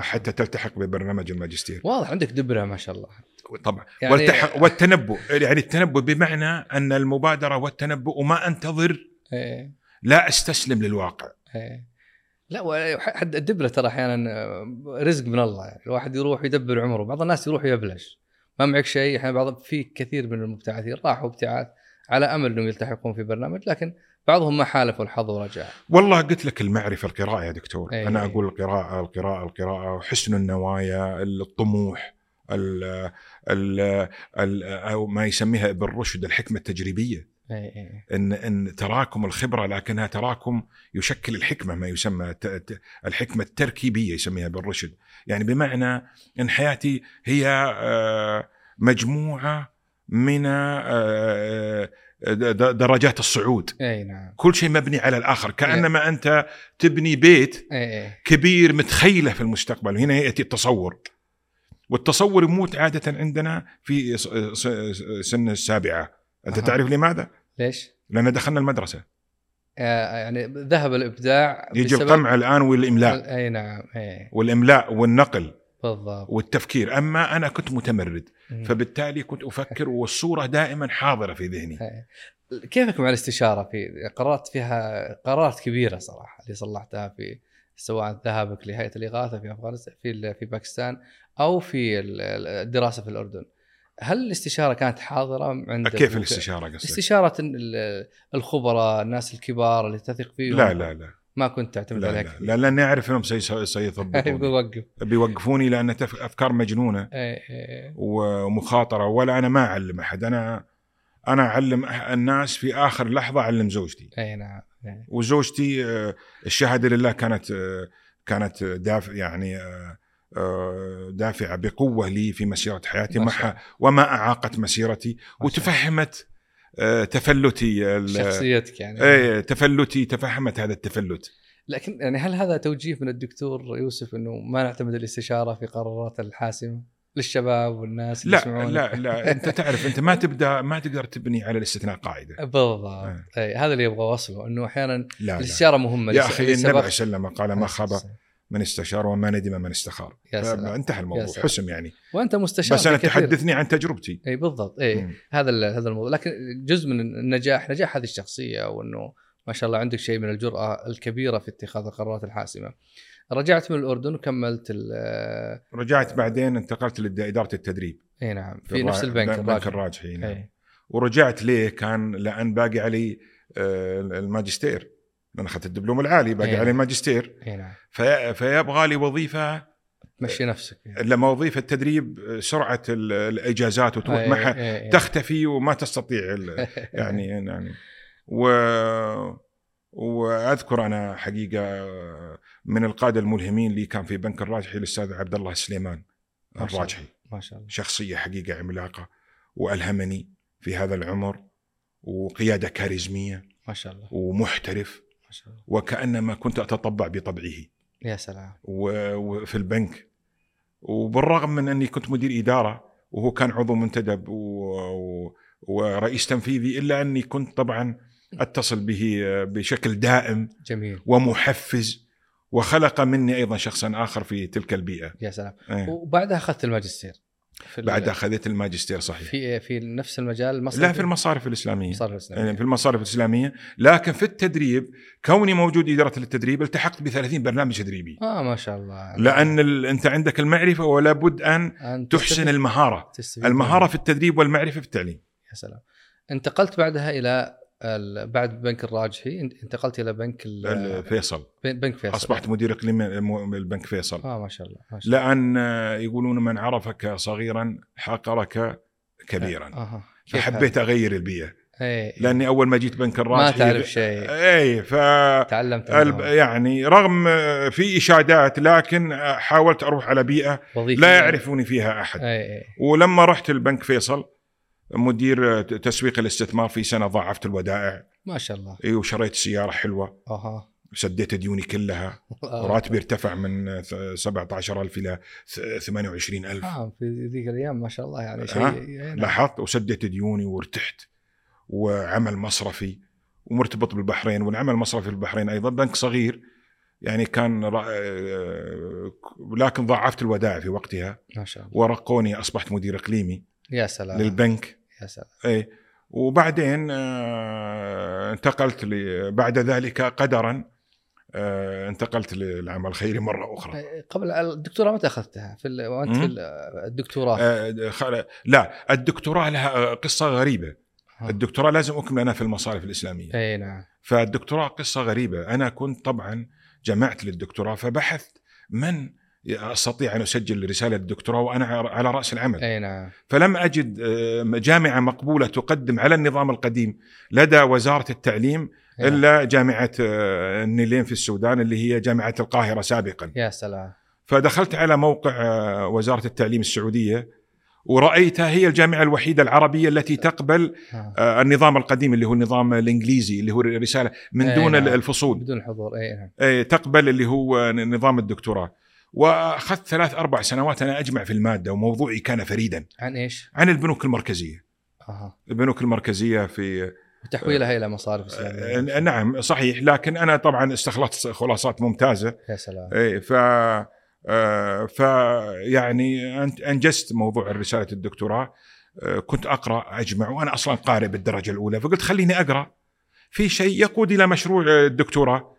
Speaker 1: حتى تلتحق ببرنامج الماجستير.
Speaker 2: واضح عندك دبرة ما شاء الله.
Speaker 1: طبعا.
Speaker 2: يعني-
Speaker 1: والتحق والتنبؤ. يعني التنبؤ بمعنى أن المبادرة والتنبؤ وما أنتظر
Speaker 2: إيه.
Speaker 1: لا أستسلم للواقع.
Speaker 2: إيه. لا وحد الدبله ترى أحيانا رزق من الله. يعني الواحد يروح يدبر عمره. بعض الناس يروح يبلش. ما معك شيء. أحيانا بعض في كثير من المبتعثين راحوا ابتعاث على أمل إنهم يلتحقون في برنامج لكن بعضهم ما حالفوا الحظ ورجع.
Speaker 1: والله قلت لك المعرفة القراءة يا دكتور.
Speaker 2: أي.
Speaker 1: أنا أقول القراءة القراءة القراءة وحسن النوايا الطموح ال ال ال أو ما يسميها ابن رشد الحكمة التجريبية.
Speaker 2: اي اي
Speaker 1: إن إن تراكم الخبرة لكنها تراكم يشكل الحكمة ما يسمى الحكمة التركيبية يسميها ابن رشد يعني بمعنى إن حياتي هي آه، مجموعة من آه، د- درجات الصعود.
Speaker 2: إي نعم.
Speaker 1: كل شيء مبني على الآخر. كأنما أنت تبني بيت
Speaker 2: إي
Speaker 1: كبير متخيلة في المستقبل. هنا يأتي التصور. والتصور يموت عادة عندنا في سن السابعة. أنت
Speaker 2: أها.
Speaker 1: تعرف لماذا؟
Speaker 2: ليش؟
Speaker 1: لأن دخلنا المدرسة.
Speaker 2: آه يعني ذهب الإبداع
Speaker 1: يجي القمع الآن والإملاء.
Speaker 2: إي نعم إي.
Speaker 1: والإملاء والنقل.
Speaker 2: بالضبط.
Speaker 1: والتفكير. أما أنا كنت متمرد
Speaker 2: مم.
Speaker 1: فبالتالي كنت أفكر والصورة دائما حاضرة في ذهني.
Speaker 2: كيفك مع الاستشارة؟ في قرارات فيها قرارات كبيرة صراحة اللي صلحتها في سواء ذهابك لهيئة الإغاثة في افغانستان في في باكستان أو في ال- الدراسة في الأردن. هل الاستشارة كانت حاضرة عند
Speaker 1: كيف الاستشارة قصدك؟
Speaker 2: استشارة ال- الخبراء الناس الكبار اللي تثق فيهم؟
Speaker 1: لا لا لا.
Speaker 2: ما كنت تعتمد عليها
Speaker 1: لا,
Speaker 2: كثير
Speaker 1: لا لاني اعرف انهم سيثبطون
Speaker 2: وقف.
Speaker 1: بيوقفوني لأن أفكار مجنونة
Speaker 2: إيه، إيه.
Speaker 1: ومخاطرة ولا أنا ما أعلم أحد. أنا أنا أعلم الناس في آخر لحظة أعلم زوجتي.
Speaker 2: اي نعم إيه.
Speaker 1: وزوجتي آه، الشهادة لله كانت آه، كانت دافع يعني آه، دافعة بقوة لي في مسيرة حياتي. ح- وما أعاقت مسيرتي. وتفهمت تفلتي ال-
Speaker 2: شخصيتك يعني.
Speaker 1: إيه تفلتي تفهمت هذا التفلت.
Speaker 2: لكن يعني هل هذا توجيه من الدكتور يوسف إنه ما نعتمد الاستشارة في قرارات الحاسمة للشباب والناس اللي
Speaker 1: لا
Speaker 2: يسمعون؟
Speaker 1: لا لا. أنت تعرف أنت ما تبدأ ما تقدر تبني على الاستثناء قاعدة.
Speaker 2: بالضبط.
Speaker 1: آه.
Speaker 2: أي هذا اللي أبغى اوصله إنه أحيانا
Speaker 1: لا لا.
Speaker 2: الاستشارة مهمة
Speaker 1: يا
Speaker 2: أخي
Speaker 1: عليه وسلم قال ما خاب من استشار وما ندم من استخار. انتهى الموضوع
Speaker 2: يا سلام.
Speaker 1: حسم يعني.
Speaker 2: وأنت مستشار
Speaker 1: بس أنا
Speaker 2: في كثير.
Speaker 1: تحدثني عن تجربتي.
Speaker 2: إي بالضبط. إي
Speaker 1: مم.
Speaker 2: هذا هذا الموضوع. لكن جزء من النجاح نجاح هذه الشخصية وأنه ما شاء الله عندك شيء من الجرأة الكبيرة في اتخاذ القرارات الحاسمة. رجعت من الأردن وكملت ال-
Speaker 1: رجعت بعدين انتقلت لإدارة التدريب.
Speaker 2: إي نعم. في نفس
Speaker 1: الرا-
Speaker 2: البنك
Speaker 1: البنك
Speaker 2: الراجحي
Speaker 1: نعم. ورجعت ليه؟ كان لأن باقي علي آه، الماجستير. لأن أخذت الدبلوم العالي باقي
Speaker 2: إيه.
Speaker 1: علي الماجستير
Speaker 2: اي نعم.
Speaker 1: في فيبغى لي وظيفة
Speaker 2: تمشي نفسك.
Speaker 1: لما وظيفه التدريب آه، سرعة ال- الإجازات وتروح
Speaker 2: إيه،
Speaker 1: معها
Speaker 2: إيه، إيه.
Speaker 1: تختفي وما تستطيع يعني يعني. و وأذكر أنا حقيقة من القادة الملهمين اللي كان في بنك الراجحي الأستاذ عبد الله
Speaker 2: الله.
Speaker 1: الراجحي.
Speaker 2: ما شاء الله.
Speaker 1: شخصية حقيقة عملاقة وألهمني في هذا العمر وقيادة كاريزمية
Speaker 2: ما شاء الله.
Speaker 1: ومحترف. وكأنما كنت أتطبع بطبعه.
Speaker 2: يا سلام.
Speaker 1: وفي البنك. وبالرغم من أني كنت مدير إدارة وهو كان عضو منتدب و... و... ورئيس تنفيذي إلا أني كنت طبعا أتصل به بشكل دائم
Speaker 2: جميل.
Speaker 1: ومحفز وخلق مني أيضا شخصا آخر في تلك البيئة.
Speaker 2: يا سلام.
Speaker 1: إيه.
Speaker 2: وبعدها أخذت الماجستير. في
Speaker 1: بعد أخذت الماجستير صحيح.
Speaker 2: في في نفس المجال المصرفي
Speaker 1: لا في المصارف الإسلامية.
Speaker 2: المصارف
Speaker 1: يعني
Speaker 2: الاسلاميه
Speaker 1: في المصارف الإسلامية. لكن في التدريب كوني موجود إدارة التدريب التحقت ب 30 برنامج تدريبي.
Speaker 2: آه ما شاء الله.
Speaker 1: لأن ال... أنت عندك المعرفة ولا بد أن
Speaker 2: أن
Speaker 1: تحسن
Speaker 2: تستفيد-
Speaker 1: المهارة.
Speaker 2: تستفيد المهارة.
Speaker 1: في التدريب والمعرفة في التعليم.
Speaker 2: يا سلام. انتقلت بعدها إلى ال- بعد بنك الراجحي انت- انتقلت إلى بنك
Speaker 1: فيصل.
Speaker 2: بن- بنك فيصل.
Speaker 1: أصبحت مدير اقليم الم- البنك فيصل.
Speaker 2: آه ما شاء الله ما شاء الله.
Speaker 1: لأن يقولون من عرفك صغيرا حقرك كبيرا.
Speaker 2: كيف
Speaker 1: فحبيت أغير البيئة.
Speaker 2: هذا؟ اي
Speaker 1: لأني أول ما جيت بنك الراجحي
Speaker 2: ما تعرف شيء.
Speaker 1: اي ف
Speaker 2: تعلمت
Speaker 1: الب-. يعني رغم في إشادات لكن حاولت أروح على بيئة
Speaker 2: وظيفة
Speaker 1: لا يعرفوني فيها أحد.
Speaker 2: اي اي
Speaker 1: ولما رحت البنك فيصل مدير تسويق الاستثمار في سنة ضاعفت الودائع.
Speaker 2: ما شاء الله.
Speaker 1: إي وشريت سيارة حلوة.
Speaker 2: أها.
Speaker 1: سديت ديوني كلها. راتبي ارتفع من 17000 إلى 28000
Speaker 2: آه في ذيك الأيام ما شاء الله يعني شيء؟ إي نعم.
Speaker 1: لاحظت وسديت ديوني وارتحت وعمل مصرفي ومرتبط بالبحرين. والعمل المصرفي في البحرين أيضا بنك صغير. يعني كان آه، لكن ضاعفت الودائع في وقتها.
Speaker 2: ما شاء الله.
Speaker 1: ورقوني أصبحت مدير إقليمي
Speaker 2: يا سلام.
Speaker 1: للبنك.
Speaker 2: يا سلام.
Speaker 1: اي وبعدين آه، انتقلت بعد ذلك قدرا آه، انتقلت للعمل الخيري مرة أخرى.
Speaker 2: قبل الدكتوراه متى أخذتها؟ في وأنت في الدكتوراه.
Speaker 1: آه، لا الدكتوراه لها قصة
Speaker 2: غريبة.
Speaker 1: الدكتوراه لازم أكمل أنا في المصارف الإسلامية.
Speaker 2: اي نعم.
Speaker 1: فالدكتوراه قصة غريبة. أنا كنت طبعا جمعت للدكتوراه فبحثت من أستطيع أن أسجل رسالة الدكتوراه وأنا على رأس العمل.
Speaker 2: أي نعم.
Speaker 1: فلم أجد آه، جامعة مقبولة تقدم على النظام القديم لدى وزارة التعليم
Speaker 2: نعم.
Speaker 1: إلا جامعة آه، النيلين في السودان اللي هي جامعة القاهرة سابقا.
Speaker 2: يا سلام.
Speaker 1: فدخلت على موقع آه، وزارة التعليم السعودية ورأيتها هي الجامعة الوحيدة العربية التي تقبل. آه، النظام القديم اللي هو النظام الإنجليزي اللي هو الرسالة من
Speaker 2: أي
Speaker 1: دون
Speaker 2: نعم.
Speaker 1: الفصول.
Speaker 2: بدون حضور. أي نعم.
Speaker 1: تقبل اللي هو نظام الدكتوراه. وأخذت ثلاث أربع سنوات أنا أجمع في المادة وموضوعي كان فريدا.
Speaker 2: عن إيش؟
Speaker 1: عن البنوك المركزية.
Speaker 2: أها.
Speaker 1: البنوك المركزية في
Speaker 2: وتحويلها إلى مصارف إسلامية.
Speaker 1: آه، نعم صحيح. لكن أنا طبعا استخلصت خلاصات ممتازة.
Speaker 2: يا سلام.
Speaker 1: إيه ف آه، ف يعني أنجزت موضوع رسالة الدكتوراه. آه، كنت أقرأ أجمع وأنا أصلا قارئ بالدرجة الأولى. فقلت خليني أقرأ. في شيء يقود إلى مشروع الدكتوراه.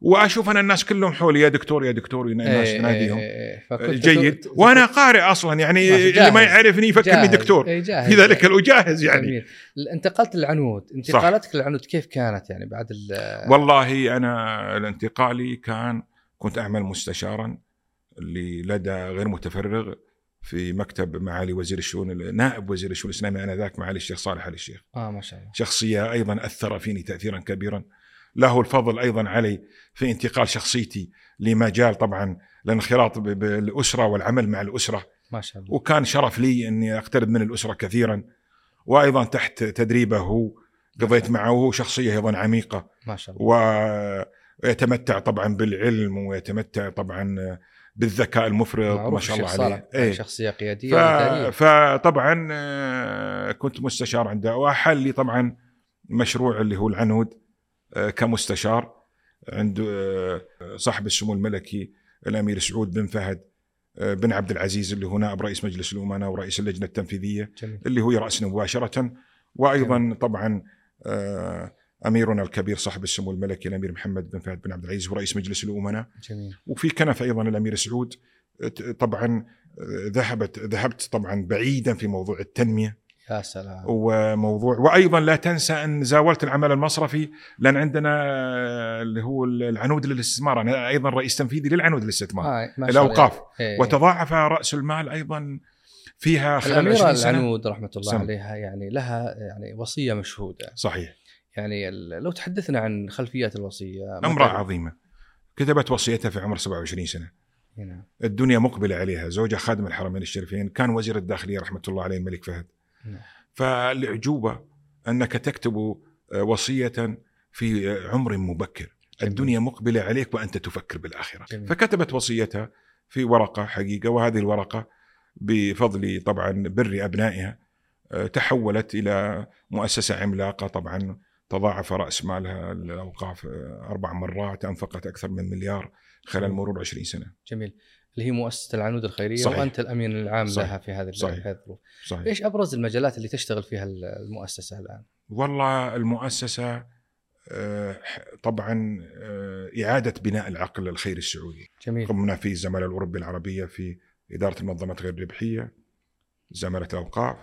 Speaker 1: وأشوف أنا الناس كلهم حولي يا دكتور يا دكتور الناس
Speaker 2: إيه،
Speaker 1: تناديهم.
Speaker 2: إيه، إيه.
Speaker 1: جيد. وأنا قارئ أصلا يعني اللي ما. يعرفني يفكرني. دكتور.
Speaker 2: إيه،.
Speaker 1: في ذلك الوجاهز يعني.
Speaker 2: جميل. انتقلت للعنود. انتقالتك للعنود كيف كانت يعني بعد ال-
Speaker 1: والله أنا الانتقالي كان كنت أعمل مستشارا اللي لدى غير متفرغ في مكتب معالي وزير الشؤون نائب وزير الشؤون الاسلاميه آنذاك معالي الشيخ صالح ال الشيخ.
Speaker 2: آه ما شاء الله.
Speaker 1: شخصية أيضا أثر فيني تاثيرا كبيرا. له الفضل أيضا علي في انتقال شخصيتي لمجال طبعا الانخراط بالأسرة والعمل مع الأسرة.
Speaker 2: ما شاء الله.
Speaker 1: وكان شرف لي إني أقترب من الأسرة كثيرا. وأيضا تحت تدريبه هو قضيت معه وهو شخصية أيضا عميقة.
Speaker 2: ما شاء الله.
Speaker 1: ويتمتع طبعا بالعلم ويتمتع طبعا بالذكاء المفرط. ما شاء الله عليه. إيه.
Speaker 2: شخصية قيادية
Speaker 1: ف... فطبعا آه، كنت مستشار عنده وأحل لي طبعا مشروع اللي هو العنود. كمستشار عند آه، صاحب السمو الملكي الأمير سعود بن فهد آه، بن عبد العزيز اللي هو نائب رئيس مجلس الأمناء ورئيس اللجنة التنفيذية
Speaker 2: جميل.
Speaker 1: اللي هو يرأسنا مباشرة. وأيضا طبعا آه، أميرنا الكبير صاحب السمو الملكي الأمير محمد بن فهد بن عبد العزيز ورئيس مجلس الأمناء.
Speaker 2: جميل.
Speaker 1: وفي كنف أيضا الأمير سعود آه، طبعا آه، ذهبت ذهبت طبعا بعيدا في موضوع التنمية.
Speaker 2: يا سلام.
Speaker 1: وموضوع وأيضا لا تنسى أن زاولت العمل المصرفي لأن عندنا آه، اللي هو العنود للاستثمار أنا أيضا رئيس تنفيذي للعنود للاستثمار.
Speaker 2: آه.
Speaker 1: الأوقاف.
Speaker 2: إيه.
Speaker 1: وتضاعف رأس المال أيضا فيها خلال
Speaker 2: الأميرة
Speaker 1: 20 سنة.
Speaker 2: العنود رحمة الله
Speaker 1: سم.
Speaker 2: عليها يعني لها يعني وصية مشهودة.
Speaker 1: صحيح.
Speaker 2: يعني لو تحدثنا عن خلفيات الوصية
Speaker 1: أمرأة
Speaker 2: مثلاً-
Speaker 1: عظيمة. كتبت وصيتها في عمر 27 سنة.
Speaker 2: نعم
Speaker 1: الدنيا مقبلة عليها. زوجها خادم الحرمين الشريفين كان وزير الداخلية رحمة الله عليه الملك فهد. فالعجوبة أنك تكتب آه، وصية في آه، عمر مبكر. الدنيا مقبلة عليك وأنت تفكر بالآخرة
Speaker 2: جميل.
Speaker 1: فكتبت وصيتها في ورقة حقيقة وهذه الورقة بفضل طبعا بر أبنائها آه، تحولت إلى مؤسسة عملاقة طبعا تضاعف رأس مالها الأوقاف أربع مرات أنفقت أكثر من مليار خلال. مرور 20 سنة
Speaker 2: جميل اللي هي مؤسسة العنود الخيرية
Speaker 1: صحيح.
Speaker 2: وأنت الأمين العام
Speaker 1: صحيح.
Speaker 2: لها في هذه
Speaker 1: صحيح.
Speaker 2: الظروف
Speaker 1: صحيح
Speaker 2: إيش أبرز المجالات اللي تشتغل فيها المؤسسة الآن؟
Speaker 1: والله المؤسسة آه، طبعا آه، إعادة بناء العقل الخيري السعودي
Speaker 2: جميل
Speaker 1: قمنا في الزمالة الأوروبية العربية في إدارة المنظمات غير الربحية زمالة الأوقاف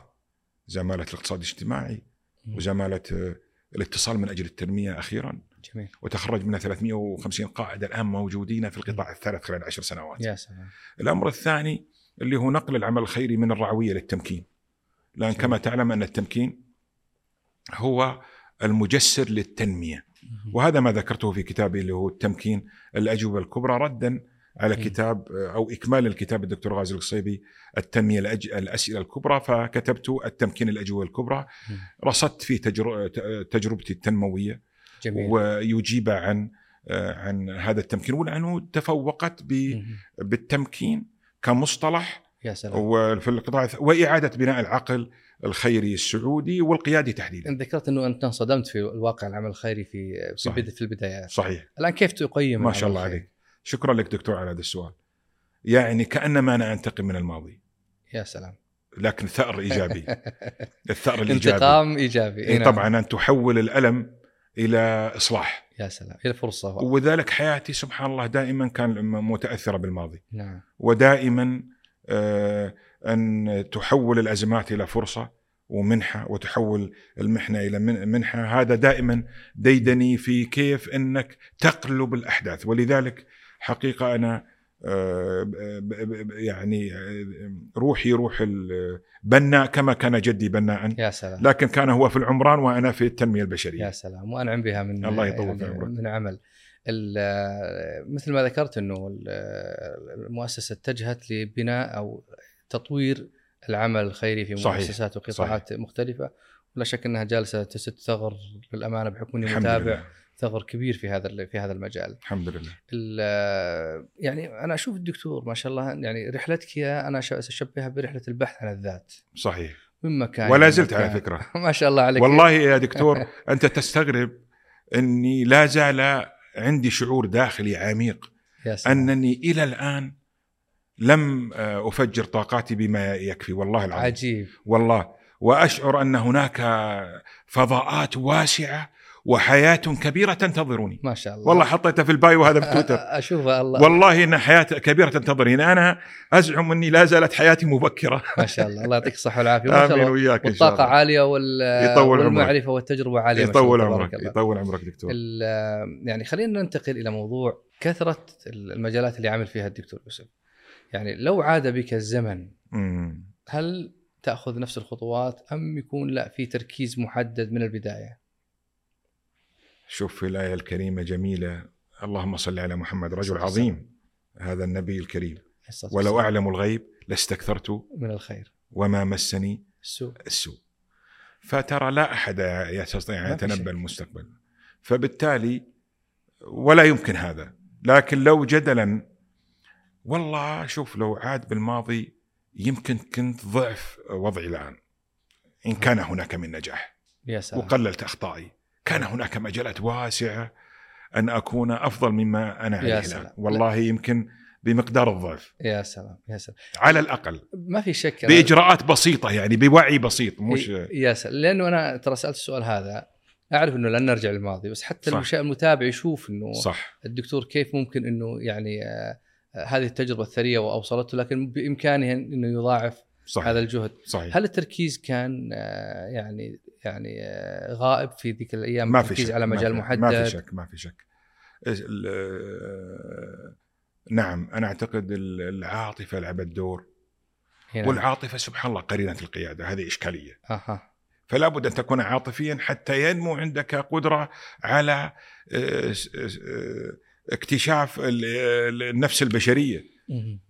Speaker 1: زمالة الاقتصاد الاجتماعي وزمالة آه، الاتصال من أجل التنمية أخيرا
Speaker 2: جميل.
Speaker 1: وتخرج منها 350 قائد الآن موجودين في القطاع الثالث خلال عشر سنوات.
Speaker 2: يا سلام.
Speaker 1: الأمر الثاني اللي هو نقل العمل الخيري من الرعوية للتمكين. لأن
Speaker 2: جميل.
Speaker 1: كما تعلم أن التمكين هو المجسر للتنمية. وهذا ما ذكرته في كتابي اللي هو التمكين الأجوبة الكبرى ردا على
Speaker 2: مم.
Speaker 1: كتاب أو إكمال الكتاب الدكتور غازي القصيبي التنمية الأج... الأسئلة الكبرى. فكتبت التمكين الأجوبة الكبرى. رصدت فيه تجر... تجربتي التنموية.
Speaker 2: جميل.
Speaker 1: ويجيب عن عن هذا التمكين والعنود تفوقت ب... بالتمكين كمصطلح
Speaker 2: يا سلام.
Speaker 1: وفي القطاع وإعادة بناء العقل الخيري السعودي والقيادي تحديدا.
Speaker 2: انت ذكرت إنه أنت انصدمت في الواقع العمل الخيري في في,
Speaker 1: صحيح.
Speaker 2: في البدايات
Speaker 1: صحيح.
Speaker 2: الآن كيف تقيم
Speaker 1: ما شاء الله
Speaker 2: الخيري؟
Speaker 1: عليك. شكرا لك دكتور على هذا السؤال. يعني كأنما أنا أنتقم من الماضي.
Speaker 2: يا سلام.
Speaker 1: لكن ثأر إيجابي. الثأر الإيجابي.
Speaker 2: انتقام إيجابي.
Speaker 1: إيه
Speaker 2: نعم.
Speaker 1: طبعا أن تحول الألم إلى إصلاح.
Speaker 2: يا سلام. هي الفرصه
Speaker 1: وذلك حياتي سبحان الله دائما كان متأثرة بالماضي.
Speaker 2: نعم.
Speaker 1: ودائما آه، أن تحول الأزمات إلى فرصة ومنحة وتحول المحنة إلى من- منحة. هذا دائما ديدني في كيف إنك تقلب الأحداث. ولذلك حقيقة أنا يعني آه، روحي روح البناء كما كان جدي بناء.
Speaker 2: يا سلام.
Speaker 1: لكن كان هو في العمران وأنا في التنمية البشرية.
Speaker 2: يا سلام. وأنعم بها من
Speaker 1: الله يطول في
Speaker 2: يعني
Speaker 1: عمرك.
Speaker 2: من عمل. مثل ما ذكرت إنه ال- المؤسسة اتجهت لبناء أو تطوير العمل الخيري في. مؤسسات وقطاعات مختلفة. ولا شك إنها جالسة تسد ثغر للأمانة بحكم
Speaker 1: إني
Speaker 2: متابع.
Speaker 1: لله.
Speaker 2: ثغر كبير في هذا في هذا المجال.
Speaker 1: الحمد لله.
Speaker 2: ال- يعني أنا أشوف الدكتور ما شاء الله يعني رحلتك يا أنا أشبهها برحلة البحث عن الذات.
Speaker 1: صحيح.
Speaker 2: من مكان
Speaker 1: ولا زلت على. فكرة.
Speaker 2: ما شاء الله عليك.
Speaker 1: والله يا دكتور أنت تستغرب أني لا زال عندي شعور داخلي عميق
Speaker 2: يا سلام.
Speaker 1: أنني إلى الآن لم آه، أفجر طاقاتي بما يكفي والله العظيم.
Speaker 2: عجيب.
Speaker 1: والله. وأشعر أن هناك فضاءات واسعة وحياة كبيرة تنتظرني
Speaker 2: ما شاء الله.
Speaker 1: والله حطيتها في البايو هذا في تويتر
Speaker 2: اشوفها الله.
Speaker 1: والله إن حياة كبيرة تنتظرني أنا أزعم أني لا زالت حياتي مبكرة.
Speaker 2: ما شاء الله. الله يعطيك الصحة والعافية. ما شاء الله.
Speaker 1: وياك إن شاء
Speaker 2: والطاقة
Speaker 1: الله.
Speaker 2: عالية وال
Speaker 1: يطول عمرك.
Speaker 2: والتجربة عالية ما شاء
Speaker 1: يطول عمرك. يطول عمرك دكتور.
Speaker 2: يعني خلينا ننتقل إلى موضوع كثرة المجالات اللي عمل فيها الدكتور يوسف. يعني لو عاد بك الزمن. هل تأخذ نفس الخطوات أم يكون لا في تركيز محدد من البداية؟
Speaker 1: شوف في الآية الكريمة جميلة اللهم صل على محمد رجل عظيم هذا النبي الكريم. ولو. أعلم الغيب لاستكثرت
Speaker 2: من الخير.
Speaker 1: وما مسني
Speaker 2: السوء.
Speaker 1: السوء. فترى لا أحد يستطيع أن يتنبأ. المستقبل. فبالتالي ولا يمكن هذا. لكن لو جدلا والله شوف لو عاد بالماضي يمكن كنت ضعف وضعي الآن. إن كان هناك من نجاح.
Speaker 2: يا سلام.
Speaker 1: وقللت أخطائي. كان هناك مجالات واسعة أن أكون أفضل مما أنا
Speaker 2: يا
Speaker 1: عليه
Speaker 2: سلام.
Speaker 1: الان والله يمكن بمقدار الضعف.
Speaker 2: يا سلام يا سلام.
Speaker 1: على الأقل.
Speaker 2: ما في شك
Speaker 1: بإجراءات بسيطة يعني بوعي بسيط مش
Speaker 2: يا سلام. لأنه أنا ترى سألت السؤال هذا أعرف إنه لن نرجع للماضي بس حتى
Speaker 1: صح.
Speaker 2: المتابع يشوف إنه
Speaker 1: صح.
Speaker 2: الدكتور كيف ممكن إنه يعني آه، آه، هذه التجربة الثرية وأوصلته لكن بإمكانه إنه يضاعف
Speaker 1: صحيح.
Speaker 2: هذا الجهد.
Speaker 1: صحيح.
Speaker 2: هل التركيز كان آه، يعني يعني آه، غائب في ذيك الأيام؟
Speaker 1: ما في
Speaker 2: التركيز
Speaker 1: شك
Speaker 2: على
Speaker 1: ما
Speaker 2: مجال
Speaker 1: في-
Speaker 2: محدد
Speaker 1: ما في شك ما في شك. آه، نعم أنا أعتقد ال- العاطفة لعبت دور
Speaker 2: هنا.
Speaker 1: والعاطفة سبحان الله قرينة القيادة هذه إشكالية.
Speaker 2: أها.
Speaker 1: فلا بد أن تكون عاطفيا حتى ينمو عندك قدرة على اكتشاف ال- ال- النفس
Speaker 2: البشرية.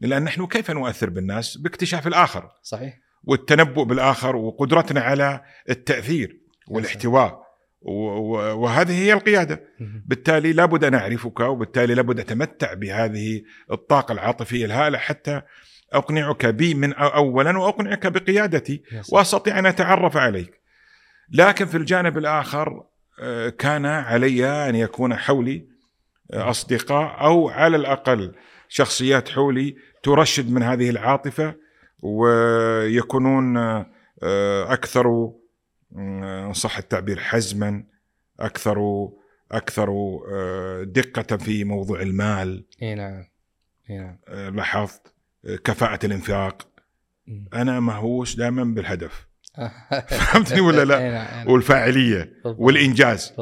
Speaker 1: لأن نحن كيف نؤثر بالناس؟ باكتشاف الآخر.
Speaker 2: صحيح.
Speaker 1: والتنبؤ بالآخر وقدرتنا على التأثير والاحتواء. وهذه هي
Speaker 2: القيادة.
Speaker 1: بالتالي لابد أن أعرفك وبالتالي لابد أتمتع بهذه الطاقة العاطفية الهائلة حتى أقنعك بي من اولا وأقنعك بقيادتي. وأستطيع أن أتعرف عليك. لكن في الجانب الآخر آه، كان علي أن يكون حولي آه، أصدقاء أو على الأقل شخصيات حولي ترشد من هذه العاطفة ويكونون آه، آه، أكثر آه، إن صح التعبير حزما أكثر أكثر دقة في موضوع المال
Speaker 2: إي نعم إي نعم
Speaker 1: لاحظت كفاءة
Speaker 2: الإنفاق.
Speaker 1: أنا مهووس دائما بالهدف فهمتني ولا لا؟
Speaker 2: نعم، نعم.
Speaker 1: والفاعلية.
Speaker 2: والإنجاز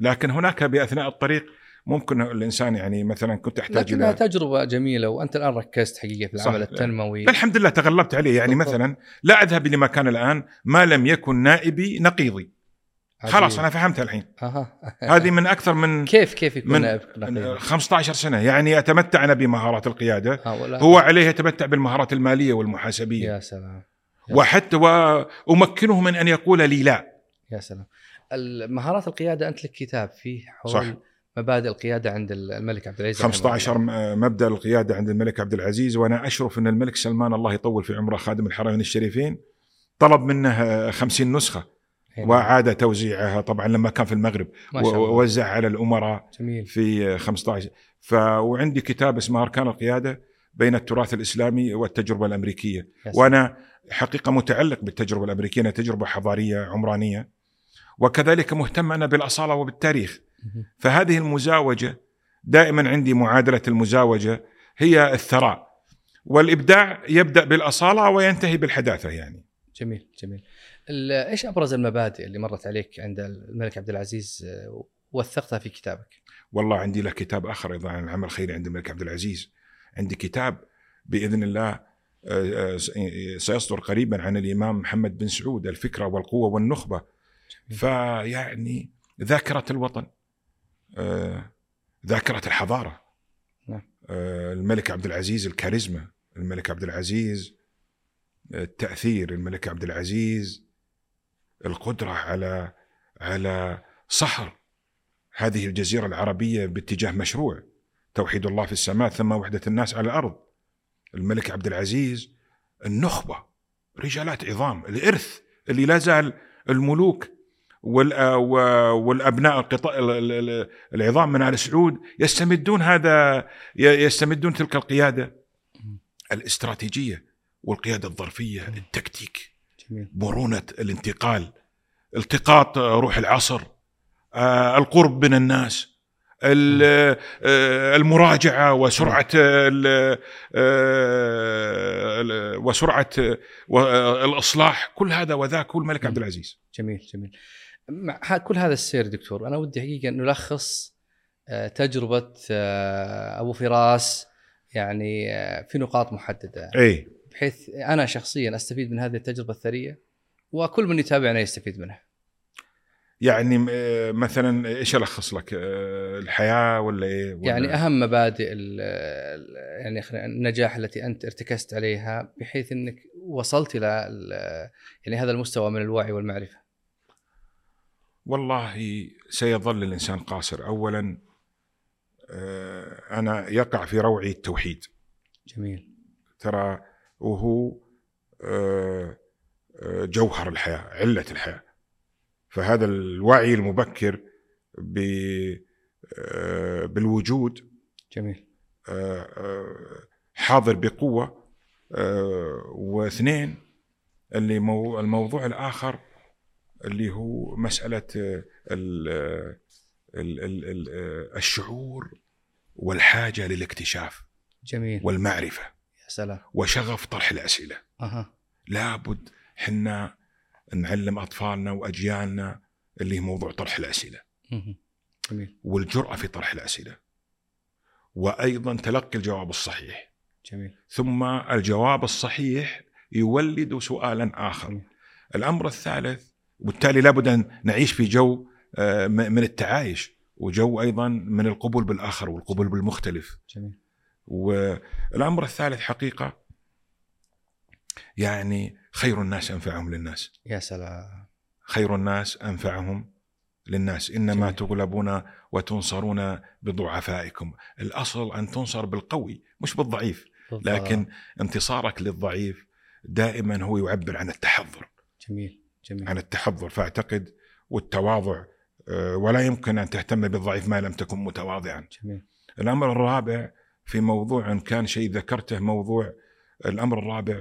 Speaker 1: لكن هناك بأثناء الطريق ممكن الإنسان يعني مثلا كنت أحتاج
Speaker 2: لكنها
Speaker 1: إلى
Speaker 2: تجربة جميلة وأنت الآن ركزت حقيقة في العمل. التنموي.
Speaker 1: الحمد لله تغلبت عليه. يعني
Speaker 2: بالضبط.
Speaker 1: مثلا لا أذهب لمكان الآن ما لم يكن نائبي نقيضي. خلاص
Speaker 2: عجيب.
Speaker 1: أنا فهمت الحين.
Speaker 2: أها.
Speaker 1: هذه من أكثر من
Speaker 2: كيف كيف يكون
Speaker 1: من
Speaker 2: نائب نقيب؟
Speaker 1: 15 سنة. يعني أتمتع أنا بمهارات
Speaker 2: القيادة.
Speaker 1: هو عليه يتمتع بالمهارات المالية والمحاسبية.
Speaker 2: يا سلام.
Speaker 1: وحتى وامكنه من أن يقول لي لا.
Speaker 2: يا سلام. المهارات القيادة أنت لك كتاب فيه حول
Speaker 1: صح.
Speaker 2: مبادئ القيادة عند الملك عبد العزيز رحمه
Speaker 1: 15
Speaker 2: الله.
Speaker 1: م- مبدأ القيادة عند الملك عبد العزيز وأنا أشرف أن الملك سلمان الله يطول في عمره خادم الحرمين الشريفين طلب منه 50 نسخة
Speaker 2: إي نعم.
Speaker 1: وعاد توزيعها طبعا لما كان في المغرب ووزع على الأمراء
Speaker 2: جميل
Speaker 1: في 15 ف وعندي كتاب اسمه أركان القيادة بين التراث الإسلامي
Speaker 2: والتجربة الأمريكية.
Speaker 1: وأنا حقيقة متعلق بالتجربة الأمريكية تجربة حضارية عمرانية وكذلك مهتم أنا بالأصالة وبالتاريخ فهذه المزاوجة دائما عندي معادلة المزاوجة هي الثراء. والإبداع يبدأ بالأصالة وينتهي بالحداثة يعني.
Speaker 2: جميل جميل. إيش أبرز المبادئ اللي مرت عليك عند الملك عبد العزيز آه، وثقتها في كتابك؟
Speaker 1: والله عندي له كتاب آخر أيضا عن العمل الخيري عند الملك عبد العزيز. عندي كتاب بإذن الله آه، آه، سيصدر قريبا عن الإمام محمد بن سعود الفكرة والقوة والنخبة. فيعني ذاكرة الوطن. ذاكرة الحضارة.
Speaker 2: نعم.
Speaker 1: آه، الملك عبد العزيز الكاريزما. الملك عبد العزيز التأثير. الملك عبد العزيز القدرة على على صهر هذه الجزيرة العربية باتجاه مشروع. توحيد الله في السماء ثم وحدة الناس على الأرض. الملك عبد العزيز النخبة. رجالات عظام. الإرث اللي لا زال الملوك والأبناء القطاع ال- ال- العظام من آل سعود يستمدون هذا يستمدون تلك القيادة الاستراتيجية والقيادة الظرفية التكتيك مرونة الانتقال التقاط روح العصر آه، القرب من الناس ال- آه، المراجعة وسرعة آه، وسرعة آه، الإصلاح كل هذا وذاك هو الملك عبد العزيز.
Speaker 2: جميل جميل. مع كل هذا السير دكتور أنا ودي حقيقة ان نلخص آه، تجربة آه، أبو فراس يعني آه، في نقاط محددة
Speaker 1: إي
Speaker 2: بحيث أنا شخصيا أستفيد من هذه التجربة الثرية وكل من يتابعنا يستفيد منها.
Speaker 1: يعني مثلا إيش ألخص لك الحياة ولا إيه ولا
Speaker 2: يعني أهم مبادئ يعني النجاح التي أنت ارتكزت عليها بحيث إنك وصلت إلى ال- يعني هذا المستوى من الوعي والمعرفة.
Speaker 1: والله سيظل الإنسان قاصر اولا آه، أنا يقع في روعي التوحيد
Speaker 2: جميل.
Speaker 1: ترى وهو آه، آه، جوهر الحياة علة الحياة فهذا الوعي المبكر بالوجود
Speaker 2: جميل.
Speaker 1: حاضر بقوة واثنين اللي مو الموضوع الآخر اللي هو مسألة آه، ال- آه، ال- ال- ال- آه، الشعور والحاجة للاكتشاف
Speaker 2: جميل.
Speaker 1: والمعرفة
Speaker 2: يا سلام.
Speaker 1: وشغف طرح الأسئلة
Speaker 2: أها.
Speaker 1: لابد حنا نعلم أطفالنا وأجيالنا اللي هي موضوع طرح
Speaker 2: الأسئلة. جميل.
Speaker 1: والجرأة في طرح الأسئلة وأيضا تلقي الجواب الصحيح
Speaker 2: جميل.
Speaker 1: ثم الجواب الصحيح يولد سؤالا آخر
Speaker 2: جميل.
Speaker 1: الأمر الثالث وبالتالي لابد أن نعيش في جو آه، من التعايش وجو أيضا من القبول بالآخر والقبول بالمختلف
Speaker 2: جميل.
Speaker 1: والأمر الثالث حقيقة يعني خير الناس أنفعهم للناس
Speaker 2: يا سلام.
Speaker 1: خير الناس أنفعهم للناس إنما
Speaker 2: جميل.
Speaker 1: تغلبون وتنصرون بضعفائكم الأصل أن تنصر بالقوي مش بالضعيف
Speaker 2: بالضبط.
Speaker 1: لكن انتصارك للضعيف دائما هو يعبر عن التحضر
Speaker 2: جميل. جميل.
Speaker 1: عن التحضر فاعتقد والتواضع آه، ولا يمكن أن تهتم بالضعيف ما لم تكن متواضعا
Speaker 2: جميل.
Speaker 1: الأمر الرابع في موضوع كان شيء ذكرته موضوع الأمر الرابع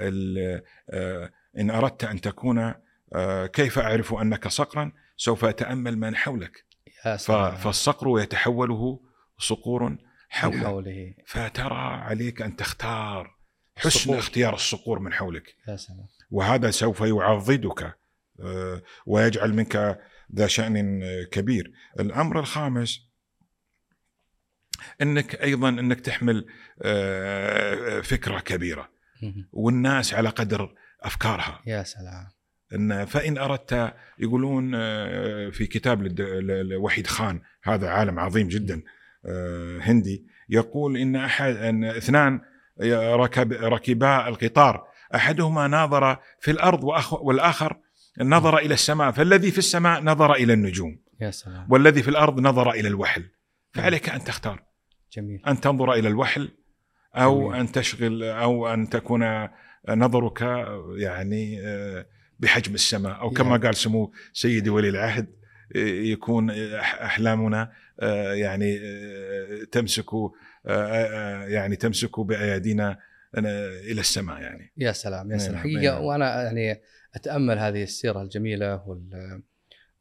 Speaker 1: ال- آه، إن أردت أن تكون آه، كيف أعرف أنك صقرا سوف أتأمل من حولك
Speaker 2: يا سلام.
Speaker 1: فالصقر يتحوله صقور
Speaker 2: من
Speaker 1: حولك
Speaker 2: حوله.
Speaker 1: فترى عليك أن تختار حسن
Speaker 2: الصقور.
Speaker 1: اختيار الصقور من حولك
Speaker 2: يا سلام.
Speaker 1: وهذا سوف يعضدك آه، ويجعل منك ذا شأن كبير الأمر الخامس أنك أيضا أنك تحمل آه، فكرة كبيرة. والناس على قدر أفكارها
Speaker 2: يا سلام.
Speaker 1: إن فإن أردت يقولون آه، في كتاب لوحيد خان هذا عالم عظيم جدا هندي يقول إن أحد أن اثنان ركب ركبا القطار أحدهما ناظر في الأرض وأخ- والآخر نظر إلى السماء فالذي في السماء نظر إلى النجوم
Speaker 2: يا سلام.
Speaker 1: والذي في الأرض نظر إلى الوحل فعليك أن تختار
Speaker 2: جميل.
Speaker 1: أن تنظر إلى الوحل أو
Speaker 2: جميل.
Speaker 1: أن تشغل أو أن تكون نظرك يعني آه، بحجم السماء أو كما
Speaker 2: يعني.
Speaker 1: قال سمو سيدي ولي العهد آه، يكون أحلامنا آه، يعني تمسك يعني تمسك بأيادينا إلى السماء يعني
Speaker 2: يا سلام يا
Speaker 1: نعم،
Speaker 2: سلام
Speaker 1: نعم.
Speaker 2: حقيقة وأنا يعني أتأمل هذه السيرة الجميلة وال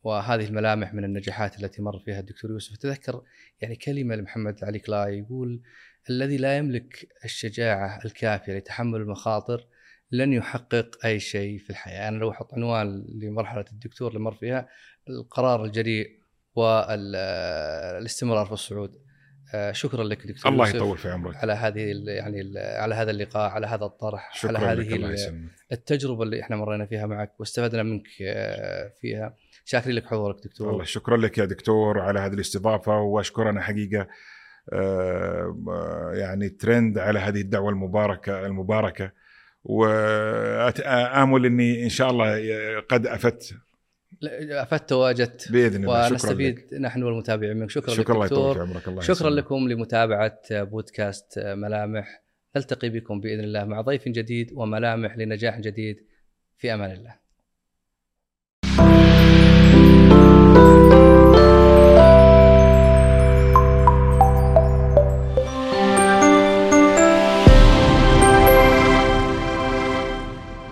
Speaker 2: وهذه الملامح من النجاحات التي مر فيها الدكتور يوسف تذكر يعني كلمة لمحمد علي كلاي يقول الذي لا يملك الشجاعة الكافية لتحمل المخاطر لن يحقق أي شيء في الحياة، أنا لو أحط عنوان لمرحلة الدكتور اللي مر فيها القرار الجريء والاستمرار في الصعود. آه، شكرا لك دكتور
Speaker 1: الله يطول في عمرك.
Speaker 2: على هذه يعني على هذا اللقاء على هذا الطرح
Speaker 1: شكرا
Speaker 2: على
Speaker 1: لك
Speaker 2: هذه
Speaker 1: الله يسلمك.
Speaker 2: التجربة اللي إحنا مرينا فيها معك واستفدنا منك آه، فيها. شاكرين لك حضورك دكتور.
Speaker 1: والله شكرا لك يا دكتور على هذه الاستضافة واشكر أنا حقيقة آه، يعني ترند على هذه الدعوة المباركة المباركة. وامل إني إن شاء الله قد
Speaker 2: أفدت أفدت وأجدت.
Speaker 1: بإذن الله. شكرا لك.
Speaker 2: ونستفيد نحن والمتابعين منك. شكرا,
Speaker 1: شكرا الله
Speaker 2: لك دكتور
Speaker 1: عمرك. الله
Speaker 2: شكرا
Speaker 1: يسلمك.
Speaker 2: لكم لمتابعة بودكاست ملامح. نلتقي بكم بإذن الله مع ضيف جديد وملامح لنجاح جديد. في أمان الله.